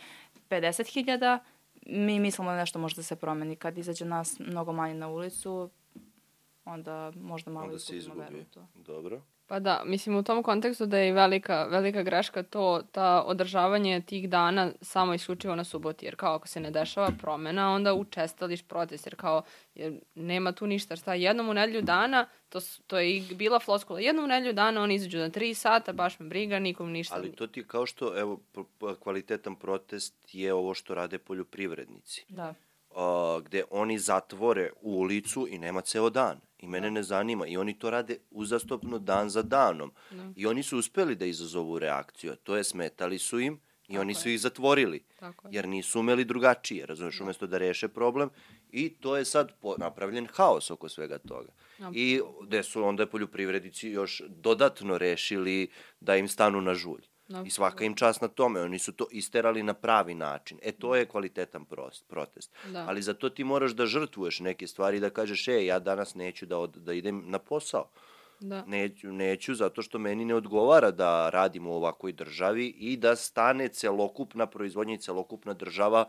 50.000, mi mislimo da nešto može da se promeni. Kad izađe nas mnogo manje na ulicu, onda možda malo Onda izgubimo veru u to. Dobro. Pa da, mislim u tom kontekstu da je velika, velika greška to, ta održavanje tih dana samo isključivo na suboti, jer kao ako se ne dešava promena, onda učestališ protest, jer kao jer nema tu ništa, šta jednom u nedelju dana, to, to je i bila floskula, jednom u nedelju dana oni izađu na tri sata, baš me briga, nikom ništa. Ali to ti je kao što, evo, kvalitetan protest je ovo što rade poljoprivrednici. Da. a, gde oni zatvore ulicu i nema ceo dan. I mene ne zanima. I oni to rade uzastopno dan za danom. Da. I oni su uspeli da izazovu reakciju. To je smetali su im i Tako oni je. su ih zatvorili. Tako je. Jer nisu umeli drugačije, razumeš, umesto da reše problem. I to je sad po, napravljen haos oko svega toga. I gde su onda poljoprivrednici još dodatno rešili da im stanu na žulj. I svaka im čast na tome, oni su to isterali na pravi način. E, to je kvalitetan prost, protest. Da. Ali za to ti moraš da žrtvuješ neke stvari i da kažeš, e, ja danas neću da, od, da idem na posao. Da. Neću, neću zato što meni ne odgovara da radim u ovakvoj državi i da stane celokupna proizvodnja i celokupna država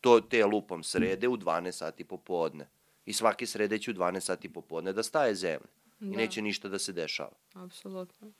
to te lupom srede u 12 sati popodne. I svake srede će u 12 sati popodne da staje zemlja. I Da. neće ništa da se dešava. Apsolutno.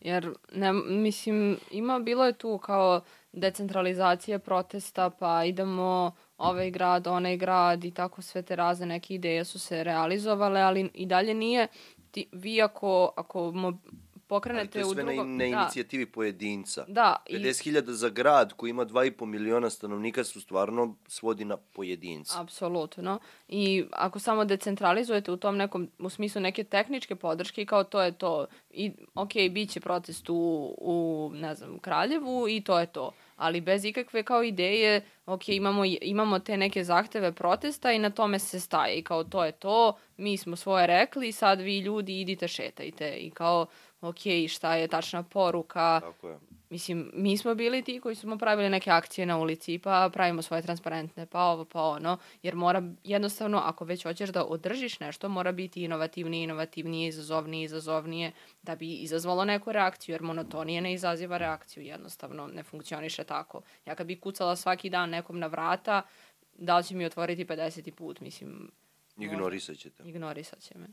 Jer, ne, mislim, ima, bilo je tu kao decentralizacija protesta, pa idemo ovaj grad, onaj grad i tako sve te razne neke ideje su se realizovale, ali i dalje nije, ti, vi ako, ako mo, Ali to pokrenete je u sve na, drugom... na da, inicijativi pojedinca. da, i, 50.000 za grad koji ima 2,5 miliona stanovnika su stvarno svodi na pojedinca. Apsolutno. I ako samo decentralizujete u tom nekom, u smislu neke tehničke podrške i kao to je to. I, ok, bit će protest u, u, ne znam, Kraljevu i to je to. Ali bez ikakve kao ideje, ok, imamo, imamo te neke zahteve protesta i na tome se staje. I kao to je to, mi smo svoje rekli, sad vi ljudi idite šetajte. I kao, ok, šta je tačna poruka, Tako je. Mislim, mi smo bili ti koji smo pravili neke akcije na ulici, pa pravimo svoje transparentne, pa ovo, pa ono, jer mora jednostavno, ako već hoćeš da održiš nešto, mora biti inovativnije, inovativnije, izazovnije, izazovnije, da bi izazvalo neku reakciju, jer monotonije ne izaziva reakciju, jednostavno ne funkcioniše tako. Ja kad bi kucala svaki dan nekom na vrata, da li će mi otvoriti 50. put, mislim, Ignorisat ćete. ignorisat će me.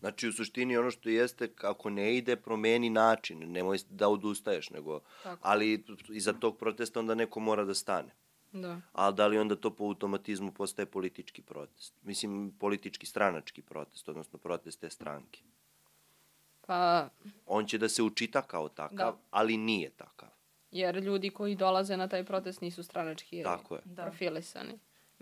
Znači, u suštini ono što jeste, ako ne ide, promeni način, nemoj da odustaješ, nego, Tako. ali iza tog protesta onda neko mora da stane. Da. A da li onda to po automatizmu postaje politički protest? Mislim, politički stranački protest, odnosno protest te stranke. Pa, On će da se učita kao takav, Da. ali nije takav. jer ljudi koji dolaze na taj protest nisu stranački Tako je. Da.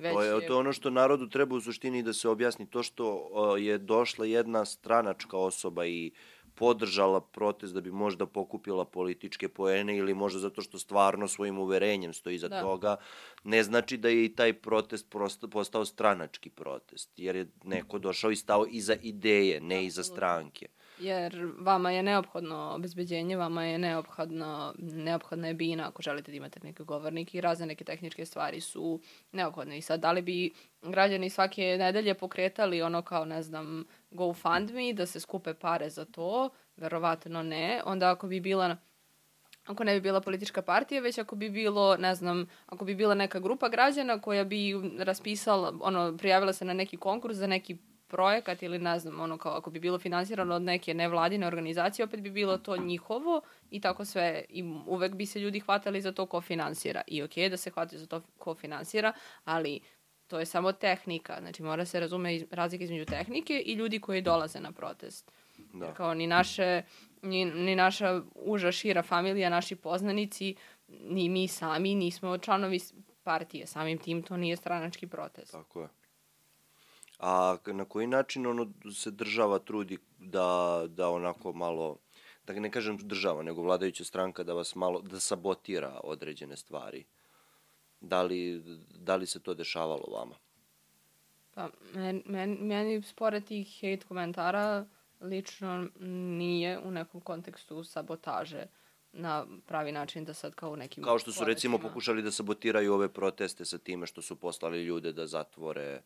Već To je, to je ono što narodu treba u suštini da se objasni. To što o, je došla jedna stranačka osoba i podržala protest da bi možda pokupila političke poene ili možda zato što stvarno svojim uverenjem stoji za Da. toga, ne znači da je i taj protest prosto, postao stranački protest, jer je neko došao i stao iza ideje, ne iza stranke. Jer vama je neophodno obezbeđenje, vama je neophodno, neophodna je bina ako želite da imate neke govornike i razne neke tehničke stvari su neophodne. I sad, da li bi građani svake nedelje pokretali ono kao, ne znam, GoFundMe, da se skupe pare za to? Verovatno ne. Onda ako bi bila ako ne bi bila politička partija, već ako bi bilo, ne znam, ako bi bila neka grupa građana koja bi raspisala, ono, prijavila se na neki konkurs za neki projekat ili ne znam, ono kao ako bi bilo finansirano od neke nevladine organizacije, opet bi bilo to njihovo i tako sve i uvek bi se ljudi hvatali za to ko finansira. I okej da se hvataju za to ko finansira, ali to je samo tehnika. Znači mora se razume iz, razlika između tehnike i ljudi koji dolaze na protest. Da. Jer kao ni naše, ni, ni naša uža šira familija, naši poznanici, ni mi sami nismo članovi partije. Samim tim to nije stranački protest. Tako je. A na koji način ono se država trudi da, da onako malo, da ne kažem država, nego vladajuća stranka da vas malo, da sabotira određene stvari? Da li, da li se to dešavalo vama? Pa, men, men, meni pored tih hate komentara lično nije u nekom kontekstu sabotaže na pravi način da sad kao u nekim Kao što su recimo pokušali da sabotiraju ove proteste sa time što su poslali ljude da zatvore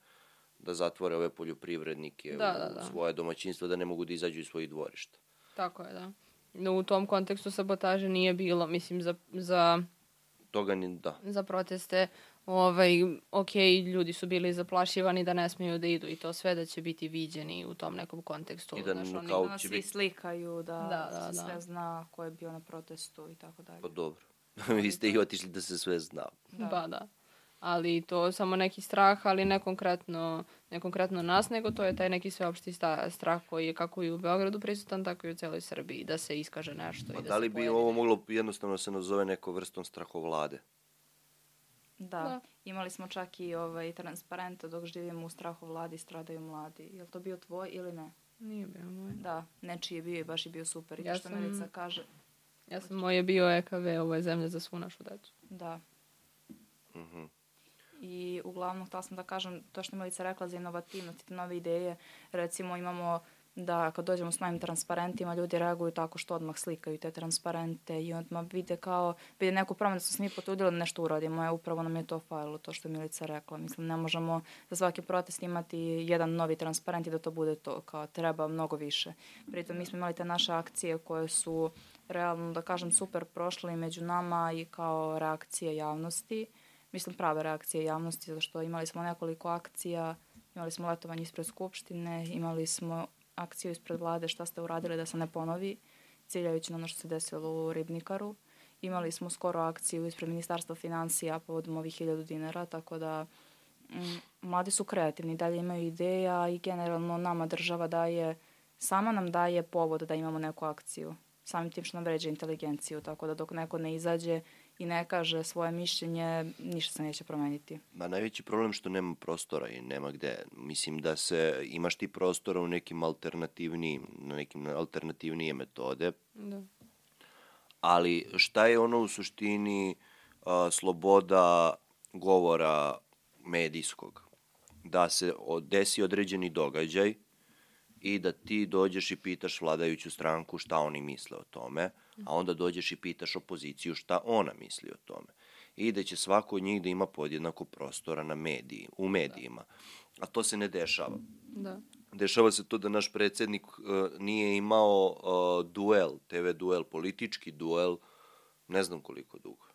da zatvore ove poljoprivrednike Da, u da, da. svoje domaćinstvo, da ne mogu da izađu iz svojih dvorišta. Tako je, da. No, u tom kontekstu sabotaže nije bilo, mislim, za, za, Toga ni, da. za proteste, ovaj, ok, ljudi su bili zaplašivani da ne smeju da idu i to sve da će biti viđeni u tom nekom kontekstu. I da znaš, oni- kao- Da svi biti- slikaju, da, Da, da, se da. sve zna ko je bio na protestu i tako dalje. Pa dobro. Vi ste i otišli da se sve zna. Da. Pa da. Ali to samo neki strah, ali ne konkretno, ne konkretno nas, nego to je taj neki sveopšti sta, strah koji je kako i u Beogradu prisutan, tako i u celoj Srbiji, da se iskaže nešto. Pa i da, da li bi ovo moglo jednostavno se nazove neko vrstom strahovlade? Da. Da. Imali smo čak i ovaj, transparente dok živimo u strahu vladi stradaju mladi. Je li to bio tvoj ili ne? Nije bio moj. Da, nečiji je bio i baš je bio super. I Ja to što sam- Milica kaže, Ja sam, moj je bio EKV, ovo je zemlja za svu našu decu. da. Mhm. I uglavnom htela sam da kažem to što je Milica rekla za inovativnost i te nove ideje. Recimo imamo da kad dođemo s novim transparentima ljudi reaguju tako što odmah slikaju te transparente i odmah vide kao, vide neku promenu da smo se mi potrudili da nešto uradimo. E, upravo nam je to falilo, to što je Milica rekla. Mislim, ne možemo za svaki protest imati jedan novi transparent i da to bude to. Kao treba mnogo više. Pritom mi smo imali te naše akcije koje su realno, da kažem, super prošle i među nama i kao reakcije javnosti mislim prave reakcije javnosti, zato što imali smo nekoliko akcija, imali smo letovanje ispred Skupštine, imali smo akciju ispred vlade šta ste uradili da se ne ponovi, ciljajući na ono što se desilo u Ribnikaru. Imali smo skoro akciju ispred Ministarstva financija povodom ovih hiljadu dinara, tako da mm, mladi su kreativni, dalje imaju ideja i generalno nama država daje, sama nam daje povod da imamo neku akciju. Samim tim što nam vređa inteligenciju, tako da dok neko ne izađe i ne kaže svoje mišljenje, ništa se neće promeniti. Ma najveći problem što nema prostora i nema gde. Mislim da se imaš ti prostora u nekim alternativnijim, na nekim alternativnije metode, Da. ali šta je ono u suštini a, sloboda govora medijskog? Da se desi određeni događaj i da ti dođeš i pitaš vladajuću stranku šta oni misle o tome, a onda dođeš i pitaš opoziciju šta ona misli o tome. I da će svako od njih da ima podjednako prostora na mediji, u medijima. A to se ne dešava. Da. Dešava se to da naš predsednik uh, nije imao uh, duel, TV duel, politički duel, ne znam koliko dugo.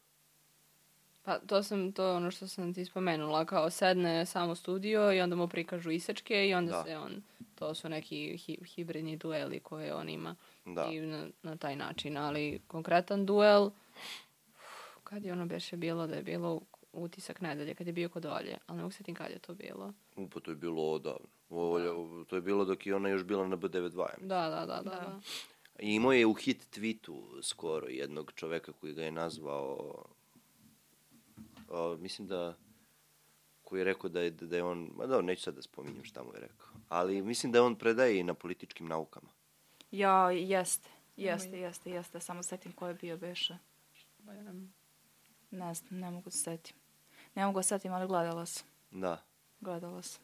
Pa to sam, to je ono što sam ti spomenula, kao sedne samo studio i onda mu prikažu isečke i onda Da. se on to su neki hi, hibridni dueli koje on ima Da. i na, na taj način, ali konkretan duel, kad je ono beše bilo da je bilo utisak nedelje, kad je bio kod Olje, ali ne mogu se tim kad je to bilo. Pa to je bilo odavno. Ovo, to je bilo dok je ona još bila na B92. ja mislim. Da, da, da, da. Da. da. I imao je u hit tweetu skoro jednog čoveka koji ga je nazvao o, mislim da koji je rekao da je, da je on, ma da, neću sad da spominjem šta mu je rekao, ali mislim da on predaje i na političkim naukama. Ja, jeste. Jeste, jeste, jeste. Samo setim ko je bio. Bajram. Ne znam, ne mogu se setim. Ne mogu se setim, ali gledala sam. Da. Gledala sam.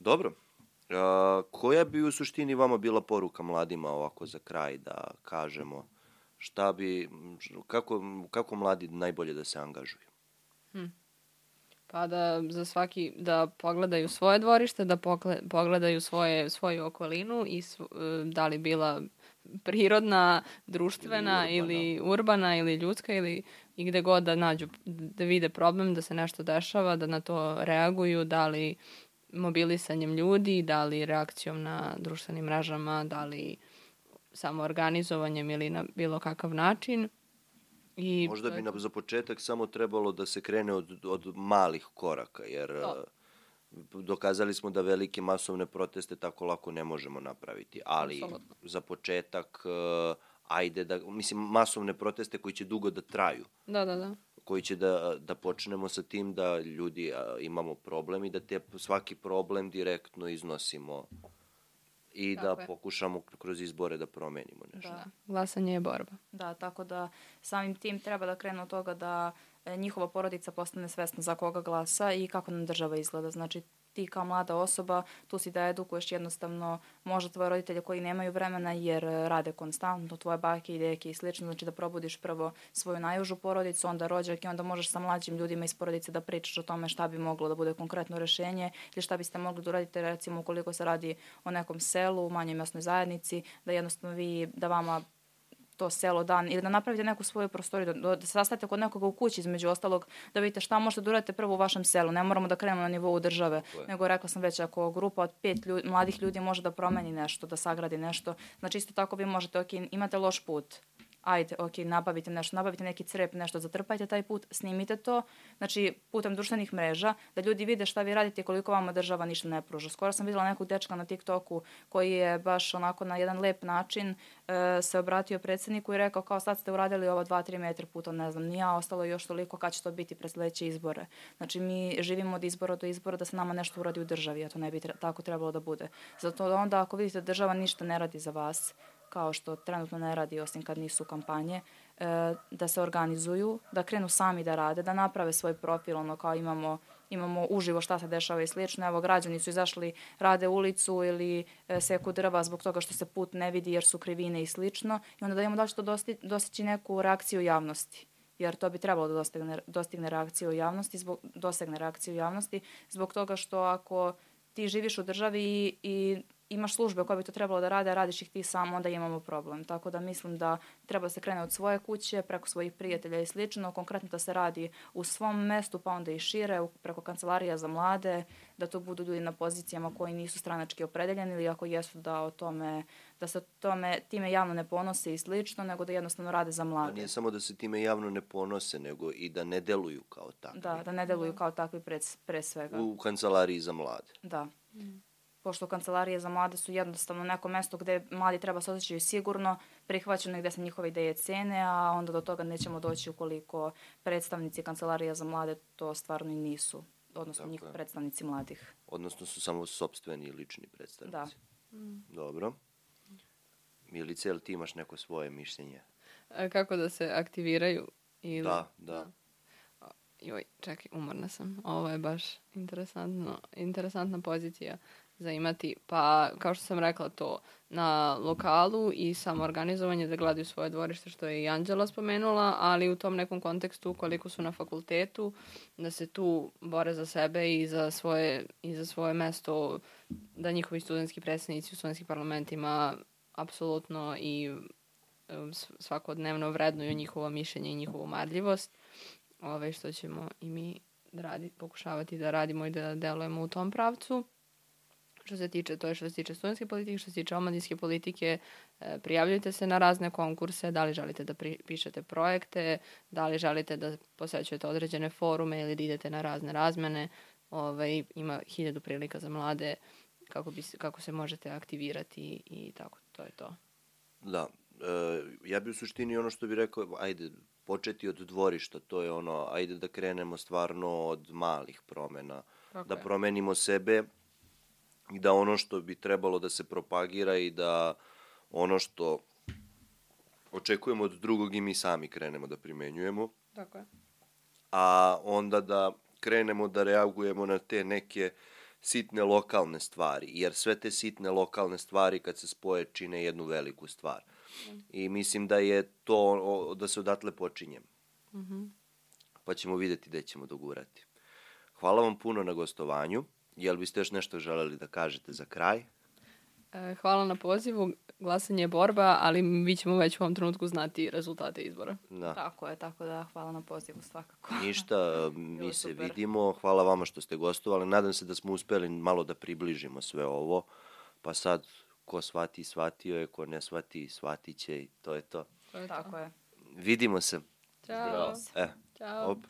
Dobro. A, koja bi u suštini vama bila poruka mladima ovako za kraj da kažemo šta bi, kako, kako mladi najbolje da se angažuju? Pa da za svaki, da pogledaju svoje dvorište, da pokle, pogledaju svoje, svoju okolinu i sv, e, da li bila prirodna, društvena Ili ili urbana ili ljudska ili i gde god da nađu, da vide problem, da se nešto dešava, da na to reaguju, da li mobilisanjem ljudi, da li reakcijom na društvenim mrežama, da li samo organizovanjem ili na bilo kakav način. I Možda to bi je nam to. za početak samo trebalo da se krene od, od malih koraka, jer Da. e, dokazali smo da velike masovne proteste tako lako ne možemo napraviti, ali Apsolutno. za početak e, ajde da, mislim, masovne proteste koji će dugo da traju, Da, da, da. koji će da, da počnemo sa tim da ljudi a, imamo problem i da te svaki problem direktno iznosimo i Tako da je. pokušamo kroz izbore da promenimo nešto. Da. Glasanje je borba. Da, tako da samim tim treba da krenu od toga da e, njihova porodica postane svesna za koga glasa i kako nam država izgleda. Znači, ti kao mlada osoba, tu si da edukuješ jednostavno možda tvoje roditelje koji nemaju vremena jer e, rade konstantno, tvoje bake i deke i slično, znači da probudiš prvo svoju najužu porodicu, onda rođak i onda možeš sa mlađim ljudima iz porodice da pričaš o tome šta bi moglo da bude konkretno rešenje ili šta biste mogli da uradite recimo ukoliko se radi o nekom selu, manjoj mesnoj zajednici, da jednostavno vi, da vama to selo dan ili da napravite neku svoju prostoriju, da, da se sastanete kod nekoga u kući između ostalog, da vidite šta možete da uradite prvo u vašem selu. Ne moramo da krenemo na nivou države, je. nego rekla sam već ako grupa od pet ljudi, mladih ljudi može da promeni nešto, da sagradi nešto, znači isto tako vi možete, ok, imate loš put, ajde, ok, nabavite nešto, nabavite neki crep, nešto, zatrpajte taj put, snimite to, znači putem društvenih mreža, da ljudi vide šta vi radite i koliko vama država ništa ne pruža. Skoro sam videla nekog dečka na TikToku koji je baš onako na jedan lep način e, se obratio predsedniku i rekao kao sad ste uradili ovo 2-3 metra puta, ne znam, nija, ostalo još toliko kad će to biti pred sledeće izbore. Znači mi živimo od izbora do izbora da se nama nešto uradi u državi, a to ne bi tre tako trebalo da bude. Zato onda ako vidite da država ništa ne radi za vas, kao što trenutno ne radi osim kad nisu kampanje, e, da se organizuju, da krenu sami da rade, da naprave svoj profil, ono kao imamo imamo uživo šta se dešava i slično. Evo, građani su izašli, rade ulicu ili e, seku drva zbog toga što se put ne vidi jer su krivine i slično. I onda da imamo da li će to dosti, dostići neku reakciju javnosti jer to bi trebalo da dostigne, dostigne reakciju javnosti, zbog, dosegne reakciju javnosti, zbog toga što ako ti živiš u državi i, i imaš službe koje bi to trebalo da rade, a radiš ih ti sam, onda imamo problem. Tako da mislim da treba da se krene od svoje kuće, preko svojih prijatelja i slično, konkretno da se radi u svom mestu, pa onda i šire, preko kancelarija za mlade, da to budu ljudi na pozicijama koji nisu stranački opredeljeni ili ako jesu da o tome, da se o tome time javno ne ponose i slično, nego da jednostavno rade za A mlade. nije samo da se time javno ne ponose, nego i da ne deluju kao takvi. Da, da ne deluju kao takvi pre, pre svega. U kancelariji za mlade. Da. Pošto kancelarije za mlade su jednostavno neko mesto gde mladi treba se osjećaju sigurno, prihvaćeno i gde se njihove ideje cene, a onda do toga nećemo doći ukoliko predstavnici kancelarija za mlade to stvarno i nisu, odnosno Tako njih je. predstavnici mladih. Odnosno su samo sobstveni i lični predstavnici. Da. Dobro. Milice, jel ti imaš neko svoje mišljenje? E, Kako da se aktiviraju? Ili... Da, da. Joj, čekaj, umorna sam. Ovo je baš interesantno, interesantna pozicija za imati. Pa, kao što sam rekla, to na lokalu i samoorganizovanje da gledaju svoje dvorište, što je i Anđela spomenula, ali u tom nekom kontekstu koliko su na fakultetu, da se tu bore za sebe i za svoje, i za svoje mesto, da njihovi studentski predstavnici u studentskim parlamentima apsolutno i um, svakodnevno vrednuju njihovo mišljenje i njihovu marljivost ove, što ćemo i mi da radi, pokušavati da radimo i da delujemo u tom pravcu. Što se tiče, to je što se tiče studentske politike, što se tiče omladinske politike, e, prijavljujte se na razne konkurse, da li želite da pri, pišete projekte, da li želite da posećujete određene forume ili da idete na razne razmene, ovaj, ima hiljadu prilika za mlade kako, bi, kako se možete aktivirati i tako, to je to. Da, e, ja bi u suštini ono što bi rekao, ajde, početi od dvorišta, to je ono, ajde da krenemo stvarno od malih promena, Tako da je. promenimo sebe i da ono što bi trebalo da se propagira i da ono što očekujemo od drugog i mi sami krenemo da primenjujemo, Tako je. a onda da krenemo da reagujemo na te neke sitne lokalne stvari, jer sve te sitne lokalne stvari kad se spoje čine jednu veliku stvar. I mislim da je to, da se odatle počinje. Mhm. Pa ćemo videti gde ćemo dogurati. Hvala vam puno na gostovanju. Jel biste još nešto želeli da kažete za kraj? E, Hvala na pozivu. Glasanje je borba, ali mi ćemo već u ovom trenutku znati rezultate izbora. Da. Tako je, tako da hvala na pozivu svakako. Ništa, mi se super. vidimo. Hvala vama što ste gostovali. Nadam se da smo uspeli malo da približimo sve ovo. Pa sad, ko shvati, shvatio je, ko ne shvati, shvatit će i to je to. To je to. Tako je. Vidimo se. Ćao. E, Ciao. Hop.